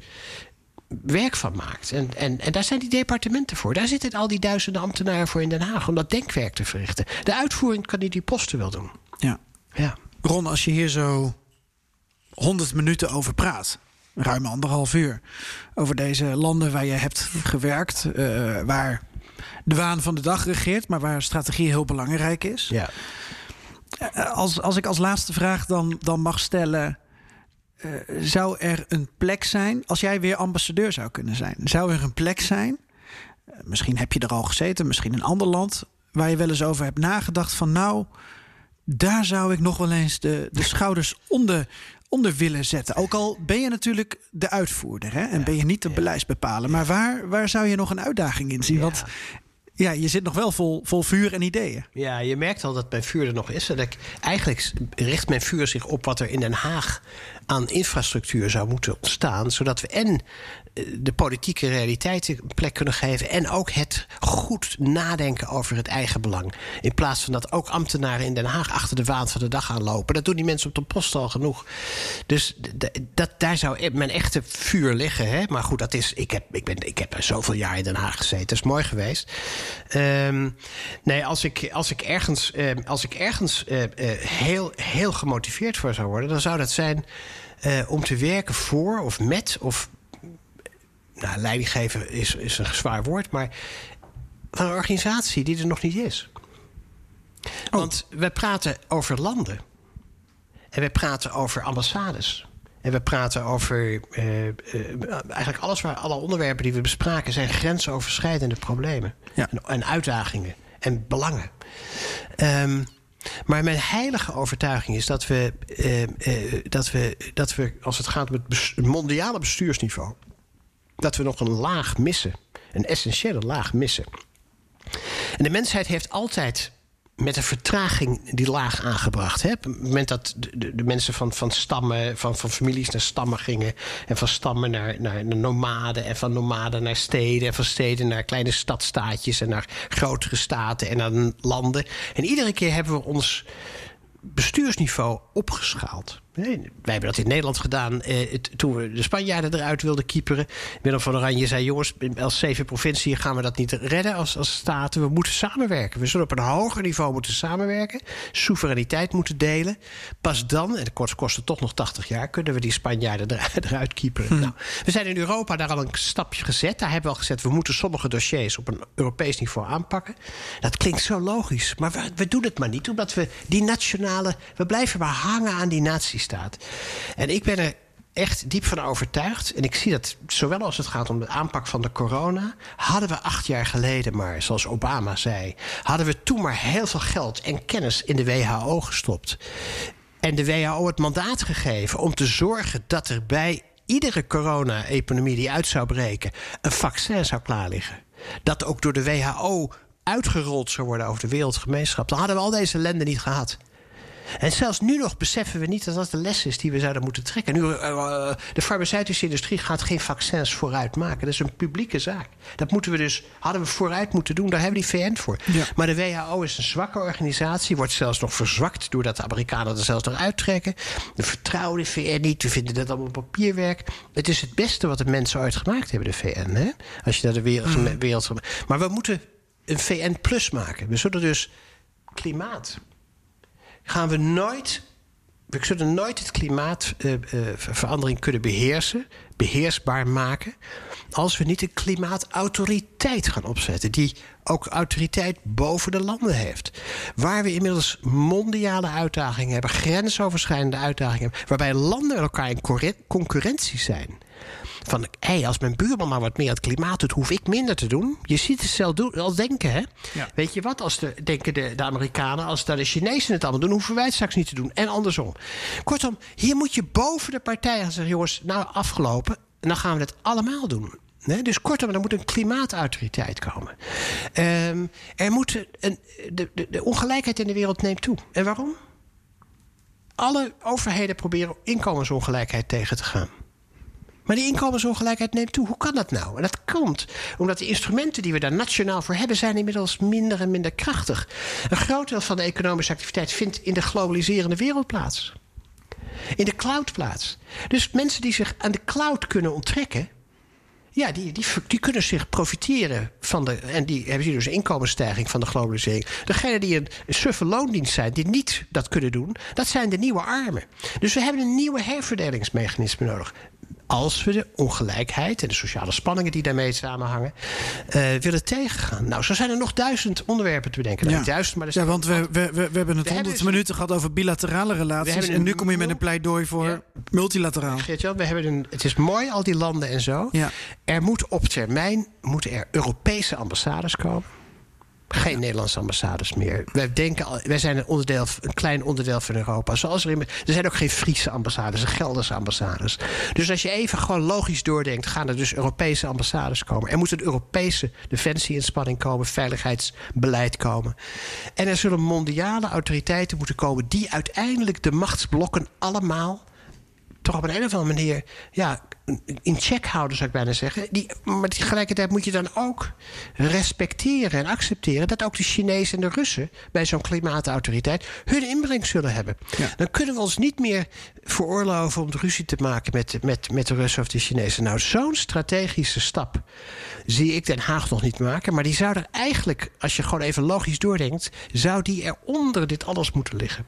werk van maakt. En, en, en daar zijn die departementen voor. Daar zitten al die duizenden ambtenaren voor in Den Haag om dat denkwerk te verrichten. De uitvoering kan die die posten wel doen. Ja. Ron, als je hier zo 100 minuten over praat, ruim anderhalf uur, over deze landen waar je hebt gewerkt, eh, waar de waan van de dag regeert, maar waar strategie heel belangrijk is. ja. Eh, Als, als ik als laatste vraag dan, dan mag stellen. eh, zou er een plek zijn, als jij weer ambassadeur zou kunnen zijn, zou er een plek zijn, misschien heb je er al gezeten, misschien een ander land, waar je wel eens over hebt nagedacht van nou, daar zou ik nog wel eens de, de schouders onder, onder willen zetten. Ook al ben je natuurlijk de uitvoerder hè, en ben je niet de beleidsbepaler, maar waar, waar zou je nog een uitdaging in zien? Want ja, je zit nog wel vol, vol vuur en ideeën. Ja, je merkt al dat mijn vuur er nog is. Dat ik, eigenlijk richt mijn vuur zich op wat er in Den Haag aan infrastructuur zou moeten ontstaan. Zodat we en de politieke realiteit een plek kunnen geven. En ook het goed nadenken over het eigen belang. In plaats van dat ook ambtenaren in Den Haag achter de waan van de dag aan lopen. Dat doen die mensen op de post al genoeg. Dus dat, daar zou mijn echte vuur liggen. Hè? Maar goed, dat is, ik, heb, ik, ben, ik heb zoveel jaar in Den Haag gezeten. Dat is mooi geweest. Ehm, nee, als ik, als ik ergens, ehm, als ik ergens eh, eh, heel, heel gemotiveerd voor zou worden, dan zou dat zijn eh, om te werken voor of met of. Nou, leidinggeven is, is een zwaar woord, maar van een organisatie die er nog niet is. Want we praten over landen. En we praten over ambassades. En we praten over. eh, eh, eigenlijk alles waar alle onderwerpen die we bespraken zijn grensoverschrijdende problemen. Ja. En, en uitdagingen en belangen. Ehm, maar mijn heilige overtuiging is dat we, eh, eh, dat we, dat we als het gaat om het bes- mondiale bestuursniveau. Dat we nog een laag missen. Een essentiële laag missen. En de mensheid heeft altijd met een vertraging die laag aangebracht. Hè? Op het moment dat de, de, de mensen van, van stammen, van, van families naar stammen gingen. En van stammen naar, naar, naar nomaden. En van nomaden naar steden. En van steden naar kleine stadstaatjes. En naar grotere staten en naar landen. En iedere keer hebben we ons bestuursniveau opgeschaald. Wij hebben dat in Nederland gedaan eh, toen we de Spanjaarden eruit wilden kieperen. Willem van Oranje zei: jongens, als zeven provinciën gaan we dat niet redden als, als staten. We moeten samenwerken. We zullen op een hoger niveau moeten samenwerken. Soevereiniteit moeten delen. Pas dan, en het kost het toch nog 80 jaar, kunnen we die Spanjaarden eruit, [LAUGHS] eruit kieperen. Nou, we zijn in Europa daar al een stapje gezet. Daar hebben we al gezet, we moeten sommige dossiers op een Europees niveau aanpakken. Dat klinkt zo logisch, maar we, we doen het maar niet, omdat we die nationale, we blijven maar hangen aan die En ik ben er echt diep van overtuigd. En ik zie dat zowel als het gaat om de aanpak van de corona. hadden we acht jaar geleden maar, zoals Obama zei. hadden we toen maar heel veel geld en kennis in de WHO gestopt. En de WHO het mandaat gegeven om te zorgen dat er bij iedere corona-epidemie die uit zou breken. een vaccin zou klaar liggen. Dat ook door de WHO uitgerold zou worden over de wereldgemeenschap. Dan hadden we al deze ellende niet gehad. En zelfs nu nog beseffen we niet dat dat de les is die we zouden moeten trekken. Nu, eh, de farmaceutische industrie gaat geen vaccins vooruit maken. Dat is een publieke zaak. Dat moeten we dus, hadden we vooruit moeten doen. Daar hebben we die VN voor. Ja. Maar de WHO is een zwakke organisatie. Wordt zelfs nog verzwakt doordat de Amerikanen er zelfs nog uittrekken. We vertrouwen de VN niet. We vinden dat allemaal papierwerk. Het is het beste wat de mensen ooit gemaakt hebben, de VN. Hè? Als je naar de wereld, wereld... Maar we moeten een VN plus maken. We zullen dus klimaat gaan we nooit. We zullen nooit het klimaatverandering kunnen beheersen, beheersbaar maken. als we niet een klimaatautoriteit gaan opzetten. die ook autoriteit boven de landen heeft. Waar we inmiddels mondiale uitdagingen hebben, grensoverschrijdende uitdagingen hebben. waarbij landen met elkaar in concurrentie zijn. Van, hé, als mijn buurman maar wat meer aan het klimaat doet, hoef ik minder te doen. Je ziet het zelf doen, al denken, hè? Ja. Weet je wat, als de, denken de, de Amerikanen, als daar de Chinezen het allemaal doen, hoeven wij het straks niet te doen. En andersom. Kortom, hier moet je boven de partij gaan zeggen, jongens, nou afgelopen, en dan gaan we het allemaal doen. Nee, dus kortom, er moet een klimaatautoriteit komen. Ehm, er moet een, de, de, de ongelijkheid in de wereld neemt toe. En waarom? Alle overheden proberen inkomensongelijkheid tegen te gaan. Maar die inkomensongelijkheid neemt toe. Hoe kan dat nou? En dat komt omdat de instrumenten die we daar nationaal voor hebben... zijn inmiddels minder en minder krachtig. Een groot deel van de economische activiteit vindt in de globaliserende wereld plaats. In de cloud plaats. Dus mensen die zich aan de cloud kunnen onttrekken... Ja, die, die, die kunnen zich profiteren van de. En die hebben zien dus een inkomensstijging van de globalisering. Degenen die een, een suffe loondienst zijn, die niet dat kunnen doen, dat zijn de nieuwe armen. Dus we hebben een nieuwe herverdelingsmechanisme nodig. Als we de ongelijkheid en de sociale spanningen die daarmee samenhangen, eh, willen tegengaan. Nou, zo zijn er nog duizend onderwerpen te bedenken. Ja. niet duizend, maar Ja, want we, we, we, we hebben het honderd dus- minuten gehad over bilaterale relaties. En nu kom je met een pleidooi voor Ja. multilateraal. Geert-Jan, we hebben een, het is mooi, al die landen en zo. Ja. Er moet op termijn moeten er Europese ambassades komen. Geen Nederlandse ambassades meer. Wij, denken wij zijn een, onderdeel, een klein onderdeel van Europa. Zoals er, in, er zijn ook geen Friese ambassades, er Gelderse ambassades. Dus als je even gewoon logisch doordenkt, gaan er dus Europese ambassades komen. Er moet een Europese defensieinspanning komen, veiligheidsbeleid komen. En er zullen mondiale autoriteiten moeten komen die uiteindelijk de machtsblokken allemaal toch op een, een of andere manier ja, in check houden, zou ik bijna zeggen. Die, maar tegelijkertijd moet je dan ook respecteren en accepteren dat ook de Chinezen en de Russen bij zo'n klimaatautoriteit hun inbreng zullen hebben. Ja. Dan kunnen we ons niet meer veroorloven om ruzie te maken met, met, met de Russen of de Chinezen. Nou, zo'n strategische stap zie ik Den Haag nog niet maken. Maar die zou er eigenlijk, als je gewoon even logisch doordenkt, zou die er onder dit alles moeten liggen.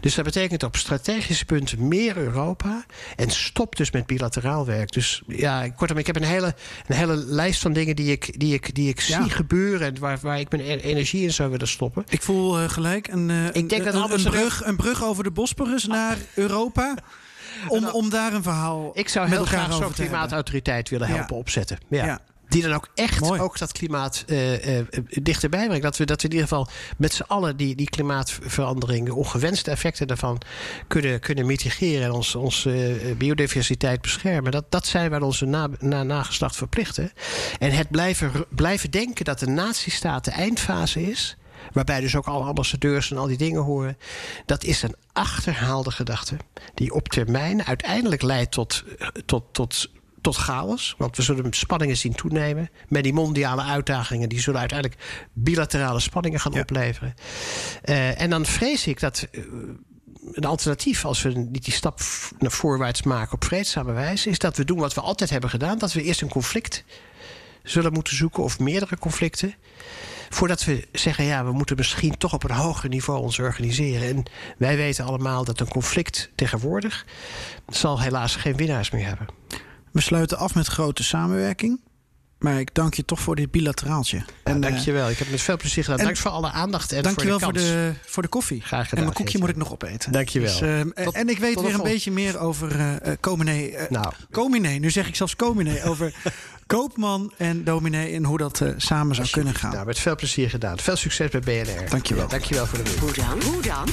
Dus dat betekent op strategische punten meer Europa. En stop dus met bilateraal werk. Dus ja, kortom, ik heb een hele, een hele lijst van dingen die ik, die ik, die ik Ja. zie gebeuren. En waar, waar ik mijn e- energie in zou willen stoppen. Ik voel eh, gelijk een, eh, denk een, dat een, brug, een brug over de Bosporus naar Europa. Om, [LAUGHS] om daar een verhaal Ik zou heel graag zo'n klimaatautoriteit willen Ja. helpen opzetten. Ja. Ja. Die dan ook echt Mooi. ook dat klimaat eh, eh, dichterbij brengt. Dat we, dat we in ieder geval met z'n allen die, die klimaatverandering, de ongewenste effecten daarvan kunnen, kunnen mitigeren en ons, onze eh, biodiversiteit beschermen. Dat, dat zijn wij onze na, na, nageslacht verplichten. En het blijven, blijven denken dat de natiestaat de eindfase is. Waarbij dus ook alle ambassadeurs en al die dingen horen. Dat is een achterhaalde gedachte. Die op termijn uiteindelijk leidt tot, tot, tot, tot chaos. Want we zullen spanningen zien toenemen. Met die mondiale uitdagingen. Die zullen uiteindelijk bilaterale spanningen gaan Ja. opleveren. Eh, en dan vrees ik dat. eh, een alternatief, als we niet die stap naar voorwaarts maken op vreedzame wijze, is dat we doen wat we altijd hebben gedaan: dat we eerst een conflict zullen moeten zoeken, of meerdere conflicten. Voordat we zeggen, ja, we moeten misschien toch op een hoger niveau ons organiseren. En wij weten allemaal dat een conflict tegenwoordig zal helaas geen winnaars meer hebben. We sluiten af met grote samenwerking. Maar ik dank je toch voor dit bilateraaltje. En eh, dankjewel. Ik heb het met veel plezier gedaan. Dank voor alle aandacht en Dankjewel voor voor de kans. de, voor de koffie. Graag gedaan, En mijn koekje moet ik nog opeten. Dankjewel. Dus, ehm, Tot- en ik weet weer een beetje meer over eh eh, eh, Nou. Kominee, nu zeg ik zelfs Kominee. [LAUGHS] Over koopman en dominee en hoe dat eh, samen zou kunnen gaan. Nou, met veel plezier gedaan. Veel succes bij BNR. Dankjewel. Ja, dankjewel voor de winst. Hoe dan? Hoe dan?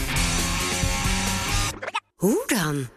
Hoe dan?